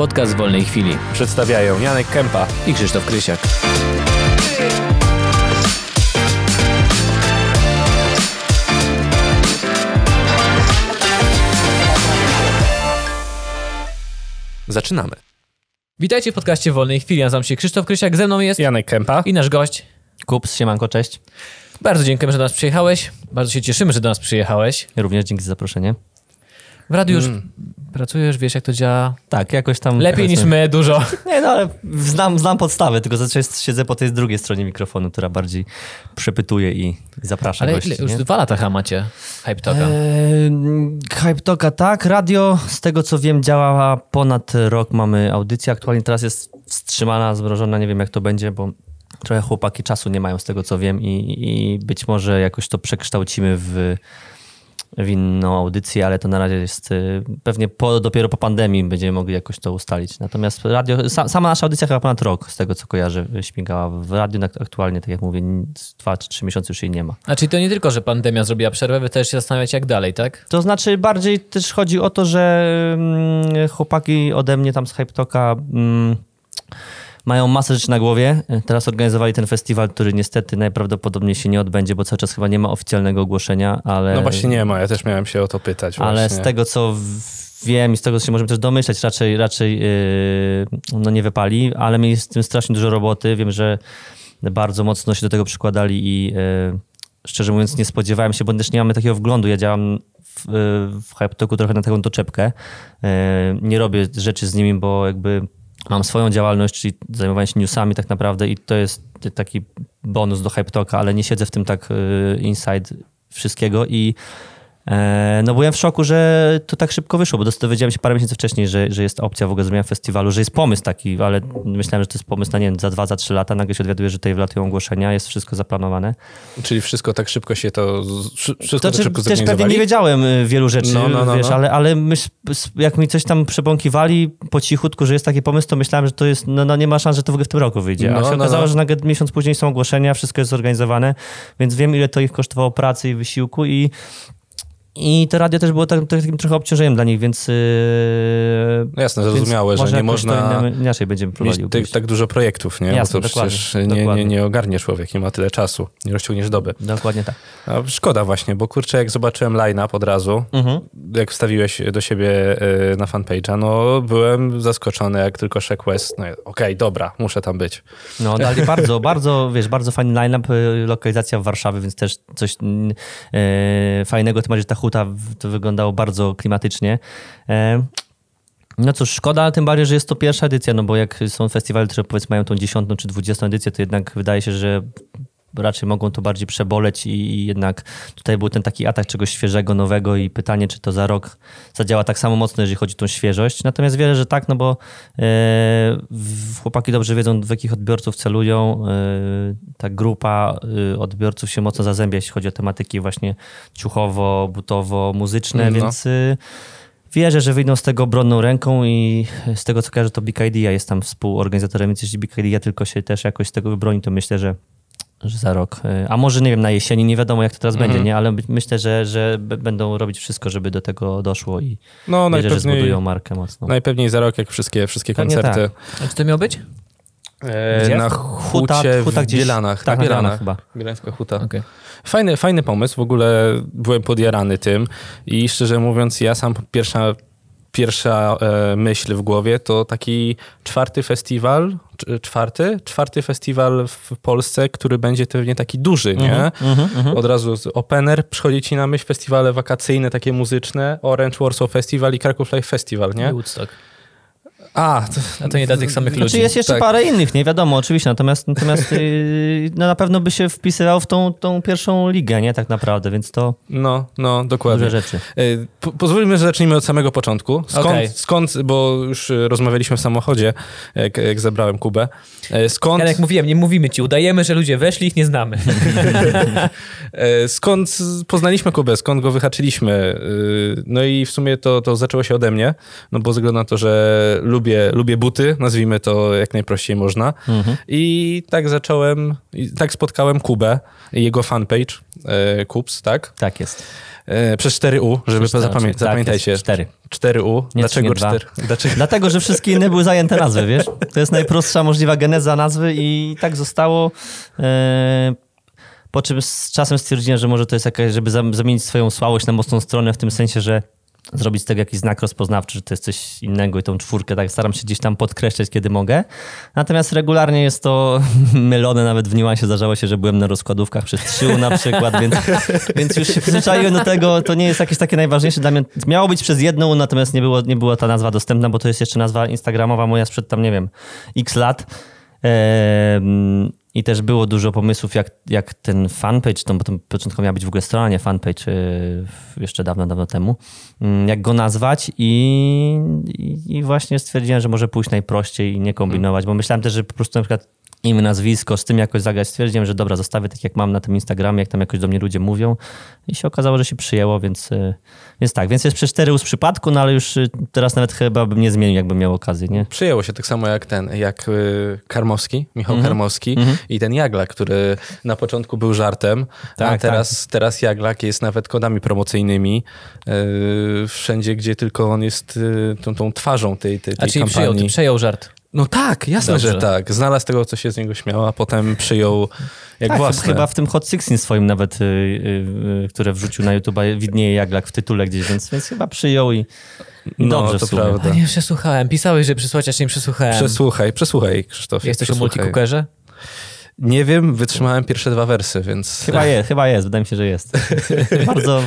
Podcast wolnej chwili. Przedstawiają Janek Kępa. I Krzysztof Krysiak. Zaczynamy. Witajcie w podcaście wolnej chwili. Nazywam się Krzysztof Krysiak, ze mną jest Janek Kępa. i nasz gość. Kups, siemanko, cześć. Bardzo dziękujemy, że do nas przyjechałeś. Bardzo się cieszymy, że do nas przyjechałeś. Również dzięki za zaproszenie. W radiu już Mm. pracujesz, wiesz jak to działa. Tak, jakoś tam... Lepiej niż my, dużo. Nie, no ale znam, znam podstawy, tylko zazwyczaj siedzę po tej drugiej stronie mikrofonu, która bardziej przepytuje i, i zaprasza Ale gości. ile, już nie? dwa lata chyba macie Hype Talka. Eee, Hype Talka, tak. Radio, z tego co wiem, działa ponad rok. Mamy audycję. Aktualnie teraz jest wstrzymana, zmrożona. Nie wiem, jak to będzie, bo trochę chłopaki czasu nie mają, z tego co wiem, i, i być może jakoś to przekształcimy w, w inną audycję, ale to na razie jest y, pewnie po, dopiero po pandemii będziemy mogli jakoś to ustalić. Natomiast radio, sa, sama nasza audycja chyba ponad rok, z tego co kojarzę, śmigała w radiu. Aktualnie, tak jak mówię, dwa czy trzy miesiące już jej nie ma. A czyli to nie tylko, że pandemia zrobiła przerwę, wy też się zastanawiacie jak dalej, tak? To znaczy bardziej też chodzi o to, że mm, chłopaki ode mnie tam z Hype Talka mm, mają masę rzeczy na głowie. Teraz organizowali ten festiwal, który niestety najprawdopodobniej się nie odbędzie, bo cały czas chyba nie ma oficjalnego ogłoszenia, ale... No właśnie nie ma, ja też miałem się o to pytać. Ale właśnie. z tego, co wiem i z tego, co się możemy też domyśleć, raczej, raczej yy, no nie wypali, ale mieli z tym strasznie dużo roboty. Wiem, że bardzo mocno się do tego przykładali i yy, szczerze mówiąc nie spodziewałem się, bo też nie mamy takiego wglądu. Ja działam w, yy, w trochę na taką doczepkę. Yy, nie robię rzeczy z nimi, bo jakby mam swoją działalność, czyli zajmowanie się newsami tak naprawdę i to jest taki bonus do HypeTalka, ale nie siedzę w tym tak yy, inside wszystkiego i No byłem w szoku, że to tak szybko wyszło, bo dowiedziałem się parę miesięcy wcześniej, że, że jest opcja w ogóle zrobienia festiwalu, że jest pomysł taki, ale myślałem, że to jest pomysł na nie wiem, za dwa, za trzy lata. Nagle się odwiaduję, że tutaj wlatują ogłoszenia, jest wszystko zaplanowane. Czyli wszystko tak szybko się to... Wszystko To tak czy, szybko też pewnie nie wiedziałem y, wielu rzeczy, No, no, no, wiesz, no. ale, ale myśl, jak mi coś tam przebąkiwali po cichutku, że jest taki pomysł, to myślałem, że to jest, no, no nie ma szans, że to w ogóle w tym roku wyjdzie. A No, się no, okazało, że nagle miesiąc później są ogłoszenia, wszystko jest zorganizowane, więc wiem, ile to ich kosztowało pracy i wysiłku i i to radio też było tak, takim trochę obciążeniem dla nich, więc. Yy, No jasne, zrozumiałe, że nie można inaczej będziemy mieć próbowali. tak, dużo projektów, nie? Jasne, Bo to dokładnie, przecież nie, nie, nie ogarnie człowiek, nie ma tyle czasu, nie rozciągniesz doby. Dokładnie tak. A szkoda właśnie, bo kurczę, jak zobaczyłem line-up od razu, Mhm. jak wstawiłeś do siebie y, na fanpage'a, no byłem zaskoczony, jak tylko Shaq West, no okej, dobra, muszę tam być. No, dali bardzo, bardzo, wiesz, bardzo fajny line-up, y, lokalizacja w Warszawie, więc też coś e, fajnego, tym bardziej, ta huta to wyglądało bardzo klimatycznie. E, no cóż, szkoda, tym bardziej, że jest to pierwsza edycja, no bo jak są festiwale, które powiedzmy mają tą dziesiątą czy dwudziestą edycję, to jednak wydaje się, że raczej mogą to bardziej przeboleć i, jednak tutaj był ten taki atak czegoś świeżego, nowego i pytanie, czy to za rok zadziała tak samo mocno, jeżeli chodzi o tą świeżość. Natomiast wierzę, że tak, no bo w- chłopaki dobrze wiedzą, w jakich odbiorców celują. E, ta grupa e, odbiorców się mocno zazębia, jeśli chodzi o tematyki właśnie ciuchowo, butowo, muzyczne, No. więc wierzę, że wyjdą z tego obronną ręką i z tego, co kojarzę, to Big Idea jest tam współorganizatorem, więc jeśli Big Idea tylko się też jakoś z tego wybroni, to myślę, że za rok, e, a może nie wiem, na jesieni, nie wiadomo jak to teraz Mhm. będzie, nie? ale my- myślę, że, że będą robić wszystko, żeby do tego doszło i No wierzę, że zbudują markę mocno. najpewniej za rok, jak wszystkie, wszystkie Pewnie koncerty. A czy to miał być? E, Gdzie? na Huta- hucie huta w gdzieś- Bielanach. tak, na na Bielanach chyba. Bielańska huta. Okej. Fajny, fajny pomysł, w ogóle byłem podjarany tym i szczerze mówiąc, ja sam pierwsza, pierwsza e, myśl w głowie to taki czwarty festiwal, cz- czwarty? Czwarty festiwal w Polsce, który będzie pewnie taki duży, nie? Mhm, mhm. Od razu z opener przychodzi ci na myśl festiwale wakacyjne, takie muzyczne, Orange Warsaw Festival i Kraków Live Festival, nie? I Woodstock. A, to, A to nie dla tych samych Znaczy ludzi. jest jeszcze tak. parę innych, nie wiadomo, oczywiście, natomiast, natomiast yy, no na pewno by się wpisywał w tą, tą pierwszą ligę, nie, tak naprawdę, więc to no, no, dokładnie. duże rzeczy. E, Po, pozwólmy, że zacznijmy od samego początku. Skąd, Okej. skąd bo już e, rozmawialiśmy w samochodzie, jak, jak zabrałem Kubę. Skąd, Ja jak mówiłem, nie mówimy ci, udajemy, że ludzie weszli, ich nie znamy. skąd poznaliśmy Kubę, skąd go wyhaczyliśmy? No i w sumie to, to zaczęło się ode mnie, no bo ze względu na to, że lubię, lubię buty, nazwijmy to jak najprościej można. I tak zacząłem, i tak spotkałem Kubę i jego fanpage, e, Kubs, tak? Tak jest. E, przez 4U, żeby Przez- zapamię- tak, zapamiętajcie. jest, cztery. 4U. Nie Dlaczego trzy, nie 4? Dlaczego? Dlatego, że wszystkie inne były zajęte nazwy, wiesz? To jest najprostsza możliwa geneza nazwy i tak zostało. E, Po czym z czasem stwierdziłem, że może to jest jakaś, żeby zam- zamienić swoją słabość na mocną stronę, w tym sensie, że zrobić z tego jakiś znak rozpoznawczy, że to jest coś innego i tą czwórkę tak staram się gdzieś tam podkreślać, kiedy mogę. Natomiast regularnie jest to mylone, nawet w niuansie zdarzało się, że byłem na rozkładówkach przez 3 na przykład, więc, więc już się przyzwyczaiłem do tego, to nie jest jakieś takie najważniejsze dla mnie. Miało być przez jedną, natomiast nie, było, nie była ta nazwa dostępna, bo to jest jeszcze nazwa instagramowa moja sprzed tam, nie wiem, x lat. I też było dużo pomysłów, jak, jak ten fanpage, to, bo to początkowo miała być w ogóle strona, nie fanpage, yy, jeszcze dawno, dawno temu, mm, jak go nazwać i, i właśnie stwierdziłem, że może pójść najprościej i nie kombinować, bo myślałem też, że po prostu na przykład imię, nazwisko, z tym jakoś zagrać. Stwierdziłem, że dobra, zostawię tak jak mam na tym Instagramie, jak tam jakoś do mnie ludzie mówią i się okazało, że się przyjęło, więc, yy, więc tak, więc jest przez 4 z przypadku, no ale już yy, teraz nawet chyba bym nie zmienił, jakbym miał okazję, nie? Przyjęło się tak samo jak ten, jak y, Karmowski, Michał Mhm. Karmowski i ten Jaglak, który na początku był żartem, a Tak, teraz, teraz Jaglak jest nawet kodami promocyjnymi y, wszędzie, gdzie tylko on jest y, tą, tą twarzą tej, tej, A tej czyli kampanii. przyjął, przejął żart. No tak, jasne, Dobrze. że tak. Znalazł tego, co się z niego śmiało, a potem przyjął jak tak, własne. chyba w tym Hot Sixteen swoim nawet, y, y, y, które wrzucił na YouTube, widnieje Jaglak w tytule gdzieś, więc, więc chyba przyjął i, i No, dobrze to w sumie. prawda. A nie przesłuchałem. Pisałeś, że przysłać, aż nie przesłuchałem. Przesłuchaj, przesłuchaj, Krzysztof. Jesteś o multicookerze? Nie wiem, wytrzymałem pierwsze dwa wersy, więc... Chyba jest, chyba jest, wydaje mi się, że jest. Bardzo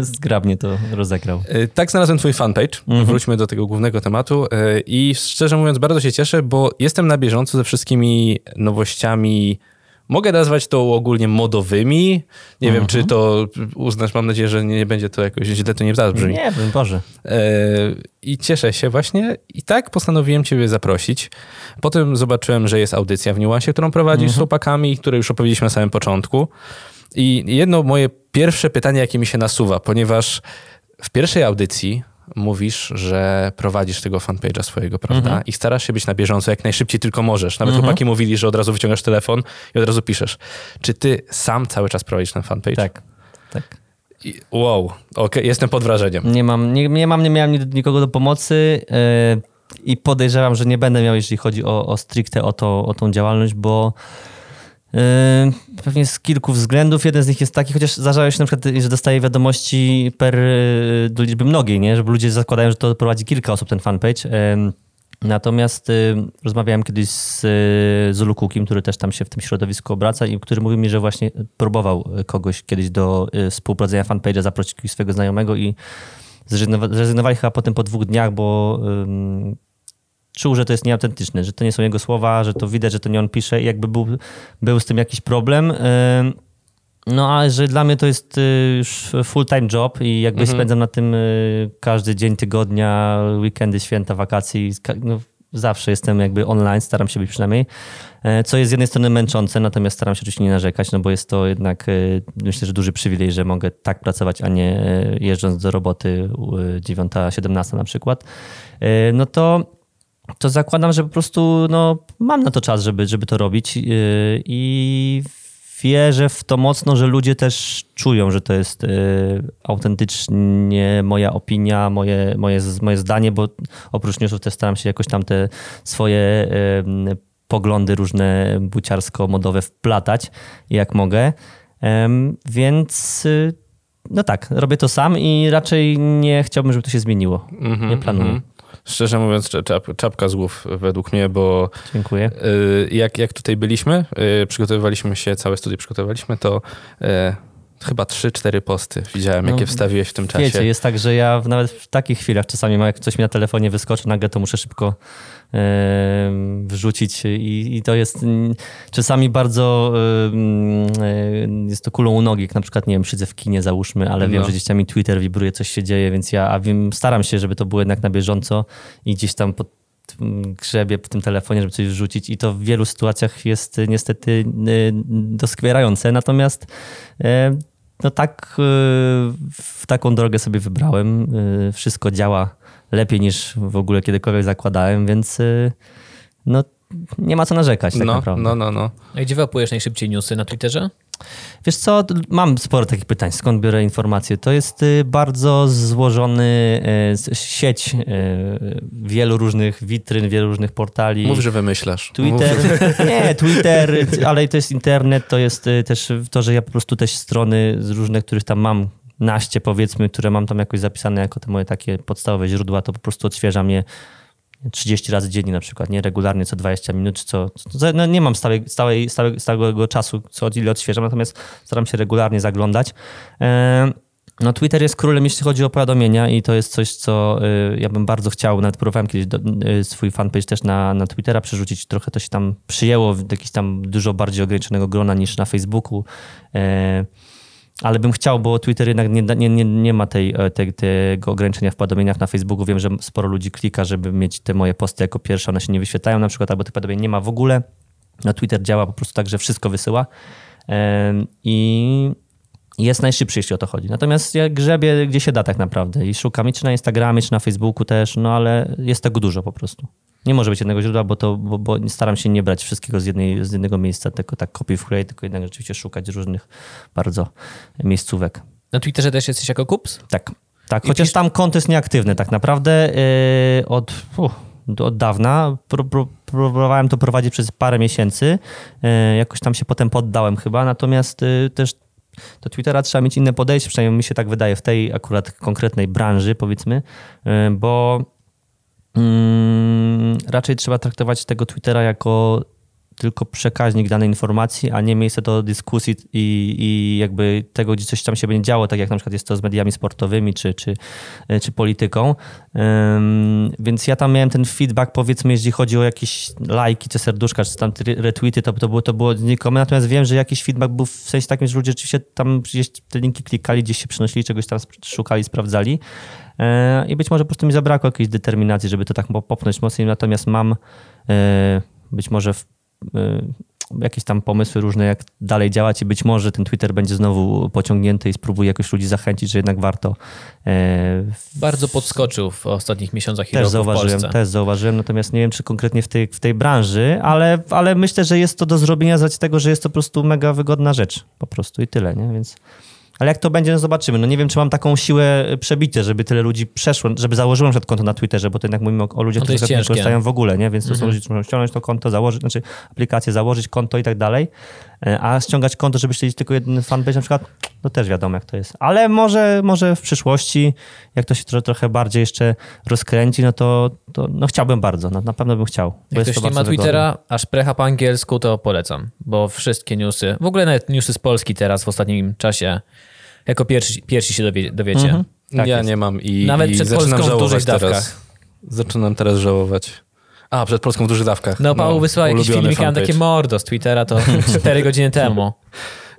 zgrabnie to rozegrał. Y, Tak znalazłem twój fanpage. Mhm. Wróćmy do tego głównego tematu. Y, I szczerze mówiąc, bardzo się cieszę, bo jestem na bieżąco ze wszystkimi nowościami. Mogę nazwać to ogólnie modowymi. Nie wiem, Mhm. czy to uznasz, mam nadzieję, że nie będzie to jakoś źle to nie zabrzmi. Nie wiem, Boże. E, I cieszę się właśnie. I tak postanowiłem Ciebie zaprosić. Potem zobaczyłem, że jest audycja w Niuansie, którą prowadzisz z chłopakami, które już opowiedzieliśmy na samym początku. I jedno moje pierwsze pytanie, jakie mi się nasuwa, ponieważ w pierwszej audycji mówisz, że prowadzisz tego fanpage'a swojego, prawda? I starasz się być na bieżąco jak najszybciej tylko możesz. Nawet chłopaki mówili, że od razu wyciągasz telefon i od razu piszesz. Czy ty sam cały czas prowadzisz ten fanpage? Tak, tak. I, wow, okej, jestem pod wrażeniem. Nie mam, nie, nie mam, nie miałem ni- nikogo do pomocy yy, i podejrzewam, że nie będę miał, jeśli chodzi o, o stricte o, to, o tą działalność, bo pewnie z kilku względów. Jeden z nich jest taki, chociaż zdarzają się na przykład, że dostaję wiadomości per yy, do liczby mnogiej, nie? żeby ludzie zakładają, że to prowadzi kilka osób ten fanpage. Yy, Natomiast y, rozmawiałem kiedyś z Zulu Cookiem, który też tam się w tym środowisku obraca i który mówił mi, że właśnie próbował kogoś kiedyś do współprowadzenia fanpage'a, zaprosić swojego znajomego i zrezygnowa- zrezygnowali chyba potem po dwóch dniach, bo czuł, że to jest nieautentyczne, że to nie są jego słowa, że to widać, że to nie on pisze i jakby był, był z tym jakiś problem. Ym, no a że dla mnie to jest y, już full-time job i jakby spędzam na tym y, każdy dzień tygodnia, weekendy, święta, wakacje. No, zawsze jestem jakby online, staram się być przynajmniej. E, Co jest z jednej strony męczące, natomiast staram się oczywiście nie narzekać, no bo jest to jednak y, myślę, że duży przywilej, że mogę tak pracować, a nie jeżdżąc do roboty 9-17 na przykład. E, No to to zakładam, że po prostu no, mam na to czas, żeby, żeby to robić yy, i wierzę w to mocno, że ludzie też czują, że to jest yy, autentycznie moja opinia, moje, moje, moje zdanie, bo oprócz newsów też staram się jakoś tam te swoje yy, poglądy różne buciarsko-modowe wplatać, jak mogę. Więc yy, no tak, robię to sam i raczej nie chciałbym, żeby to się zmieniło. Mhm, Nie planuję. mhm. Szczerze mówiąc, cza- czap, czapka z głów według mnie, bo Dziękuję. y, jak, jak tutaj byliśmy, y, przygotowywaliśmy się, całe studio przygotowaliśmy, to y, chyba 3-4 posty widziałem, No, jakie wstawiłeś w tym czasie. Wiecie, jest tak, że ja nawet w takich chwilach czasami, jak coś mi na telefonie wyskoczy nagle, to muszę szybko wrzucić i, i to jest czasami bardzo jest to kulą u nogi, jak na przykład, nie wiem, siedzę w kinie załóżmy, ale wiem, No. że gdzieś tam mi Twitter wibruje, coś się dzieje, więc ja a wiem, staram się, żeby to było jednak na bieżąco i gdzieś tam pod grzebie w tym telefonie, żeby coś wrzucić i to w wielu sytuacjach jest y, niestety y, doskwierające, natomiast e, no tak, y, w taką drogę sobie wybrałem. Y, Wszystko działa lepiej niż w ogóle kiedykolwiek zakładałem, więc y, no nie ma co narzekać tak no, naprawdę. no, no, no. A gdzie wyłapujesz najszybciej newsy na Twitterze? Wiesz co, mam sporo takich pytań, skąd biorę informacje. To jest y, bardzo złożony y, sieć y, wielu różnych witryn, wielu różnych portali. Mów, że wymyślasz. Twitter, Mów, nie, Twitter, ale to jest internet, to jest też to, że ja po prostu też strony z różnych, których tam mam naście powiedzmy, które mam tam jakoś zapisane jako te moje takie podstawowe źródła, to po prostu odświeżam je 30 razy dziennie na przykład, nie? Regularnie co 20 minut, czy co... co no nie mam stałej, stałej, stałego, stałego czasu, co ile odświeżam, natomiast staram się regularnie zaglądać. E, no Twitter jest królem, jeśli chodzi o powiadomienia i to jest coś, co y, ja bym bardzo chciał, nawet próbowałem kiedyś do, y, swój fanpage też na, na Twittera przerzucić, trochę to się tam przyjęło w jakiś tam dużo bardziej ograniczonego grona niż na Facebooku. E, ale bym chciał, bo Twitter jednak nie, nie, nie, nie ma tej, e, tego ograniczenia w powiadomieniach na Facebooku. Wiem, że sporo ludzi klika, żeby mieć te moje posty jako pierwsze, one się nie wyświetlają na przykład, albo tych powiadomień nie ma w ogóle. No Twitter działa po prostu tak, że wszystko wysyła i jest najszybszy, jeśli o to chodzi. Natomiast ja grzebię gdzie się da tak naprawdę i szukam i czy na Instagramie, czy na Facebooku też, no ale jest tego dużo po prostu. Nie może być jednego źródła, bo, to, bo, bo staram się nie brać wszystkiego z, jednej, z jednego miejsca, tylko tak copy w tylko jednak rzeczywiście szukać różnych bardzo miejscówek. Na Twitterze też jesteś jako kups? Tak, tak. I Chociaż pisz- tam konto jest nieaktywny tak naprawdę yy, od, uh, od dawna. Pró- pró- próbowałem to prowadzić przez parę miesięcy. Yy, jakoś tam się potem poddałem chyba, natomiast yy, też do Twittera trzeba mieć inne podejście, przynajmniej mi się tak wydaje w tej akurat konkretnej branży powiedzmy, yy, bo raczej trzeba traktować tego Twittera jako tylko przekaźnik danej informacji, a nie miejsce do dyskusji i, i jakby tego, gdzie coś tam się będzie działo, tak jak na przykład jest to z mediami sportowymi czy, czy, czy polityką. Ym, więc ja tam miałem ten feedback, powiedzmy, jeśli chodzi o jakieś lajki, czy serduszka, czy tam re- retweety, to, to, było, to było znikome. Natomiast wiem, że jakiś feedback był w sensie takim, że ludzie rzeczywiście tam gdzieś te linki klikali, gdzieś się przenosili, czegoś tam szukali, sprawdzali. E, I być może po prostu mi zabrakło jakiejś determinacji, żeby to tak po- popchnąć mocniej. Natomiast mam e, być może w, e, jakieś tam pomysły różne, jak dalej działać i być może ten Twitter będzie znowu pociągnięty i spróbuję jakoś ludzi zachęcić, że jednak warto. Bardzo podskoczył w ostatnich miesiącach i też zauważyłem, też zauważyłem, natomiast nie wiem, czy konkretnie w tej, w tej branży, ale, ale myślę, że jest to do zrobienia z racji tego, że jest to po prostu mega wygodna rzecz. Po prostu i tyle, nie? Więc. Ale jak to będzie, no zobaczymy. No nie wiem, czy mam taką siłę przebicia, żeby tyle ludzi przeszło, żeby założyłem przed konto na Twitterze, bo to jednak mówimy o, o ludziach, No którzy nie korzystają w ogóle, nie? Więc to są Mhm. ludzie, którzy muszą ściągnąć to konto, założyć, znaczy aplikację, założyć konto i tak dalej. A ściągać konto, żeby śledzić tylko jeden fanpage na przykład, no też wiadomo, jak to jest. Ale może, może w przyszłości, jak to się trochę, trochę bardziej jeszcze rozkręci, no to, to no chciałbym bardzo, no, na pewno bym chciał. bo Jak jest ktoś to nie ma bardzo wygodne. Twittera, a szprecha po angielsku, to polecam, bo wszystkie newsy, w ogóle nawet newsy z Polski teraz w ostatnim czasie, jako pierwsi, pierwsi się dowie, dowiecie. Mhm. Tak ja jest. nie mam i, Nawet i przed zaczynam Polską w żałować dużych teraz. dawkach. Zaczynam teraz żałować. A, przed Polską w dużych dawkach. No, Paweł jakieś ulubiony filmiki, mam fanpage. takie mordo z Twittera, to 4 godziny temu.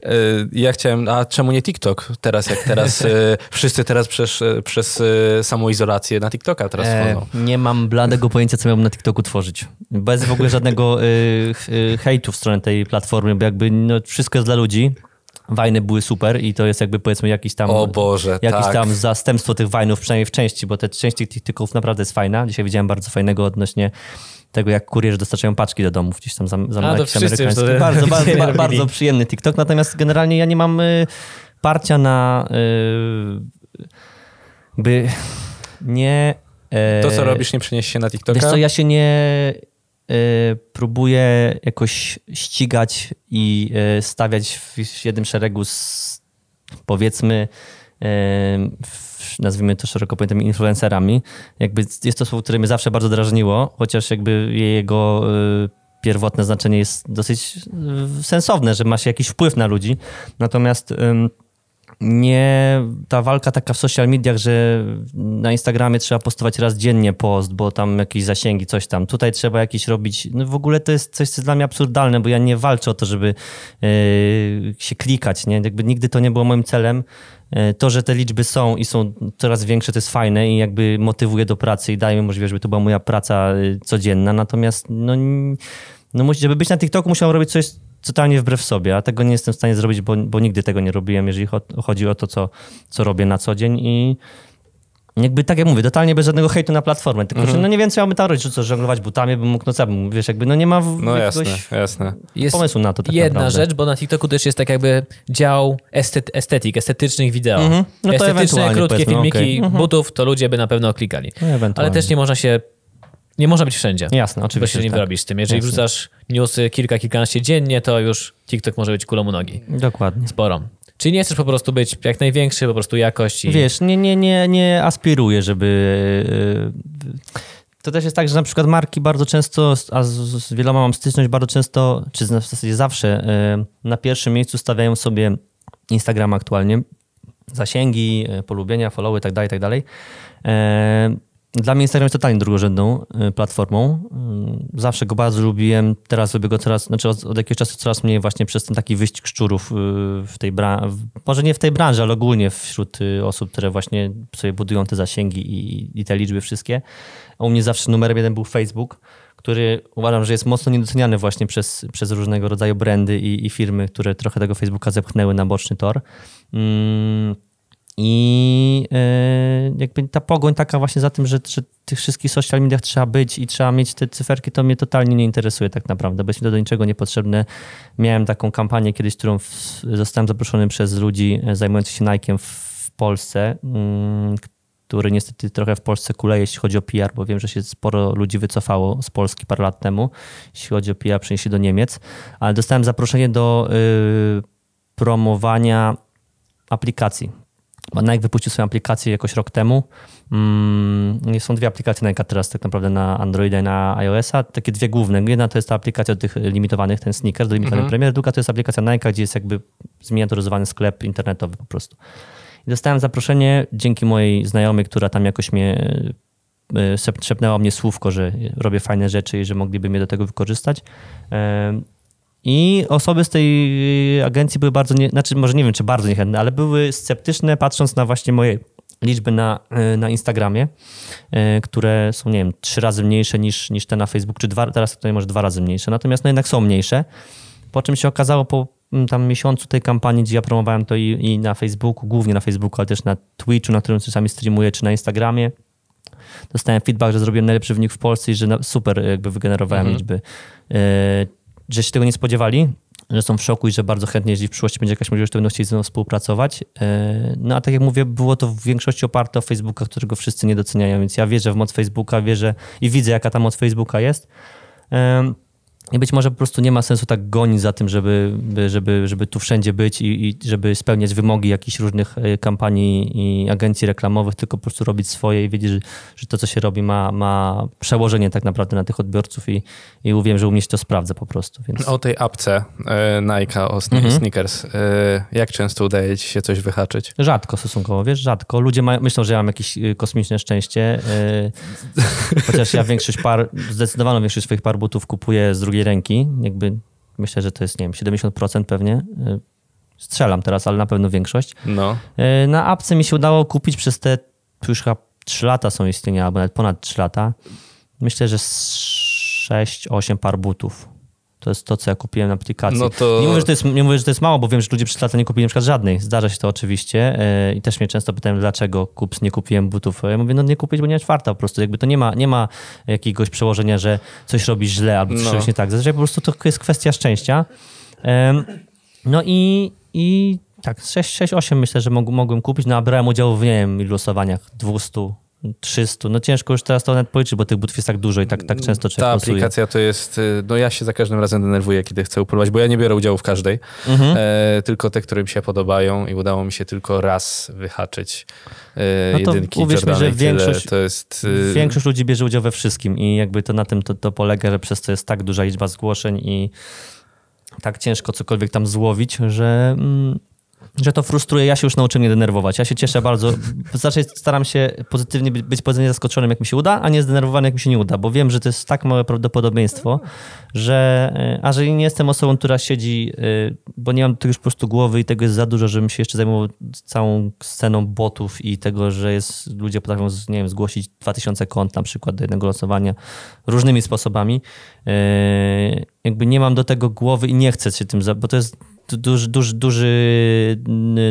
Y, Ja chciałem, a czemu nie TikTok? Teraz jak teraz y, wszyscy teraz przez, y, przez samoizolację na TikToka teraz E, wchodzą. nie mam bladego pojęcia, co miałbym na TikToku tworzyć. Bez w ogóle żadnego y, hejtu w stronę tej platformy, bo jakby no, wszystko jest dla ludzi. Wajny były super i to jest jakby powiedzmy jakiś tam... O Boże, Jakieś tak. tam zastępstwo tych wajnów, przynajmniej w części, bo te część tych TikToków naprawdę jest fajna. Dzisiaj widziałem bardzo fajnego odnośnie tego, jak kurierzy dostarczają paczki do domów, gdzieś tam za, za A, jakiś to Bardzo, bardzo, bardzo przyjemny TikTok, natomiast generalnie ja nie mam y, parcia na y, by nie... e, To, co robisz, nie przeniesie się na TikToka? Wiesz co, ja się nie y, próbuję jakoś ścigać i y, stawiać w, jednym szeregu z powiedzmy y, nazwijmy to szeroko pojętymi influencerami. Jakby jest to słowo, które mnie zawsze bardzo drażniło, chociaż jakby jego pierwotne znaczenie jest dosyć sensowne, że ma się jakiś wpływ na ludzi. Natomiast nie ta walka taka w social mediach, że na Instagramie trzeba postować raz dziennie post, bo tam jakieś zasięgi, coś tam. Tutaj trzeba jakieś robić. No w ogóle to jest coś, co jest dla mnie absurdalne, bo ja nie walczę o to, żeby yy, się klikać. Nie? Jakby nigdy to nie było moim celem. Yy, To, że te liczby są i są coraz większe, to jest fajne i jakby motywuje do pracy i daje mi możliwość, żeby to była moja praca yy, codzienna. Natomiast no, no żeby być na TikToku, musiałem robić coś totalnie wbrew sobie, a tego nie jestem w stanie zrobić, bo, bo nigdy tego nie robiłem, jeżeli cho- chodzi o to, co, co robię na co dzień i jakby tak jak mówię, totalnie bez żadnego hejtu na platformę, tylko Mhm. że no nie wiem, co miałbym tam robić, czy co, żonglować butami, bym mógł, no co bym, wiesz, jakby no nie ma w- No jasne, jasne. Jest pomysłu na to tak jedna naprawdę. rzecz, bo na TikToku też jest tak jakby dział estet, estetyk, estetycznych wideo. Mhm. No to Estetyczne, krótkie filmiki okej. Mhm. butów, to ludzie by na pewno klikali. No. Ale też nie można się, nie można być wszędzie. Jasne, Bo oczywiście, się nie tak. wyrobisz z tym. Jeżeli Jasne. wrzucasz newsy kilka, kilkanaście dziennie, to już TikTok może być kulą u nogi. Dokładnie. Sporo. Czyli nie chcesz po prostu być jak największy, po prostu jakość i... Wiesz, nie, nie, nie, nie aspiruję, żeby... yy, To też jest tak, że na przykład marki bardzo często, a z, z wieloma mam styczność, bardzo często, czy w zasadzie zawsze, yy, na pierwszym miejscu stawiają sobie Instagram aktualnie. Zasięgi, polubienia, followy, tak dalej, tak dalej. Yy, Dla mnie Instagram jest totalnie drugorzędną yy, platformą. Yy, Zawsze go bardzo lubiłem. Teraz lubię go coraz, znaczy od, od jakiegoś czasu coraz mniej właśnie przez ten taki wyścig szczurów yy, w tej branży. Może nie w tej branży, ale ogólnie wśród osób, które właśnie sobie budują te zasięgi i, i te liczby wszystkie. A u mnie zawsze numerem jeden był Facebook, który uważam, że jest mocno niedoceniany właśnie przez, przez różnego rodzaju brandy i, i firmy, które trochę tego Facebooka zepchnęły na boczny tor. Mm, i e, jakby ta pogoń taka właśnie za tym, że, że tych wszystkich social mediach trzeba być i trzeba mieć te cyferki, to mnie totalnie nie interesuje tak naprawdę, bo jest mi to do niczego niepotrzebne. Miałem taką kampanię kiedyś, którą w, zostałem zaproszony przez ludzi e, zajmujących się Nike'em w, w Polsce, mm, który niestety trochę w Polsce kuleje, jeśli chodzi o PR, bo wiem, że się sporo ludzi wycofało z Polski parę lat temu, jeśli chodzi o PR, przenieśli do Niemiec, ale dostałem zaproszenie do y, promowania aplikacji. Nike wypuścił swoją aplikację jakoś rok temu. Mm, są dwie aplikacje Nike teraz tak naprawdę na Androida i na iOS-a. Takie dwie główne. Jedna to jest ta aplikacja do tych limitowanych, ten sneaker, do limitowanych Mhm. premier. Druga to jest aplikacja Nike, gdzie jest jakby zminiaturyzowany sklep internetowy po prostu. I dostałem zaproszenie dzięki mojej znajomej, która tam jakoś mnie e, szep- szepnęła mnie słówko, że robię fajne rzeczy i że mogliby mnie do tego wykorzystać. I osoby z tej agencji były bardzo, nie, znaczy może nie wiem, czy bardzo niechętne, ale były sceptyczne patrząc na właśnie moje liczby na, e, na Instagramie, e, które są, nie wiem, trzy razy mniejsze niż, niż te na Facebook, czy dwa, teraz tutaj może dwa razy mniejsze, natomiast no jednak są mniejsze. Po czym się okazało po mm, tam miesiącu tej kampanii, gdzie ja promowałem to i, i na Facebooku, głównie na Facebooku, ale też na Twitchu, na którym czasami streamuję, czy na Instagramie, dostałem feedback, że zrobiłem najlepszy wynik w Polsce i że super jakby wygenerowałem Mhm. liczby. E, że się tego nie spodziewali, że są w szoku i że bardzo chętnie, jeżeli w przyszłości będzie jakaś możliwość, to będą chcieli ze mną współpracować. E, no a tak jak mówię, było to w większości oparte o Facebooka, którego wszyscy nie doceniają, więc ja wierzę w moc Facebooka, wierzę i widzę, jaka ta moc Facebooka jest. E, I być może po prostu nie ma sensu tak gonić za tym, żeby, by- żeby, żeby tu wszędzie być i, i żeby spełniać wymogi jakichś różnych e, kampanii i agencji reklamowych, tylko po prostu robić swoje i wiedzieć, że, że to, co się robi, ma, ma przełożenie tak naprawdę na tych odbiorców i, i wiem, że u mnie się to sprawdza po prostu. Więc... O tej apce e, Nike, o sne- Mhm. sneakers, e, jak często udaje ci się coś wyhaczyć? Rzadko stosunkowo, wiesz, rzadko. Ludzie mają, myślą, że ja mam jakieś y, kosmiczne szczęście, y, chociaż ja większość par, zdecydowaną większość swoich par butów kupuję z drugiej ręki. Jakby myślę, że to jest, nie wiem, 70% pewnie. Y, Strzelam teraz, ale na pewno większość. No, Y, Na apce mi się udało kupić przez te, już chyba 3 lata są istnienia, albo nawet ponad 3 lata. Myślę, że 6-8 par butów. To jest to, co ja kupiłem na aplikacji. No to- Nie, mówię, że to jest, nie mówię, że to jest mało, bo wiem, że ludzie przez lata nie kupili na przykład żadnej. Zdarza się to oczywiście. yy, I też mnie często pytają, dlaczego kups, nie kupiłem butów. Ja mówię, no nie kupić, bo nie czwarta po prostu. Jakby to nie ma, nie ma jakiegoś przełożenia, że coś robisz źle albo coś No. nie tak. Zazwyczaj po prostu to jest kwestia szczęścia. No i, i tak, 6-8 myślę, że mogłem kupić, no a brałem udział w, nie wiem, losowaniach, 200, 300, no ciężko już teraz to nawet policzyć, bo tych butów jest tak dużo i tak, tak często ta człowiek losuje. aplikacja to jest, y, no ja się za każdym razem denerwuję, kiedy chcę upróbować, bo ja nie biorę udziału w każdej, Mhm. e, tylko te, które mi się podobają i udało mi się tylko raz wyhaczyć e, No to jedynki uwierz mi, że tyle. większość- To jest... y, Większość ludzi bierze udział we wszystkim i jakby to na tym to, to polega, że przez to jest tak duża liczba zgłoszeń i tak ciężko cokolwiek tam złowić, że mm, że to frustruje. Ja się już nauczyłem nie denerwować. Ja się cieszę bardzo. Znaczy staram się pozytywnie być, być pozytywnie zaskoczonym, jak mi się uda, a nie zdenerwowany, jak mi się nie uda, bo wiem, że to jest tak małe prawdopodobieństwo, że e, a że nie jestem osobą, która siedzi, e, bo nie mam tego już po prostu głowy i tego jest za dużo, żebym się jeszcze zajmował całą sceną botów i tego, że jest, ludzie potrafią, nie wiem, zgłosić 2000 kont na przykład do jednego losowania różnymi sposobami. E, jakby nie mam do tego głowy i nie chcę się tym, bo to jest duży, duży, duży,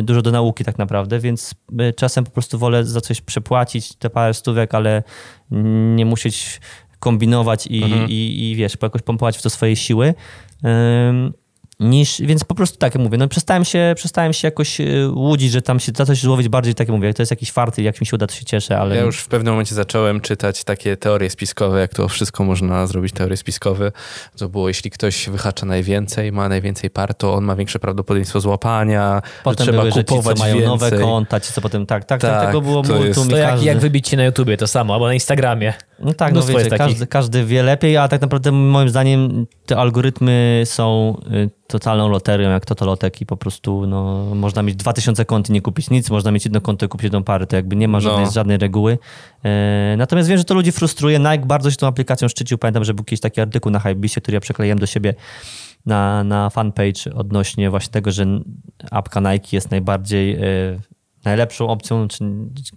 dużo do nauki tak naprawdę, więc y, czasem po prostu wolę za coś przepłacić te parę stówek, ale nie musieć kombinować i, i, i wiesz, jakoś pompować w to swoje siły. Niż, więc po prostu tak jak mówię, no przestałem się, przestałem się jakoś y, łudzić, że tam się za coś złowić bardziej, tak jak mówię, to jest jakiś farty, jak mi się uda, to się cieszę, ale... Ja już w pewnym momencie zacząłem czytać takie teorie spiskowe, jak to wszystko można zrobić, teorie spiskowe. To było, jeśli ktoś wyhacza najwięcej, ma najwięcej par, to on ma większe prawdopodobieństwo złapania, Potem że trzeba były, że ci, kupować co mają więcej. nowe konta, ci co potem, tak, tak, tak, Tak, tego było to jest- multum To jak, jak wybić się na YouTubie, to samo, albo na Instagramie. No tak, no wiecie, każdy, każdy wie lepiej, a tak naprawdę moim zdaniem te algorytmy są y, totalną loterią, jak totolotek i po prostu no, można mieć 2000 kont i nie kupić nic, można mieć jedno konto i kupić jedną parę, to jakby nie ma żadnej, No. żadnej reguły. E, natomiast wiem, że to ludzi frustruje. Nike bardzo się tą aplikacją szczycił. Pamiętam, że był jakiś taki artykuł na Hypebeastie, który ja przekleiłem do siebie na, na fanpage odnośnie właśnie tego, że apka Nike jest najbardziej e, najlepszą opcją, czy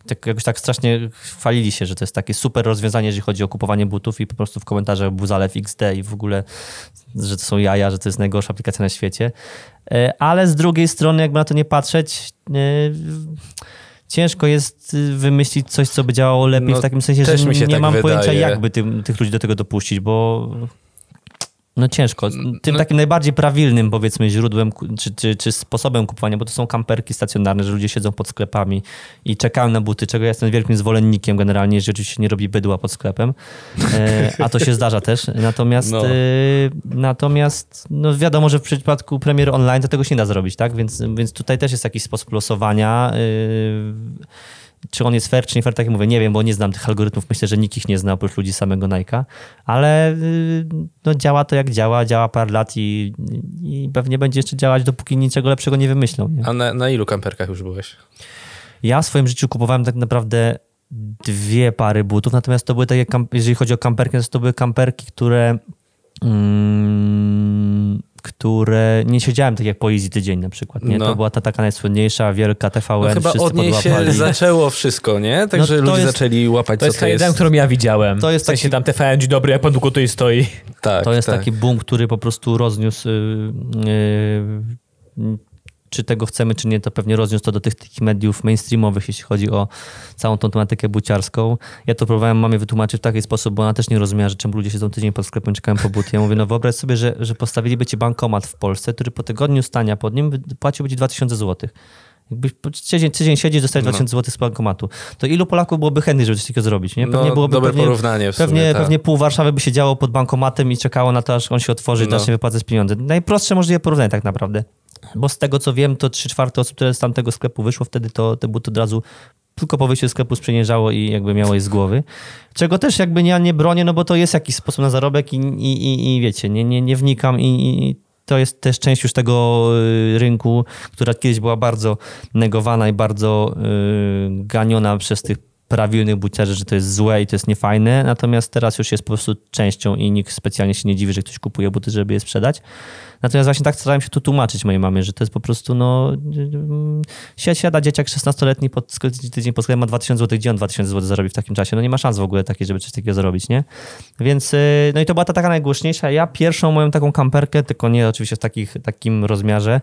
tak, jakoś tak strasznie chwalili się, że to jest takie super rozwiązanie, jeżeli chodzi o kupowanie butów i po prostu w komentarzach był zalew XD i w ogóle, że to są jaja, że to jest najgorsza aplikacja na świecie. E, Ale z drugiej strony, jakby na to nie patrzeć, e, ciężko jest y, wymyślić coś, co by działało lepiej No, w takim sensie, że nie tak mam pojęcia, wydaje. jakby tym, tych ludzi do tego dopuścić, bo no ciężko. Tym No- takim najbardziej prawilnym, powiedzmy, źródłem czy, czy, czy sposobem kupowania, bo to są kamperki stacjonarne, że ludzie siedzą pod sklepami i czekają na buty, czego ja jestem wielkim zwolennikiem generalnie, jeżeli oczywiście nie robi bydła pod sklepem, e, a to się zdarza też. Natomiast, No. e, natomiast no wiadomo, że w przypadku premiery online to tego się nie da zrobić, tak? Więc, więc tutaj też jest jakiś sposób losowania. e, czy on jest fair, czy nie fair, tak jak mówię, nie wiem, bo nie znam tych algorytmów. Myślę, że nikt ich nie zna oprócz ludzi samego Nike'a, ale y, no, działa to jak działa, działa parę lat i, i pewnie będzie jeszcze działać, dopóki niczego lepszego nie wymyślą. Nie? A na, na ilu kamperkach już byłeś? Ja w swoim życiu kupowałem tak naprawdę dwie pary butów, natomiast to były takie, jeżeli chodzi o kamperki, to, to były kamperki, które mm, które nie siedziałem tak jak po Easy tydzień na przykład, nie? No. To była ta taka najsłynniejsza, wielka TVN, No chyba wszyscy od niej się zaczęło wszystko, nie? Także No to ludzie jest- zaczęli łapać, To co jest to jeden, jest. którą ja widziałem. To jest w sensie taki- tam TVN, dzień dobry, jak pan długo tutaj stoi. Tak, To jest tak. taki boom, który po prostu rozniósł. Yy, yy, czy tego chcemy, czy nie, to pewnie rozniósł to do tych takich mediów mainstreamowych, jeśli chodzi o całą tą tematykę buciarską. Ja to próbowałem mamie wytłumaczyć w taki sposób, bo ona też nie rozumiała, że czemu ludzie siedzą tydzień pod sklepem czekają po buty. Ja mówię, no wyobraź sobie, że, że postawiliby ci bankomat w Polsce, który po tygodniu stania pod nim płaciłby ci 2000 zł. Jakbyś tydzień, tydzień siedzisz, dostajesz No. 2000 zł z bankomatu. To ilu Polaków byłoby chętnych, żeby coś takiego zrobić? Nie? Pewnie no, byłoby dobre pewnie, porównanie w sumie, Pewnie, tak. pewnie pół Warszawy by siedziało pod bankomatem i czekało na to, aż on się otworzy i No. zacznie wypłacać pieniądze. Najprostsze możliwe porównanie tak naprawdę. Bo z tego co wiem, to 3 czwarte osób, które z tamtego sklepu wyszło, wtedy to te buty od razu tylko po wyjściu z sklepu sprzeniężało i jakby miało je z głowy. Czego też jakby ja nie bronię, no bo to jest jakiś sposób na zarobek i, i, i, i wiecie, nie, nie, nie wnikam i, i to jest też część już tego y, rynku, która kiedyś była bardzo negowana i bardzo y, ganiona przez tych prawilnych buciarzy, że to jest złe i to jest niefajne, natomiast teraz już jest po prostu częścią i nikt specjalnie się nie dziwi, że ktoś kupuje buty, żeby je sprzedać. Natomiast właśnie tak starałem się tu tłumaczyć mojej mamie, że to jest po prostu, no, si- siada dzieciak 16-letni pod tydzień po sklepie ma 2000 zł, gdzie on 2000 zł zarobi w takim czasie? No nie ma szans w ogóle takiej, żeby coś takiego zarobić, nie? Więc, y, no i to była ta taka najgłośniejsza. Ja pierwszą moją taką kamperkę, tylko nie oczywiście w takich, takim rozmiarze,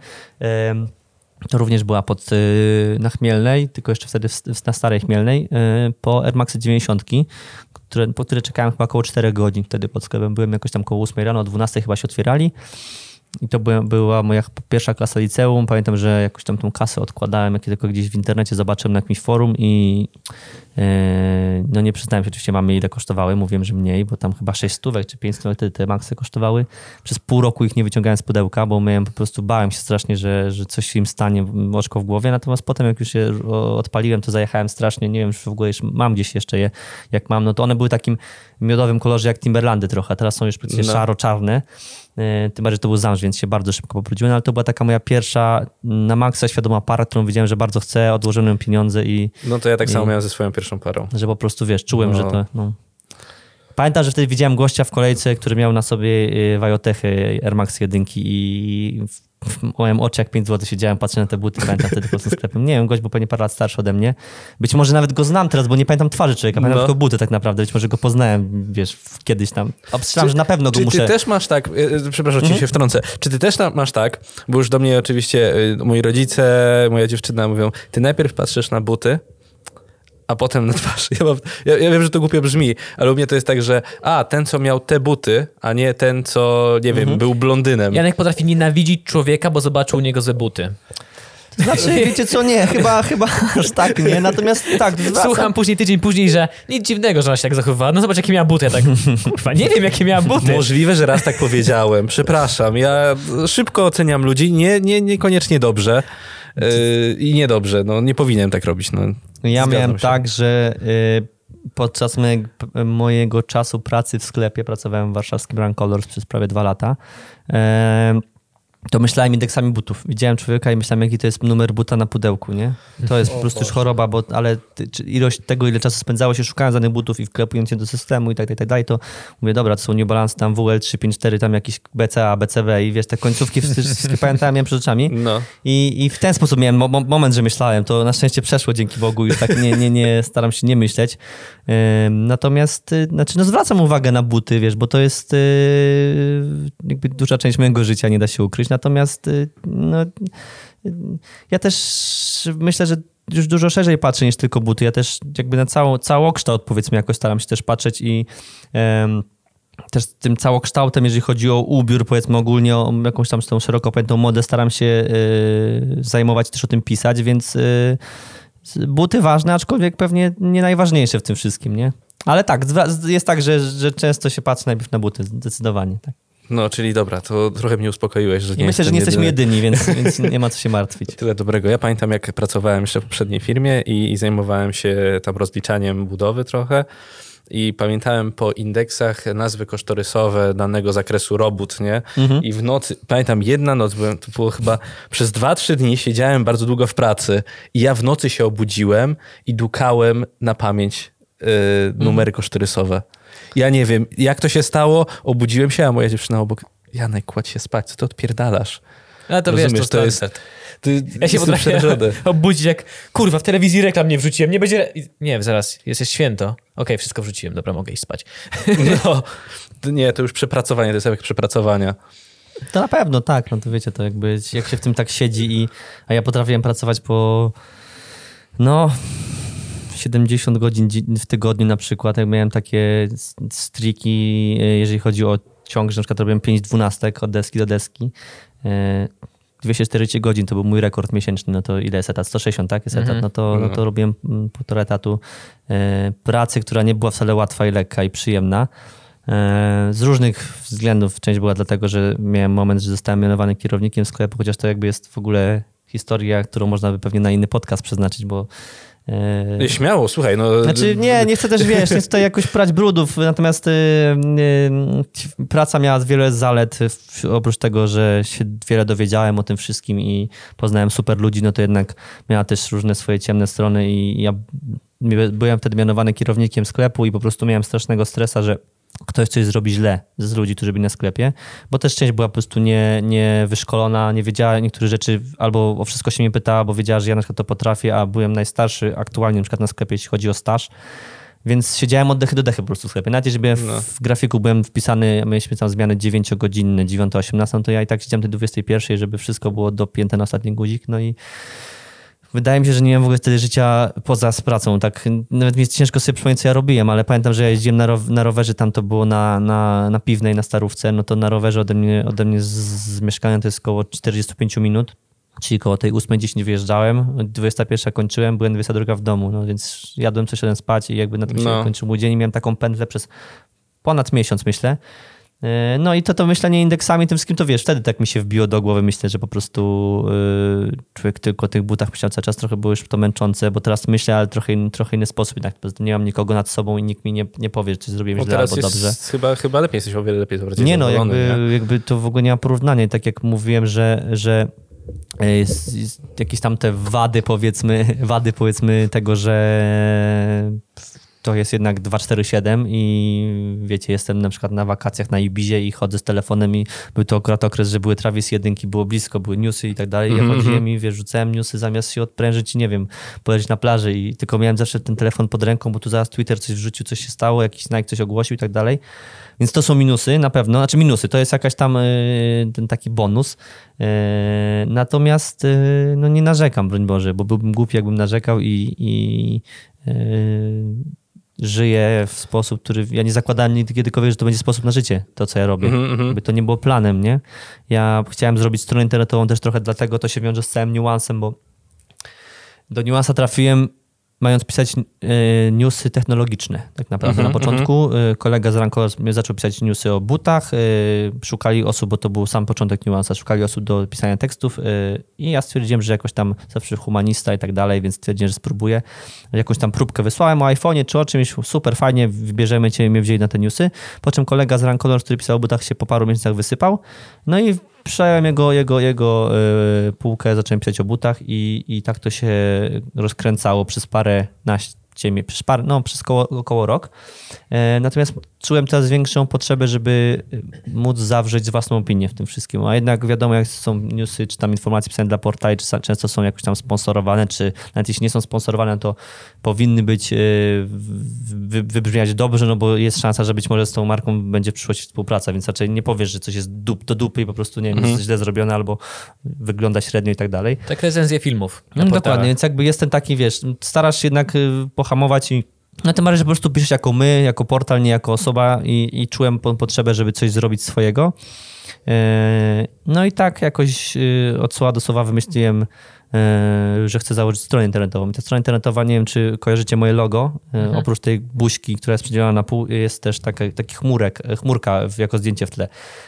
to również była pod, y, na Chmielnej, tylko jeszcze wtedy na Starej Chmielnej, y, po Air Maxy 90, które, po które czekałem chyba około 4 godzin wtedy pod sklepem. Byłem jakoś tam koło 8 rano, o 12 chyba się otwierali. I to była, była moja pierwsza klasa liceum. Pamiętam, że jakoś tam tą kasę odkładałem, jak tylko gdzieś w internecie zobaczyłem na jakimś forum i e, no nie przyznałem się oczywiście mamie ile kosztowały. Mówiłem, że mniej, bo tam chyba 6 stówek czy 5 stówek te, te maksy kosztowały. Przez pół roku ich nie wyciągałem z pudełka, bo miałem po prostu, bałem się strasznie, że, że coś im stanie, oczko w głowie. Natomiast potem jak już je odpaliłem, to zajechałem strasznie. Nie wiem, czy w ogóle jeszcze, mam gdzieś jeszcze je, jak mam. No to one były takim miodowym kolorze jak Timberlandy trochę, teraz są już przecież No. szaro-czarne. E, Tym bardziej, że to był zamrz, więc się bardzo szybko pobrudziłem, no, ale to była taka moja pierwsza na maksa świadoma para, którą wiedziałem, że bardzo chcę, odłożyłem ją pieniądze i No to ja tak samo I- miałem ze swoją pierwszą parą. że po prostu, wiesz, czułem, No. że to... No. Pamiętam, że wtedy widziałem gościa w kolejce, który miał na sobie y, Wajotechy Air Max 1 i w moim oczy jak 5 zł siedziałem, patrzę na te buty, pamiętam wtedy po sklepem. Nie wiem, gość był pewnie parę lat starszy ode mnie. Być może nawet go znam teraz, bo nie pamiętam twarzy człowieka, pamiętam No. tylko buty tak naprawdę. Być może go poznałem, wiesz, kiedyś tam. Obstrzymałem, Czy- że na pewno go Czy muszę... ty też masz tak, e, e, przepraszam, Mhm. ci się wtrącę, czy ty też masz tak, bo już do mnie oczywiście e, moi rodzice, moja dziewczyna mówią, ty najpierw patrzysz na buty, a potem na twarz. Ja, mam, ja, ja wiem, że to głupio brzmi, ale u mnie to jest tak, że a, ten co miał te buty, a nie ten co, nie wiem, Mhm. był blondynem. Janek potrafi nienawidzić człowieka, bo zobaczył u niego ze buty. Znaczy, wiecie co, nie, chyba, chyba aż tak nie, natomiast tak, zwracam- Słucham później, tydzień później, że nic dziwnego, że ona się tak zachowywała. No zobacz, jakie miała buty. Ja tak, kurwa, nie wiem, jakie miała buty. Możliwe, że raz tak powiedziałem. Przepraszam. Ja szybko oceniam ludzi, nie, nie, niekoniecznie dobrze. Yy, I niedobrze. No, nie powinienem tak robić. No, Ja Zgadzam miałem się. tak, że y, podczas mojego, mojego czasu pracy w sklepie, pracowałem w warszawskim Brand Colors przez prawie dwa lata, to myślałem indeksami butów. Widziałem człowieka i myślałem, jaki to jest numer buta na pudełku, nie? To jest po prostu już choroba, bo ale ilość tego, ile czasu spędzało się szukając danych butów i wklepując je do systemu i tak, tak, tak dalej, to mówię, dobra, to są New Balance, tam WL354, tam jakiś BCA, BCW i wiesz, te końcówki wszystkie, pamiętałem, miałem przed oczami. no. I, I w ten sposób miałem mo- mo- moment, że myślałem. To na szczęście przeszło dzięki Bogu, już tak nie, nie, nie staram się nie myśleć. Ym, natomiast, y, znaczy, no zwracam uwagę na buty, wiesz, bo to jest y, jakby duża część mojego życia, nie da się ukryć. Natomiast, y, no, ja też myślę, że już dużo szerzej patrzę niż tylko buty. Ja też jakby na całą, całokształt powiedzmy jakoś staram się też patrzeć i em, też tym całokształtem, jeżeli chodzi o ubiór, powiedzmy ogólnie o jakąś tam tą szeroko pojętą modę, staram się y, zajmować, też o tym pisać, więc y, buty ważne, aczkolwiek pewnie nie najważniejsze w tym wszystkim, nie? Ale tak, jest tak, że, że często się patrzy najpierw na buty, zdecydowanie. Tak. No, czyli dobra, to trochę mnie uspokoiłeś, że nie myślę, że nie jesteśmy jedyny. jedyni, więc, więc nie ma co się martwić. Tyle dobrego. Ja pamiętam, jak pracowałem jeszcze w poprzedniej firmie i, i zajmowałem się tam rozliczaniem budowy trochę. I pamiętałem po indeksach nazwy kosztorysowe danego zakresu robót, nie? I w nocy, pamiętam jedna noc, byłem, to było chyba przez dwa, trzy dni siedziałem bardzo długo w pracy i ja w nocy się obudziłem i dukałem na pamięć y, numery kosztorysowe. Ja nie wiem, jak to się stało, obudziłem się, a moja dziewczyna obok, Janek, kładź się spać, co ty odpierdalasz? A to wiesz, Rozumiesz, to, to jest... Ty, Ja się potrafię przerażony. obudzić jak, kurwa, w telewizji reklam nie wrzuciłem, nie będzie... Nie, zaraz, jest jest święto. Okej, wszystko wrzuciłem, dobra, mogę iść spać. No, to nie, to już przepracowanie, to jest efekt przepracowania. To na pewno, tak. No to wiecie, to jakby jak się w tym tak siedzi i... A ja potrafiłem pracować po... No... 70 godzin dzi- w tygodniu na przykład. Jak miałem takie striki, e, jeżeli chodzi o ciąg, że na przykład robiłem 5 dwunastek od deski do deski. E, 240 godzin to był mój rekord miesięczny, no to ile jest etat? 160, tak? Jest etat. No to, no to robiłem mm, półtora etatu e, pracy, która nie była wcale łatwa i lekka i przyjemna. E, Z różnych względów. Część była dlatego, że miałem moment, że zostałem mianowany kierownikiem sklepu, chociaż to jakby jest w ogóle historia, którą można by pewnie na inny podcast przeznaczyć, bo e, Śmiało, słuchaj, no... znaczy nie, nie chcę też, wiesz, nie chcę tutaj jakoś prać brudów, natomiast y, y, praca miała wiele zalet, oprócz tego, że się wiele dowiedziałem o tym wszystkim i poznałem super ludzi, no to jednak miała też różne swoje ciemne strony i ja byłem wtedy mianowany kierownikiem sklepu i po prostu miałem strasznego stresa, że ktoś coś zrobi źle z ludzi, którzy byli na sklepie, bo też część była po prostu nie, nie wyszkolona, nie wiedziała niektórych rzeczy, albo o wszystko się mnie pytała, bo wiedziała, że ja na przykład to potrafię, a byłem najstarszy aktualnie na przykład na sklepie, jeśli chodzi o staż, więc siedziałem od dechy do dechy po prostu w sklepie. Nawet jeżeli byłem w, No. w grafiku byłem wpisany, mieliśmy tam zmiany 9-godzinne, 9-18, to ja i tak siedziałem tej 21, żeby wszystko było dopięte na ostatni guzik, no i Wydaje mi się, że nie miałem w ogóle wtedy życia poza z pracą. Tak, nawet mi jest ciężko sobie przypomnieć, co ja robiłem, ale pamiętam, że ja jeździłem na, row, na rowerze, tam to było na, na, na Piwnej, na Starówce, no to na rowerze ode mnie, ode mnie z, z mieszkania to jest około 45 minut, czyli koło tej 8.10 wyjeżdżałem, 21 kończyłem, byłem 22 w domu, no więc jadłem, coś szedłem spać i jakby na tym się No. kończył mój dzień i miałem taką pętlę przez ponad miesiąc, myślę. E, No i to to myślenie indeksami, tym wszystkim, to wiesz, wtedy tak mi się wbiło do głowy, myślę, że po prostu yy, człowiek tylko o tych butach myślał cały czas, trochę było już to męczące, bo teraz myślę, ale trochę, in- trochę inny sposób, jednak nie mam nikogo nad sobą i nikt mi nie, nie powie, czy zrobiłem Bo źle albo jest dobrze. chyba, chyba lepiej, jesteś o wiele lepiej bardziej Nie no, jakby, nie? jakby to w ogóle nie ma porównania. I Tak jak mówiłem, że, że e, jest, jest jakieś tam te wady powiedzmy, wady powiedzmy tego, że to jest jednak 247 i wiecie, jestem na przykład na wakacjach na Ibizie i chodzę z telefonem i był to akurat okres, że były Travis jedynki, było blisko, były newsy i tak dalej. Ja Mhm, chodziłem i wiesz, rzucałem newsy zamiast się odprężyć i nie wiem, polecieć na plaży i tylko miałem zawsze ten telefon pod ręką, bo tu zaraz Twitter coś wrzucił, coś się stało, jakiś Nike coś ogłosił i tak dalej. Więc to są minusy na pewno, znaczy minusy, to jest jakaś tam y, ten taki bonus. Y, Natomiast y, no nie narzekam, broń Boże, bo byłbym głupi, jakbym narzekał i, i żyję w sposób, który ja nie zakładałem nigdy kiedykolwiek, że to będzie sposób na życie, to co ja robię. Mhm, mhm. Jakby to nie było planem, nie? Ja chciałem zrobić stronę internetową też trochę dlatego, to się wiąże z całym niuansem, bo do niuansa trafiłem mając pisać e, newsy technologiczne. Tak naprawdę Mhm, na początku e, kolega z Ranko zaczął pisać newsy o butach, e, szukali osób, bo to był sam początek niuansa, szukali osób do pisania tekstów i ja stwierdziłem, że jakoś tam zawsze humanista i tak dalej, więc stwierdziłem, że spróbuję. Jakąś tam próbkę wysłałem o iPhone'ie czy o czymś, super, fajnie, wybierzemy cię i mnie wzięli na te newsy. Po czym kolega z Rancolor, który pisał o butach się po paru miesiącach wysypał. No i przejąłem jego, jego, jego y, półkę, zacząłem pisać o butach i, i tak to się rozkręcało przez parę naście, mie- przez parę, no przez koło, około rok. E, natomiast czułem coraz większą potrzebę, żeby y, móc zawrzeć własną opinię w tym wszystkim. A jednak wiadomo, jak są newsy, czy tam informacje pisane dla portali, czy często są jakoś tam sponsorowane, czy nawet jeśli nie są sponsorowane, to powinny być, y, wy, wybrzmiać dobrze, no bo jest szansa, że być może z tą marką będzie w przyszłości współpraca, więc raczej nie powiesz, że coś jest dup, do dupy i po prostu nie wiem, jest źle zrobione albo wygląda średnio i tak dalej. Tak recenzje filmów. No, dokładnie, więc jakby jest ten taki, wiesz, starasz się jednak y, pohamować i no tym bardziej, że po prostu piszesz jako my, jako portal, nie jako osoba i, i czułem po, potrzebę, żeby coś zrobić swojego. E, No i tak jakoś y, od słowa do słowa wymyśliłem, e, że chcę założyć stronę internetową. I ta strona internetowa, nie wiem, czy kojarzycie moje logo. E, Oprócz tej buźki, która jest przydzielona na pół, jest też taka, taki chmurek, e, chmurka jako zdjęcie w tle.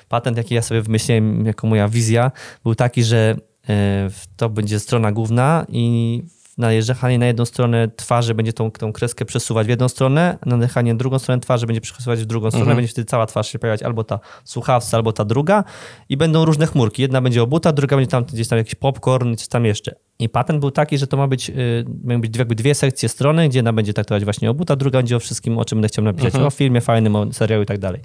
Patent, jaki ja sobie wymyśliłem jako moja wizja, był taki, że e, to będzie strona główna i najeżdżanie na jedną stronę twarzy będzie tą, tą kreskę przesuwać w jedną stronę, nadychanie na drugą stronę twarzy będzie przesuwać w drugą stronę, będzie wtedy cała twarz się pojawiać albo ta słuchawca, albo ta druga i będą różne chmurki. Jedna będzie obuta, druga będzie tam gdzieś tam jakiś popcorn coś tam jeszcze. I patent był taki, że to ma być, y, mają być jakby dwie sekcje strony, gdzie jedna będzie traktować właśnie o buta, druga będzie o wszystkim, o czym będę chciał napisać, o filmie fajnym, o serialu i tak dalej.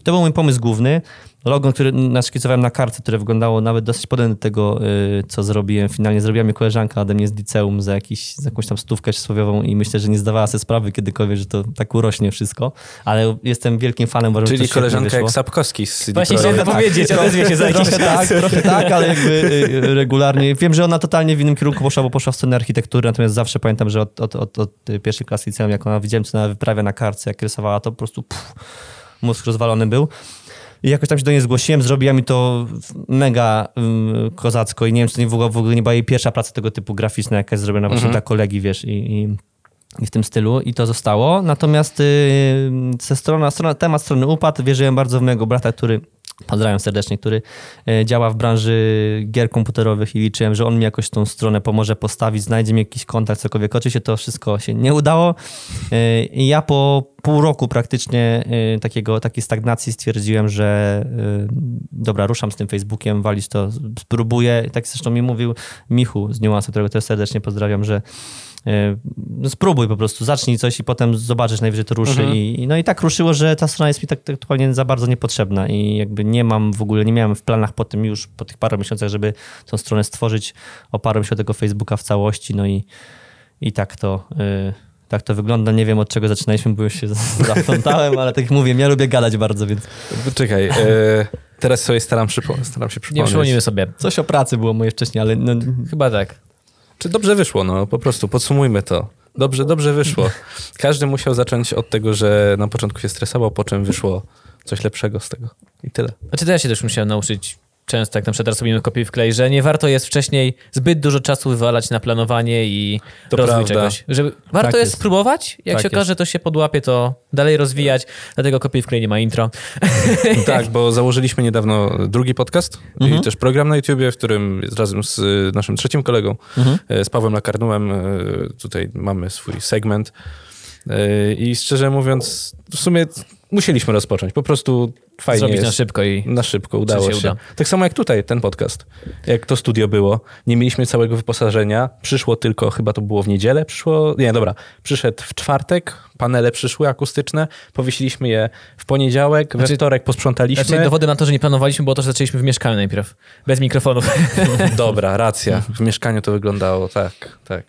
I to był mój pomysł główny. Logo, który naszkicowałem na kartce, które wyglądało nawet dosyć podobnie do tego, y, co zrobiłem. Finalnie zrobiła mi koleżanka ode mnie z liceum za, jakiś, za jakąś tam stówkę przysłowiową i myślę, że nie zdawała sobie sprawy kiedykolwiek, że to tak urośnie wszystko. Ale jestem wielkim fanem, uważam, że to Czyli koleżanka jak Sapkowski z Właśnie chciałem powiedzieć, odezwie się za jakiś tak, trochę tak, ale jakby y, regularnie. Wiem, że ona totalnie w innym kierunku poszła, bo poszła w stronę architektury, natomiast zawsze pamiętam, że od, od, od, od pierwszej klasy liceum, jak ona widziałem, co ona wyprawia na kartce, jak rysowała, to po prostu pff, mózg rozwalony był. I jakoś tam się do niej zgłosiłem, zrobiła mi to mega ym, kozacko i nie wiem, czy to nie w ogóle, w ogóle nie była jej pierwsza praca tego typu graficzna, jaka jest zrobiona właśnie dla kolegi, wiesz, i, i, i w tym stylu i to zostało. Natomiast y, ze strona, strona, temat strony upadł, wierzyłem bardzo w mojego brata, który Pozdrawiam serdecznie, który e, działa w branży gier komputerowych i liczyłem, że on mi jakoś tą stronę pomoże postawić, znajdzie mi jakiś kontakt, cokolwiek. Oczywiście to wszystko się nie udało. E, I ja po pół roku praktycznie e, takiego, takiej stagnacji stwierdziłem, że dobra, ruszam z tym Facebookiem, walić to, spróbuję. Tak zresztą mi mówił Michu z Niuansu, którego też serdecznie pozdrawiam, że spróbuj po prostu, zacznij coś i potem zobaczysz, najwyżej to ruszy. I, i- no i tak ruszyło, że ta strona jest mi tak, tak aktualnie za bardzo niepotrzebna i jakby nie mam w ogóle, nie miałem w planach po tym już, po tych paru miesiącach, żeby tą stronę stworzyć. Oparłem się o tego Facebooka w całości, no i, i tak to... y, tak to wygląda. Nie wiem od czego zaczynaliśmy, bo już się zaplątałem, ale tak jak mówię, ja lubię gadać bardzo, więc Czekaj, e, teraz sobie staram, przypo- staram się Nie przypomnieć. przypomnimy sobie. coś o pracy było moje wcześniej, ale no, Chyba tak. Czy dobrze wyszło, no po prostu, podsumujmy to. Dobrze, dobrze wyszło. Każdy musiał zacząć od tego, że na początku się stresował, po czym wyszło coś lepszego z tego. I tyle. Znaczy to ja się też musiałem nauczyć często, jak na przykład teraz robimy kopiuj wklej, że nie warto jest wcześniej zbyt dużo czasu wywalać na planowanie i To rozwój prawda. czegoś. Żeby, warto Tak jest jest. spróbować, jak Tak się jest. okaże, to się podłapie, to dalej rozwijać, dlatego kopiuj wklej nie ma intro. Tak, bo założyliśmy niedawno drugi podcast Mhm. i też program na YouTubie, w którym razem z y, naszym trzecim kolegą, Mhm. y, z Pawłem Lakarnułem, y, tutaj mamy swój segment. Y, I szczerze mówiąc, w sumie musieliśmy rozpocząć. Po prostu fajnie Zrobić jest. na szybko i Na szybko, udało się się. uda. Tak samo jak tutaj, ten podcast. Jak to studio było, nie mieliśmy całego wyposażenia, przyszło tylko, chyba to było w niedzielę, przyszło, nie, dobra, przyszedł w czwartek, panele przyszły akustyczne, powiesiliśmy je w poniedziałek, we Znaczy- wtorek posprzątaliśmy. Znaczy dowody na to, że nie planowaliśmy, było to, że zaczęliśmy w mieszkaniu najpierw, bez mikrofonów. Dobra, racja. W mieszkaniu to wyglądało tak, tak.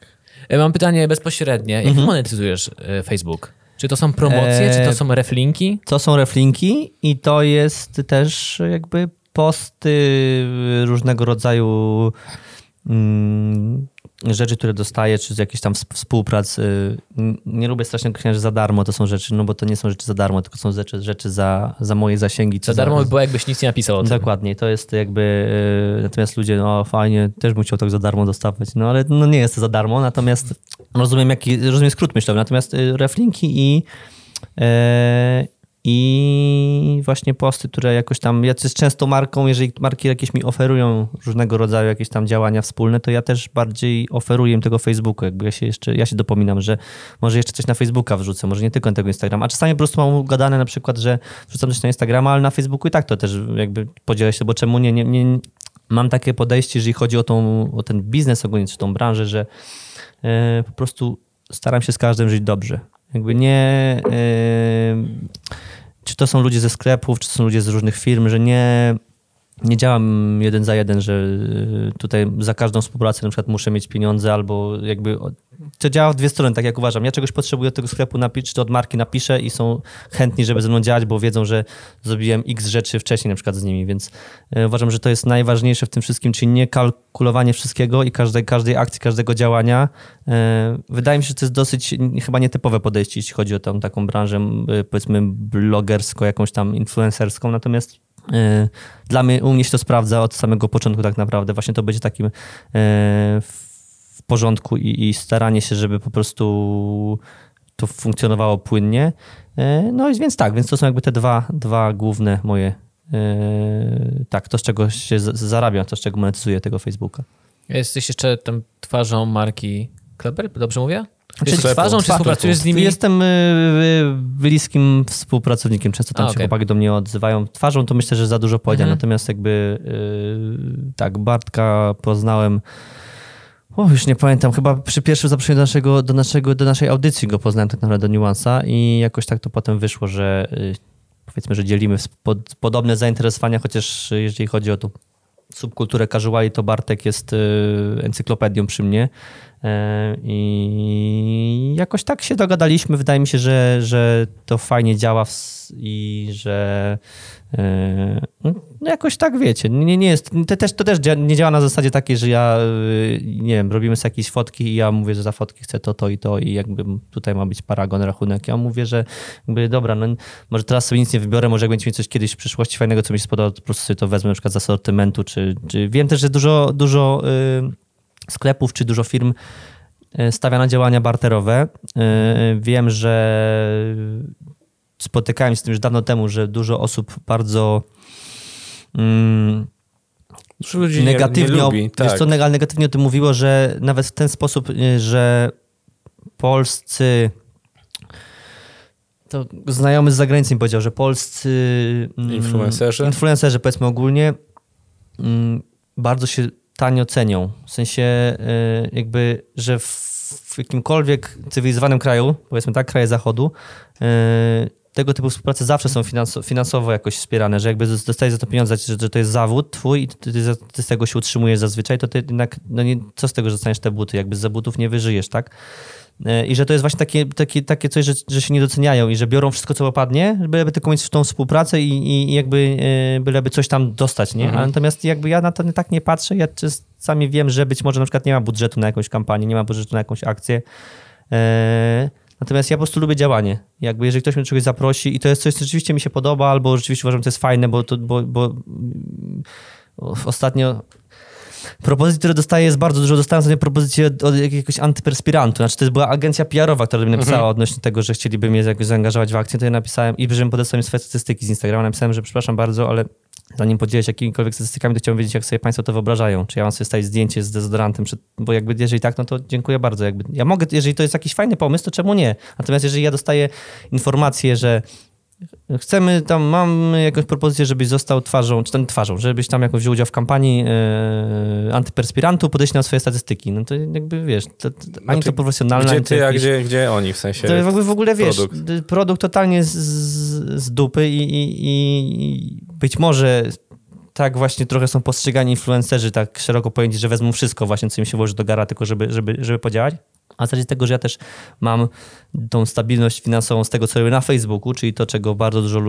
E, Mam pytanie bezpośrednie. Jak monetyzujesz e, Facebook? Czy to są promocje, czy to Eee, są reflinki? To są reflinki i to jest też jakby posty różnego rodzaju mm, rzeczy, które dostaję, czy z jakichś tam sp- współprac. Nie lubię strasznie określać, że za darmo to są rzeczy, no bo to nie są rzeczy za darmo, tylko są rzeczy, rzeczy za, za moje zasięgi. Za darmo by było, jakbyś nic nie napisał o tym. Dokładnie, to jest jakby, y, natomiast ludzie, no fajnie, też bym chciał tak za darmo dostawać, no ale no nie jest to za darmo, natomiast rozumiem, jaki, rozumiem skrót myślowy, natomiast y, reflinki i e, i właśnie posty, które jakoś tam, ja z często marką, jeżeli marki jakieś mi oferują różnego rodzaju jakieś tam działania wspólne, to ja też bardziej oferuję im tego Facebooku, jakby ja się jeszcze, ja się dopominam, że może jeszcze coś na Facebooka wrzucę, może nie tylko na tego Instagrama, a czasami po prostu mam ugadane na przykład, że wrzucam coś na Instagrama, ale na Facebooku i tak to też jakby podzielę się, bo czemu nie, nie, nie mam takie podejście, jeżeli chodzi o, tą, o ten biznes ogólnie, czy tą branżę, że e, po prostu staram się z każdym żyć dobrze. Jakby nie. e, czy to są ludzie ze sklepów, czy to są ludzie z różnych firm, że nie. Nie działam jeden za jeden, że e, tutaj za każdą współpracę na przykład muszę mieć pieniądze albo jakby. To działa w dwie strony, tak jak uważam. Ja czegoś potrzebuję od tego sklepu czy to od marki napiszę i są chętni, żeby ze mną działać, bo wiedzą, że zrobiłem x rzeczy wcześniej na przykład z nimi, więc e, uważam, że to jest najważniejsze w tym wszystkim, czyli nie kalkulowanie wszystkiego i każdej, każdej akcji, każdego działania. E, Wydaje mi się, że to jest dosyć chyba nietypowe podejście, jeśli chodzi o tą taką branżę, powiedzmy blogerską, jakąś tam influencerską, natomiast dla mnie, u mnie się to sprawdza od samego początku tak naprawdę. Właśnie to będzie takim e, w porządku i, i staranie się, żeby po prostu to funkcjonowało płynnie. E, No i więc tak, więc to są jakby te dwa, dwa główne moje, tak, to z czego się zarabiam, to z czego monetyzuję tego Facebooka. Jesteś jeszcze tam twarzą marki Kleber, dobrze mówię? Sklepu. twarzą, czy współpracujesz z nimi? Jestem y, y, bliskim współpracownikiem, często tam A, się okej. chłopaki do mnie odzywają. Twarzą to myślę, że za dużo powiedziane, Mhm. natomiast jakby y, tak, Bartka poznałem o, już nie pamiętam, chyba przy pierwszym zaproszeniu do, naszego, do, naszego, do naszej audycji go poznałem tak naprawdę do Niuansa i jakoś tak to potem wyszło, że powiedzmy, że dzielimy pod, podobne zainteresowania, chociaż jeżeli chodzi o tą subkulturę casuali, to Bartek jest y, encyklopedią przy mnie E, i jakoś tak się dogadaliśmy. Wydaje mi się, że, że to fajnie działa w i że e, no jakoś tak wiecie. Nie, nie jest, to też, to też nie działa na zasadzie takiej, że ja y, nie wiem, robimy sobie jakieś fotki i ja mówię, że za fotki chcę to, to i to i jakby tutaj ma być paragon, rachunek. Ja mówię, że jakby dobra, no może teraz sobie nic nie wybiorę, może jak będzie mi coś kiedyś w przyszłości fajnego, co mi się spodoba, to po prostu sobie to wezmę na przykład z asortymentu, czy, czy wiem też, że dużo, dużo y, sklepów, czy dużo firm stawia na działania barterowe. Wiem, że spotykałem się z tym już dawno temu, że dużo osób bardzo mm, Dużo ludzi negatywnie, nie, nie lubi. Tak. co, neg- negatywnie o tym mówiło, że nawet w ten sposób, y, że polscy to znajomy z zagranicy mi powiedział, że polscy mm, Influencerzy? influencerzy powiedzmy ogólnie mm, bardzo się tanio cenią. W sensie y, jakby, że w, w jakimkolwiek cywilizowanym kraju, powiedzmy tak, kraje zachodu, y, tego typu współprace zawsze są finanso, finansowo jakoś wspierane, że jakby dostajesz za to pieniądze, że, że to jest zawód twój i ty, ty, ty z tego się utrzymujesz zazwyczaj, to ty jednak, no nie, co z tego, że dostaniesz te buty? Jakby za butów nie wyżyjesz, tak? E, I że to jest właśnie takie, takie, takie coś, że, że się nie doceniają i że biorą wszystko, co opadnie, byleby tylko mieć w tą współpracę i, i, jakby e, byleby coś tam dostać, nie? Mhm. Natomiast jakby ja na to tak nie patrzę, ja czasami wiem, że być może na przykład nie ma budżetu na jakąś kampanię, nie ma budżetu na jakąś akcję, e, Natomiast ja po prostu lubię działanie. Jakby jeżeli ktoś mnie do czegoś zaprosi i to jest coś, co rzeczywiście mi się podoba, albo rzeczywiście uważam, że to jest fajne, bo, to, bo, bo ostatnio propozycji, które dostaję jest bardzo dużo. Dostałem ostatnio propozycję od, od jakiegoś antyperspirantu. Znaczy to była agencja PR-owa, która mi napisała Mhm. odnośnie tego, że chcieliby mnie jakoś zaangażować w akcję, to ja napisałem i żebym podesłał mi swoje statystyki z Instagrama. Napisałem, że przepraszam bardzo, ale zanim podzielę się jakimikolwiek statystykami, to chciałbym wiedzieć, jak sobie Państwo to wyobrażają. Czy ja mam sobie stawić zdjęcie z dezodorantem, przed, bo jakby jeżeli tak, no to dziękuję bardzo. Jakby, ja mogę, jeżeli to jest jakiś fajny pomysł, to czemu nie? Natomiast jeżeli ja dostaję informację, że Chcemy tam, mam jakąś propozycję, żebyś został twarzą, czy tam twarzą, żebyś tam jakoś wziął udział w kampanii e, antyperspirantu, podejść na swoje statystyki. No to jakby wiesz, to, to, ani Znaczy, to profesjonalne, Gdzie ani ty, a gdzie, gdzie oni w sensie? to jakby w ogóle wiesz, produkt. produkt, totalnie z, z, z dupy i, i, i być może tak właśnie trochę są postrzegani influencerzy tak szeroko pojęci, że wezmą wszystko właśnie, co im się włoży do gara, tylko żeby, żeby, żeby podziałać. A z racji tego, że ja też mam tą stabilność finansową z tego, co robię na Facebooku, czyli to, czego bardzo dużo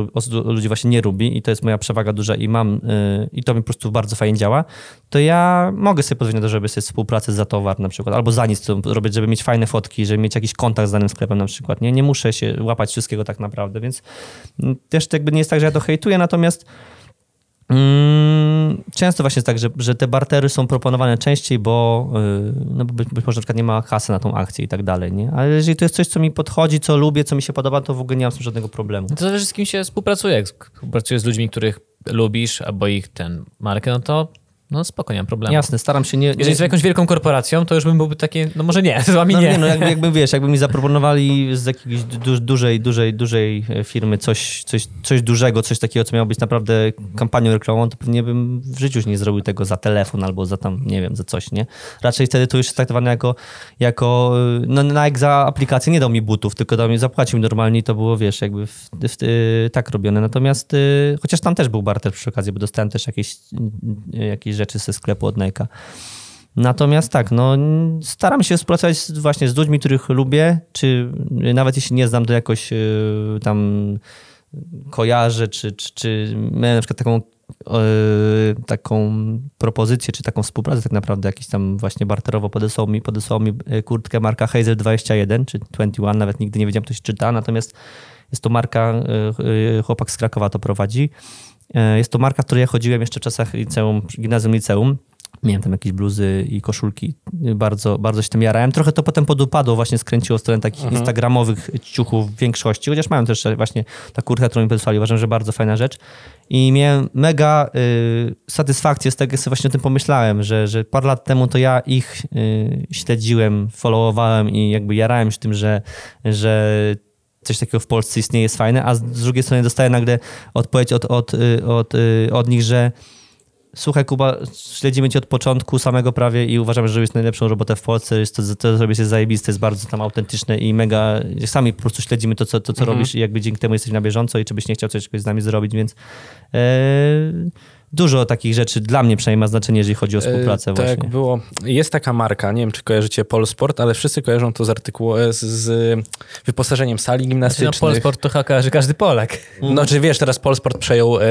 ludzi właśnie nie lubi i to jest moja przewaga duża i mam, yy, i to mi po prostu bardzo fajnie działa, to ja mogę sobie pozwolić na to, żeby sobie współpracę za towar na przykład, albo za nic co robić, żeby mieć fajne fotki, żeby mieć jakiś kontakt z danym sklepem na przykład. Nie, nie muszę się łapać wszystkiego tak naprawdę, więc mm, też to jakby nie jest tak, że ja to hejtuję, natomiast często właśnie jest tak, że, że te bartery są proponowane częściej, bo, yy, no być, być może na przykład nie ma kasy na tą akcję i tak dalej, nie? Ale jeżeli to jest coś, co mi podchodzi, co lubię, co mi się podoba, to w ogóle nie mam z tym żadnego problemu. To zależy z kim się współpracuje. Jak współpracujesz z ludźmi, których lubisz, albo ich ten markę, no to no spoko, nie mam problemu. Jasne, staram się nie... nie Jeżeli jest jakąś wielką korporacją, to już bym byłby taki, no może nie, z wami no, nie. nie, no jakby, jakby wiesz, jakby mi zaproponowali z jakiejś du, dużej, dużej, dużej firmy coś, coś, coś dużego, coś takiego, co miało być naprawdę kampanią reklamową, to pewnie bym w życiu nie zrobił tego za telefon albo za tam, nie wiem, za coś, nie? Raczej wtedy to już jest traktowane jako, jako no Nike za aplikację nie dał mi butów, tylko dał mi, zapłacił mi normalnie i to było, wiesz, jakby w, w, w, tak robione. Natomiast, chociaż tam też był barter przy okazji, bo dostałem też jakieś, jakieś rzeczy ze sklepu od Nike'a. Natomiast tak, no, staram się współpracować właśnie z ludźmi, których lubię, czy nawet jeśli nie znam, to jakoś y, tam kojarzę, czy, czy, czy miałem na przykład taką, y, taką propozycję, czy taką współpracę tak naprawdę, jakiś tam właśnie barterowo podesłał mi, podesłał mi y, kurtkę marka Hazel 21, czy 21, nawet nigdy nie wiedziałem, kto się czyta, natomiast jest to marka, y, y, chłopak z Krakowa to prowadzi. Y, Jest to marka, w której ja chodziłem jeszcze w czasach liceum, gimnazjum liceum. Miałem tam jakieś bluzy i koszulki. Bardzo, bardzo się tym jarałem. Trochę to potem podupadło, właśnie skręciło stronę takich instagramowych ciuchów w większości, chociaż mają też właśnie ta kurtka, którą mi podesłali. Uważam, że bardzo fajna rzecz. I miałem mega y, satysfakcję z tego, jak sobie właśnie o tym pomyślałem, że, że parę lat temu to ja ich y, śledziłem, followowałem i jakby jarałem się tym, że, że coś takiego w Polsce istnieje, jest fajne, a z drugiej strony dostaję nagle odpowiedź od, od, y, od, y, od nich, że Słuchaj, Kuba, śledzimy cię od początku samego prawie i uważam, że robisz najlepszą robotę w Polsce. Jest to, to robisz jest zajebiste, jest bardzo tam autentyczne i mega. Sami po prostu śledzimy to, co, to, co robisz i jakby dzięki temu jesteś na bieżąco i czy byś nie chciał coś z nami zrobić, więc e, dużo takich rzeczy dla mnie przynajmniej ma znaczenie, jeżeli chodzi o współpracę E, to właśnie. jak było, jest taka marka, nie wiem czy kojarzycie Polsport, ale wszyscy kojarzą to z artykułu, e, z, z wyposażeniem sali Znaczy, no. Polsport to chyba że każdy Polak. No, czy wiesz, teraz Polsport przejął e,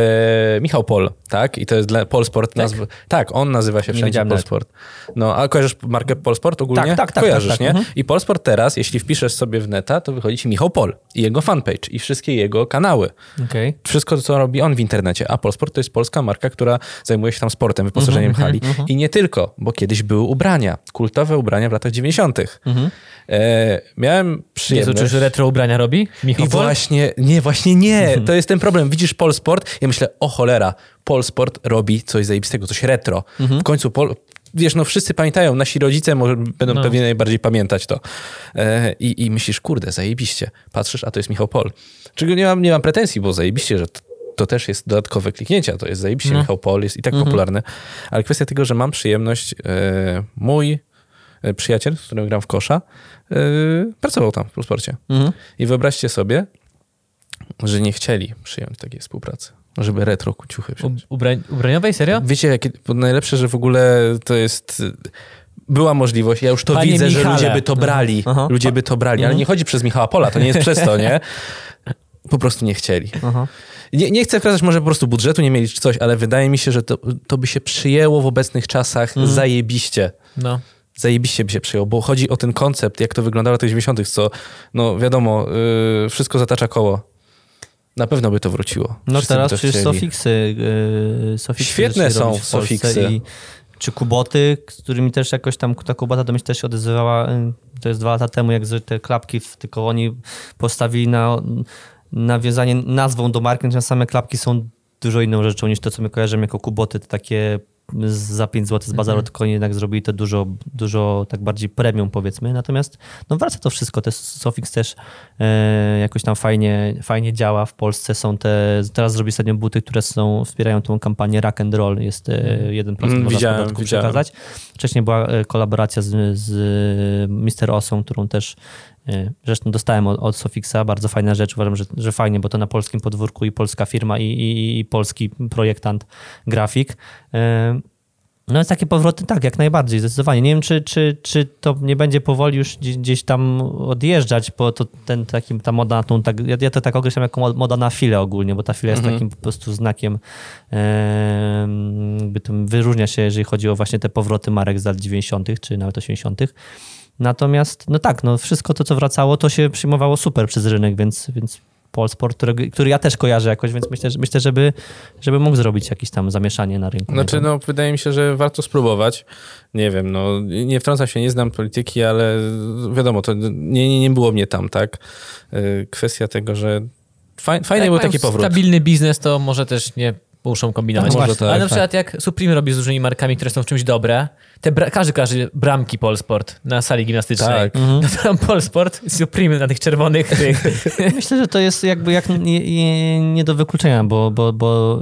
Michał Pol, tak? I to jest dla Polsport nazw... Tak, on nazywa się wszędzie. Polsport. No, a kojarzysz markę Polsport ogólnie? Tak, tak, tak, Kojarzysz, tak, tak, nie? mhm. I Polsport teraz, jeśli wpiszesz sobie w neta, to wychodzi ci Michał Pol i jego fanpage i wszystkie jego kanały. Okej. Wszystko, co robi on w internecie. A Polsport to jest polska marka, która zajmuje się tam sportem, wyposażeniem Mhm, hali. I nie tylko, bo kiedyś były ubrania, kultowe ubrania w latach 90. Mhm. E, miałem Jezu, przyjemność... czy już retro ubrania robi? Michał I Pol? właśnie, nie, właśnie nie. To jest ten problem. Widzisz Polsport, ja myślę, o cholera, Polsport robi coś zajebistego, coś retro. W końcu Pol... Wiesz, no wszyscy pamiętają, nasi rodzice może będą No. pewnie najbardziej pamiętać to. E, i, I myślisz, kurde, zajebiście. Patrzysz, a to jest Michał Pol. Czego nie mam, nie mam pretensji, bo zajebiście, że to, to też jest dodatkowe kliknięcia, to jest zajebiście, No. Michał Pol jest i tak popularny. Ale kwestia tego, że mam przyjemność, e, mój e, przyjaciel, z którym gram w kosza, e, pracował tam w Polsporcie. Mhm. I wyobraźcie sobie, że nie chcieli przyjąć takiej współpracy, żeby retro ciuchy wziąć. Ubrań, ubraniowej, serio? Wiecie, jakie, najlepsze, że w ogóle to jest... Była możliwość, ja już to Panie widzę, że Michale. ludzie by to brali. Aha. Ludzie by to brali, ale nie chodzi przez Michała Pola, to nie jest przez to, nie? Po prostu nie chcieli. Aha. Nie, nie chcę wskazać, może po prostu budżetu nie mieli czy coś, ale wydaje mi się, że to, to by się przyjęło w obecnych czasach zajebiście. No. Zajebiście by się przyjął, bo chodzi o ten koncept, jak to wyglądało w latach 90., co, no wiadomo, yy, wszystko zatacza koło. Na pewno by to wróciło. No Wszyscy teraz przecież. Sofiksy, yy, Sofiksy Świetne są Sofiksy. I, czy Kuboty, z którymi też jakoś tam ta Kubota do mnie też się odezwała, yy, to jest dwa lata temu, jak te klapki, w- tylko oni postawili na nawiązanie nazwą do marki, natomiast same klapki są dużo inną rzeczą niż to, co my kojarzymy jako Kuboty, takie za 5 zł z bazaru, tylko oni jednak zrobili to dużo, dużo tak bardziej premium powiedzmy. Natomiast no wraca to wszystko. Te Sofix też e, jakoś tam fajnie, fajnie działa w Polsce. Są te, teraz zrobi ostatnio buty, które są, wspierają tą kampanię Rock and Roll. Jest e, 1% Mm, można widziałem, podatku widziałem. przekazać. Wcześniej była e, kolaboracja z, z Mr. Osą, którą też zresztą dostałem od, od Sofixa. Bardzo fajna rzecz. Uważam, że, że fajnie, bo to na polskim podwórku i polska firma i, i, i polski projektant, grafik. E, no jest takie powroty, tak, jak najbardziej, zdecydowanie. Nie wiem, czy, czy, czy to nie będzie powoli już gdzieś, tam odjeżdżać, bo to ten, taki, ta moda na tą, tak, ja, ja to tak określam jako mo- moda na filę ogólnie, bo ta fila jest takim po prostu znakiem, em, jakby tym wyróżnia się, jeżeli chodzi o właśnie te powroty marek z lat 90. czy nawet 80. Natomiast, no tak, no wszystko to, co wracało, to się przyjmowało super przez rynek, więc, więc Polsport, którego, który ja też kojarzę jakoś, więc myślę, że- myślę żeby, żeby mógł zrobić jakieś tam zamieszanie na rynku. Znaczy, no, wydaje mi się, że warto spróbować. Nie wiem, no, nie wtrącam się, nie znam polityki, ale wiadomo, to nie, nie, nie było mnie tam, tak? Y, Kwestia tego, że faj, fajny Jak był taki powrót. stabilny biznes, to może też nie muszą kombinować. No może właśnie, tak. Ale na tak. przykład jak Supreme robi z różnymi markami, które są w czymś dobre, te bra- każdy kojarzy bramki Polsport na sali gimnastycznej. Tak. No to tam Polsport, Supreme na tych czerwonych tych. Myślę, że to jest jakby jak nie, nie, do wykluczenia, bo, bo, bo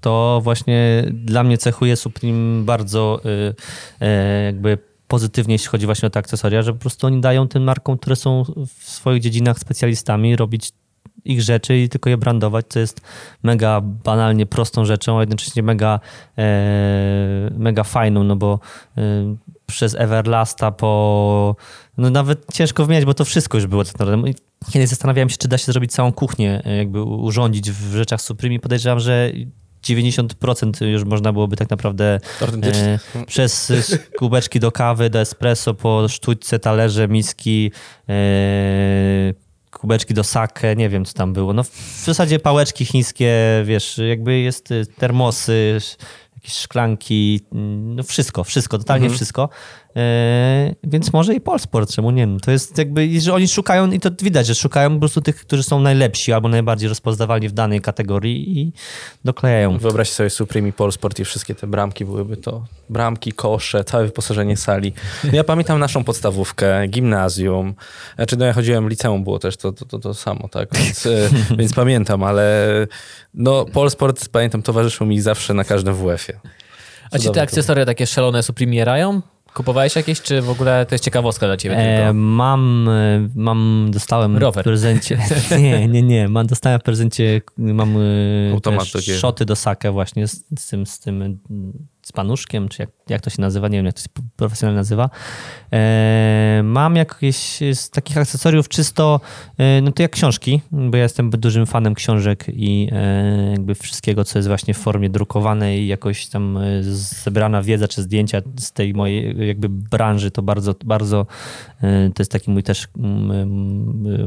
to właśnie dla mnie cechuje Supreme bardzo y, e, jakby pozytywnie, jeśli chodzi właśnie o te akcesoria, że po prostu oni dają tym markom, które są w swoich dziedzinach specjalistami, robić ich rzeczy i tylko je brandować, co jest mega banalnie prostą rzeczą, a jednocześnie mega, e, mega fajną, no bo e, przez Everlasta po... No nawet ciężko wymieniać, bo to wszystko już było tak naprawdę. Kiedyś zastanawiałem się, czy da się zrobić całą kuchnię, e, jakby urządzić w rzeczach Supreme i podejrzewam, że 90% już można byłoby tak naprawdę e, przez kubeczki do kawy, do espresso, po sztućce, talerze, miski, e, kubeczki do sake, nie wiem co tam było. No w zasadzie pałeczki chińskie, wiesz, jakby jest e, termosy, jakieś szklanki, mm, no wszystko, wszystko, totalnie wszystko. E, więc może i Polsport, czemu nie? No To jest jakby, że oni szukają, i to widać, że szukają po prostu tych, którzy są najlepsi albo najbardziej rozpoznawalni w danej kategorii i doklejają. Wyobraź sobie Supreme i Polsport i wszystkie te bramki byłyby to. Bramki, kosze, całe wyposażenie sali. No ja pamiętam naszą podstawówkę, gimnazjum. Znaczy, no ja chodziłem, liceum było też to, to, to, to samo, tak? Więc, e, więc pamiętam, ale no Polsport, pamiętam, towarzyszył mi zawsze na każdym WF-ie. A ci te akcesoria takie szalone Supremierają? Kupowałeś jakieś, czy w ogóle to jest ciekawostka dla ciebie E, mam, e, mam, dostałem Rower. w prezencie. Nie, nie, nie. Mam, dostałem w prezencie, mam e, Automat szoty do sakę właśnie z, z tym, z tym z panuszkiem, czy jak, jak to się nazywa, nie wiem jak to się profesjonalnie nazywa. E, mam jakieś z takich akcesoriów czysto, e, no to jak książki, bo ja jestem dużym fanem książek i e, jakby wszystkiego, co jest właśnie w formie drukowanej jakoś tam zebrana wiedza czy zdjęcia z tej mojej jakby branży, to bardzo, bardzo to jest taki mój też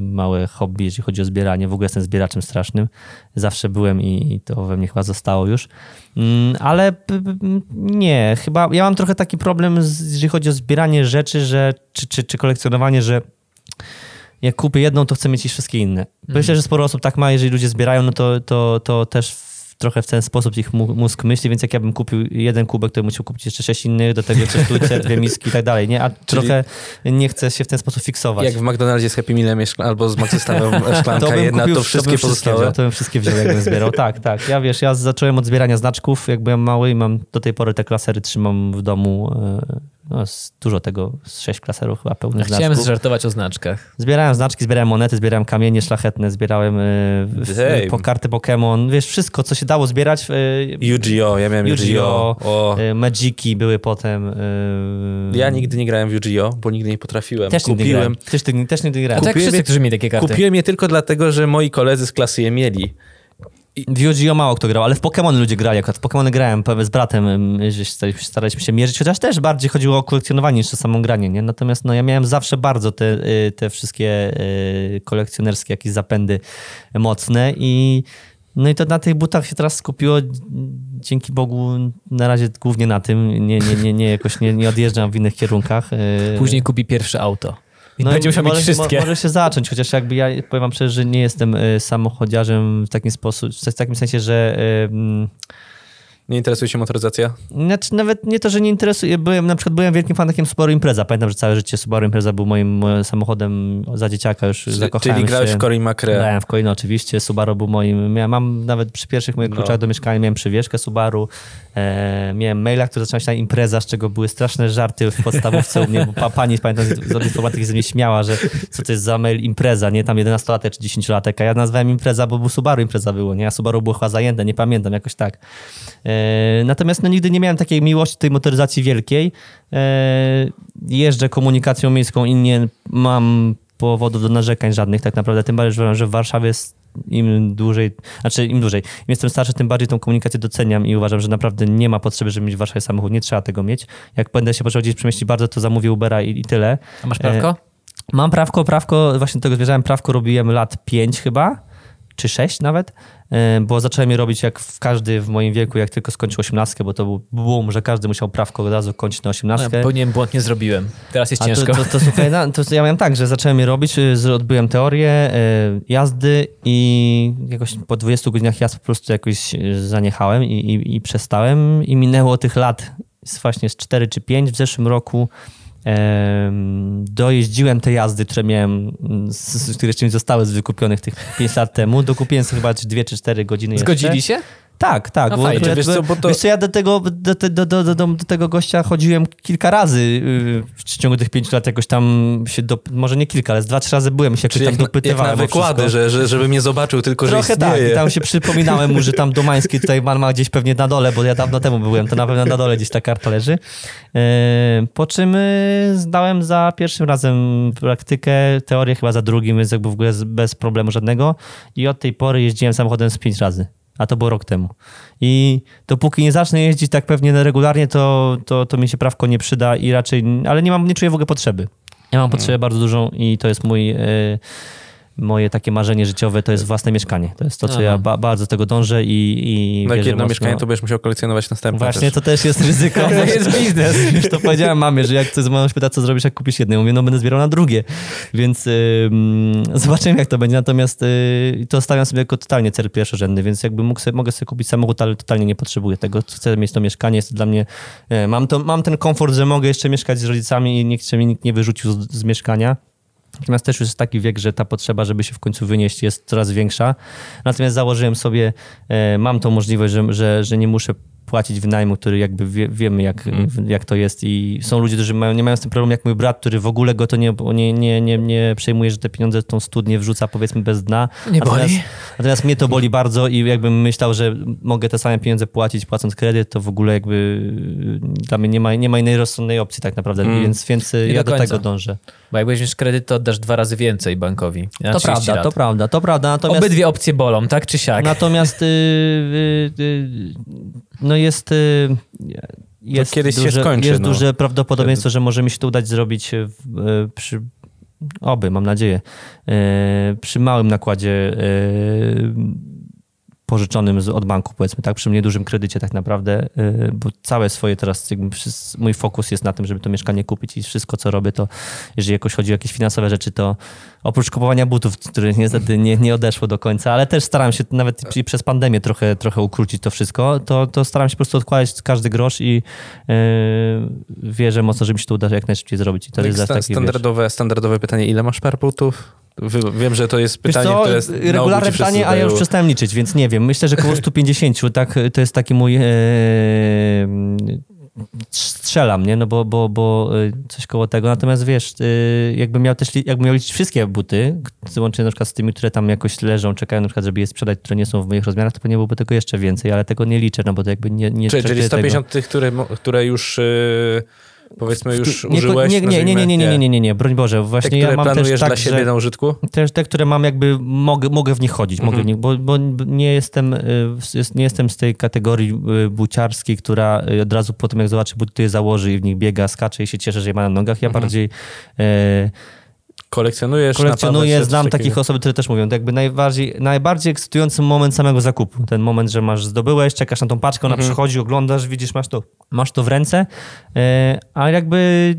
małe hobby, jeżeli chodzi o zbieranie. W ogóle jestem zbieraczem strasznym. Zawsze byłem i to we mnie chyba zostało już. Mm, Ale nie, chyba ja mam trochę taki problem, z, jeżeli chodzi o zbieranie rzeczy, że, czy, czy, czy kolekcjonowanie, że jak kupię jedną, to chcę mieć i wszystkie inne. Myślę, że sporo osób tak ma, jeżeli ludzie zbierają, no to, to, to też trochę w ten sposób ich mózg myśli, więc jak ja bym kupił jeden kubek, to bym musiał kupić jeszcze sześć innych, do tego jeszcze sztućce, dwie miski i tak dalej, nie? A trochę nie chcę się w ten sposób fiksować. Jak w McDonaldzie z Happy Mealem jest albo z Maxystawem szklanka bym jedna, kupił- to wszystkie bym pozostałe. wziął, to bym wszystkie wziął, jakbym zbierał. Tak, tak. Ja wiesz, ja zacząłem od zbierania znaczków, jak byłem mały i mam do tej pory te klasery trzymam w domu. e, No, z dużo tego, z sześć klaserów chyba pełnych Chciałem znaczków. zżartować o znaczkach. Zbierałem znaczki, zbierałem monety, zbierałem kamienie szlachetne, zbierałem w- Damn. po karty Pokémon. Wiesz, wszystko, co się dało zbierać. e, Yu-Gi-Oh! Ja miałem Yu-Gi-Oh! Yu-Gi-Oh! O. e, Magiki były potem. e, Ja nigdy nie grałem w Yu-Gi-Oh! bo nigdy nie potrafiłem. też nigdy nie Kupiłem, grałem. Też, ty- też nigdy nie A grałem. tak Kupiłem wszyscy, je- którzy mieli takie karty. Kupiłem je tylko dlatego, że moi koledzy z klasy je mieli. W Yu-Gi-Oh! mało kto grał, ale w Pokémon ludzie grali. Akurat w Pokémony grałem pewnie z bratem, staraliśmy, się mierzyć, chociaż też bardziej chodziło o kolekcjonowanie niż o samo granie, nie? Natomiast no, ja miałem zawsze bardzo te, te wszystkie kolekcjonerskie jakieś zapędy mocne i no i to na tych butach się teraz skupiło. Dzięki Bogu na razie głównie na tym. Nie, nie, nie, nie jakoś nie, nie odjeżdżam w innych kierunkach. Y, Później kupi pierwsze auto. I no będzie musiał mieć może, wszystkie. Mo, może się zacząć, chociaż jakby ja powiem wam szczerze, że nie jestem y, samochodziarzem w takim sposób, w takim sensie, że y, mm, Nie interesuje się motoryzacja? znaczy nawet nie to, że nie interesuje, byłem na przykład byłem wielkim fanakiem Subaru Impreza. Pamiętam, że całe życie Subaru Impreza był moim, moim samochodem za dzieciaka, już zakochałem Czyli grałeś się. w Cory McRae. Grałem w Coin oczywiście, Subaru był moim, miałem, mam nawet przy pierwszych moich No. kluczach do mieszkania miałem przywieszkę Subaru, e, miałem maila, który zaczął się na impreza, z czego były straszne żarty w podstawówce u mnie, bo pa, pani pamiętam z z informatyki ze mnie śmiała, że co to jest za mail impreza, nie, tam 11-latek czy 10-latek, a ja nazwałem impreza, bo był Subaru impreza było, nie, a Subaru było chyba zajęte, nie pamiętam, jakoś tak. E, natomiast no nigdy nie miałem takiej miłości tej motoryzacji wielkiej, e, jeżdżę komunikacją miejską i nie mam powodów do narzekań żadnych tak naprawdę, tym bardziej, że w Warszawie jest im dłużej, znaczy im dłużej, im jestem starszy, tym bardziej tą komunikację doceniam i uważam, że naprawdę nie ma potrzeby, żeby mieć w Warszawie samochód, nie trzeba tego mieć. Jak będę się potrzebował gdzieś przemieścić bardzo, to zamówię Ubera i, i tyle. A masz prawko? Mam prawko, prawko, właśnie do tego zwierzałem, prawko robiłem lat 5 chyba, czy 6 nawet, e, bo zacząłem je robić jak w każdy w moim wieku, jak tylko skończył 18, bo to był boom, że każdy musiał prawko od razu kończyć na No, 18. ja powinienem błąd nie zrobiłem. Teraz jest A to, ciężko. to, to, słuchaj, no, to ja miałem tak, że zacząłem je robić, y, odbyłem teorię y, jazdy i jakoś po 20 godzinach jazd po prostu jakoś y, zaniechałem i, i, i przestałem i minęło tych lat z właśnie z 4 czy 5 w zeszłym roku. Em, dojeździłem te jazdy, które miałem, mm, które jeszcze mi zostały z wykupionych tych 5 lat temu. Dokupiłem sobie chyba 2 czy 4 godziny jeszcze. Zgodzili się? Tak, tak. No bo fajnie. ja, Wiesz co, bo to- wiesz co, ja do tego, do, do, do, do, tego gościa chodziłem kilka razy yy, w ciągu tych pięciu lat, jakoś tam się, do, może nie kilka, ale z dwa, trzy razy byłem się jakoś Czyli tam na- jak dopytywałem. na wykłady, że, że, żeby mnie zobaczył, tylko Trochę że tak, istnieje. i tam się przypominałem mu, że tam Domański tutaj man ma gdzieś pewnie na dole, bo ja dawno temu byłem, to na pewno na dole gdzieś ta karta leży. Yy, Po czym yy, zdałem za pierwszym razem praktykę, teorię chyba za drugim, więc jakby w ogóle bez problemu żadnego i od tej pory jeździłem samochodem z pięć razy. A to było rok temu. I dopóki nie zacznę jeździć tak pewnie regularnie, to, to, to mi się prawko nie przyda i raczej, ale nie mam, nie czuję w ogóle potrzeby. Ja mam potrzebę bardzo dużą i to jest mój, e, moje takie marzenie życiowe, to jest własne mieszkanie. To jest to, co Aha. ja ba, bardzo tego dążę i, i No jak jedno mocno- mieszkanie, to będziesz musiał kolekcjonować następne Właśnie, też. to też jest ryzyko. To jest biznes. Już to powiedziałem mamie, że jak ktoś z moją pyta, co zrobisz, jak kupisz jedno. Ja Mówię, no będę zbierał na drugie. Więc ym, zobaczymy, jak to będzie. Natomiast y, to stawiam sobie jako totalnie cel pierwszorzędny, więc jakby mógł sobie, mogę sobie kupić samochód, ale totalnie nie potrzebuję tego. Chcę mieć to mieszkanie, jest to dla mnie... e, Mam, to, mam ten komfort, że mogę jeszcze mieszkać z rodzicami i nikt się mi nikt nie wyrzucił z, z mieszkania. Natomiast też już jest taki wiek, że ta potrzeba, żeby się w końcu wynieść, jest coraz większa. Natomiast założyłem sobie, e, mam tą możliwość, że, że, że nie muszę płacić wynajmu, który jakby wie, wiemy, jak, jak to jest. I są ludzie, którzy mają, nie mają z tym problemu, jak mój brat, który w ogóle go to nie, nie, nie, nie, nie przejmuje, że te pieniądze tą studnię wrzuca powiedzmy bez dna. Nie natomiast, boli. natomiast mnie to boli bardzo i jakbym myślał, że mogę te same pieniądze płacić płacąc kredyt, to w ogóle jakby y, dla mnie nie ma, nie ma innej rozsądnej opcji tak naprawdę, Mm. więc, więc y, Nie ja do do, tego dążę. Bo jak weźmiesz kredyt, to oddasz dwa razy więcej bankowi. To 30 prawda, lat. to prawda, to prawda. Natomiast, Obydwie opcje bolą, tak czy siak? natomiast y, y, y, no jest... Y, jest kiedyś się duże, skończy, Jest no. duże prawdopodobieństwo, że może mi się to udać zrobić w, y, przy... Oby, mam nadzieję. y, Przy małym nakładzie y, pożyczonym z, od banku, powiedzmy tak, przy mnie dużym kredycie tak naprawdę, y, bo całe swoje teraz, jakby mój fokus jest na tym, żeby to mieszkanie kupić i wszystko, co robię, to jeżeli jakoś chodzi o jakieś finansowe rzeczy, to oprócz kupowania butów, które niestety nie, nie odeszło do końca, ale też staram się nawet przez pandemię trochę, trochę ukrócić to wszystko, to, to staram się po prostu odkładać każdy grosz i yy, wierzę mocno, że mi się to uda jak najszybciej zrobić i to Tak, jest sta- taki, wiesz, standardowe, standardowe pytanie, ile masz par butów? Wiem, że to jest pytanie, co, które jest regularne pytanie, a ja już przestałem liczyć, więc nie wiem. Myślę, że około 150, tak, to jest taki mój... E, strzelam, nie? No bo, bo, bo e, coś koło tego. Natomiast wiesz, e, jakbym miał też jakbym miał liczyć wszystkie buty, łącznie na przykład z tymi, które tam jakoś leżą, czekają na przykład, żeby je sprzedać, które nie są w moich rozmiarach, to pewnie byłoby tego jeszcze więcej, ale tego nie liczę, no bo to jakby nie, nie Czyli, czyli przekryję 150 tych, które, które już yy, Powiedzmy już nie, użyłeś, nie, nie, nie, nie, nie, nie, nie, nie, nie, nie, broń Boże. Te, Właśnie które ja mam też planujesz tak, dla siebie na użytku? Też te, które mam jakby, mogę, mogę w nich chodzić, mogę w Mhm. nich, bo, bo nie, jestem, y, nie jestem z tej kategorii y, buciarskiej, która y, od razu po tym jak zobaczy buty, je założy i w nich biega, skacze i się cieszy, że je ma na nogach. Ja Mhm. bardziej e, Kolekcjonujesz? kolekcjonuję, znam takich takiego? osób, które też mówią, to jakby najbardziej, najbardziej ekscytujący moment samego zakupu. Ten moment, że masz, zdobyłeś, czekasz na tą paczkę, ona Mhm. przychodzi, oglądasz, widzisz, masz to, masz to w ręce, e, a jakby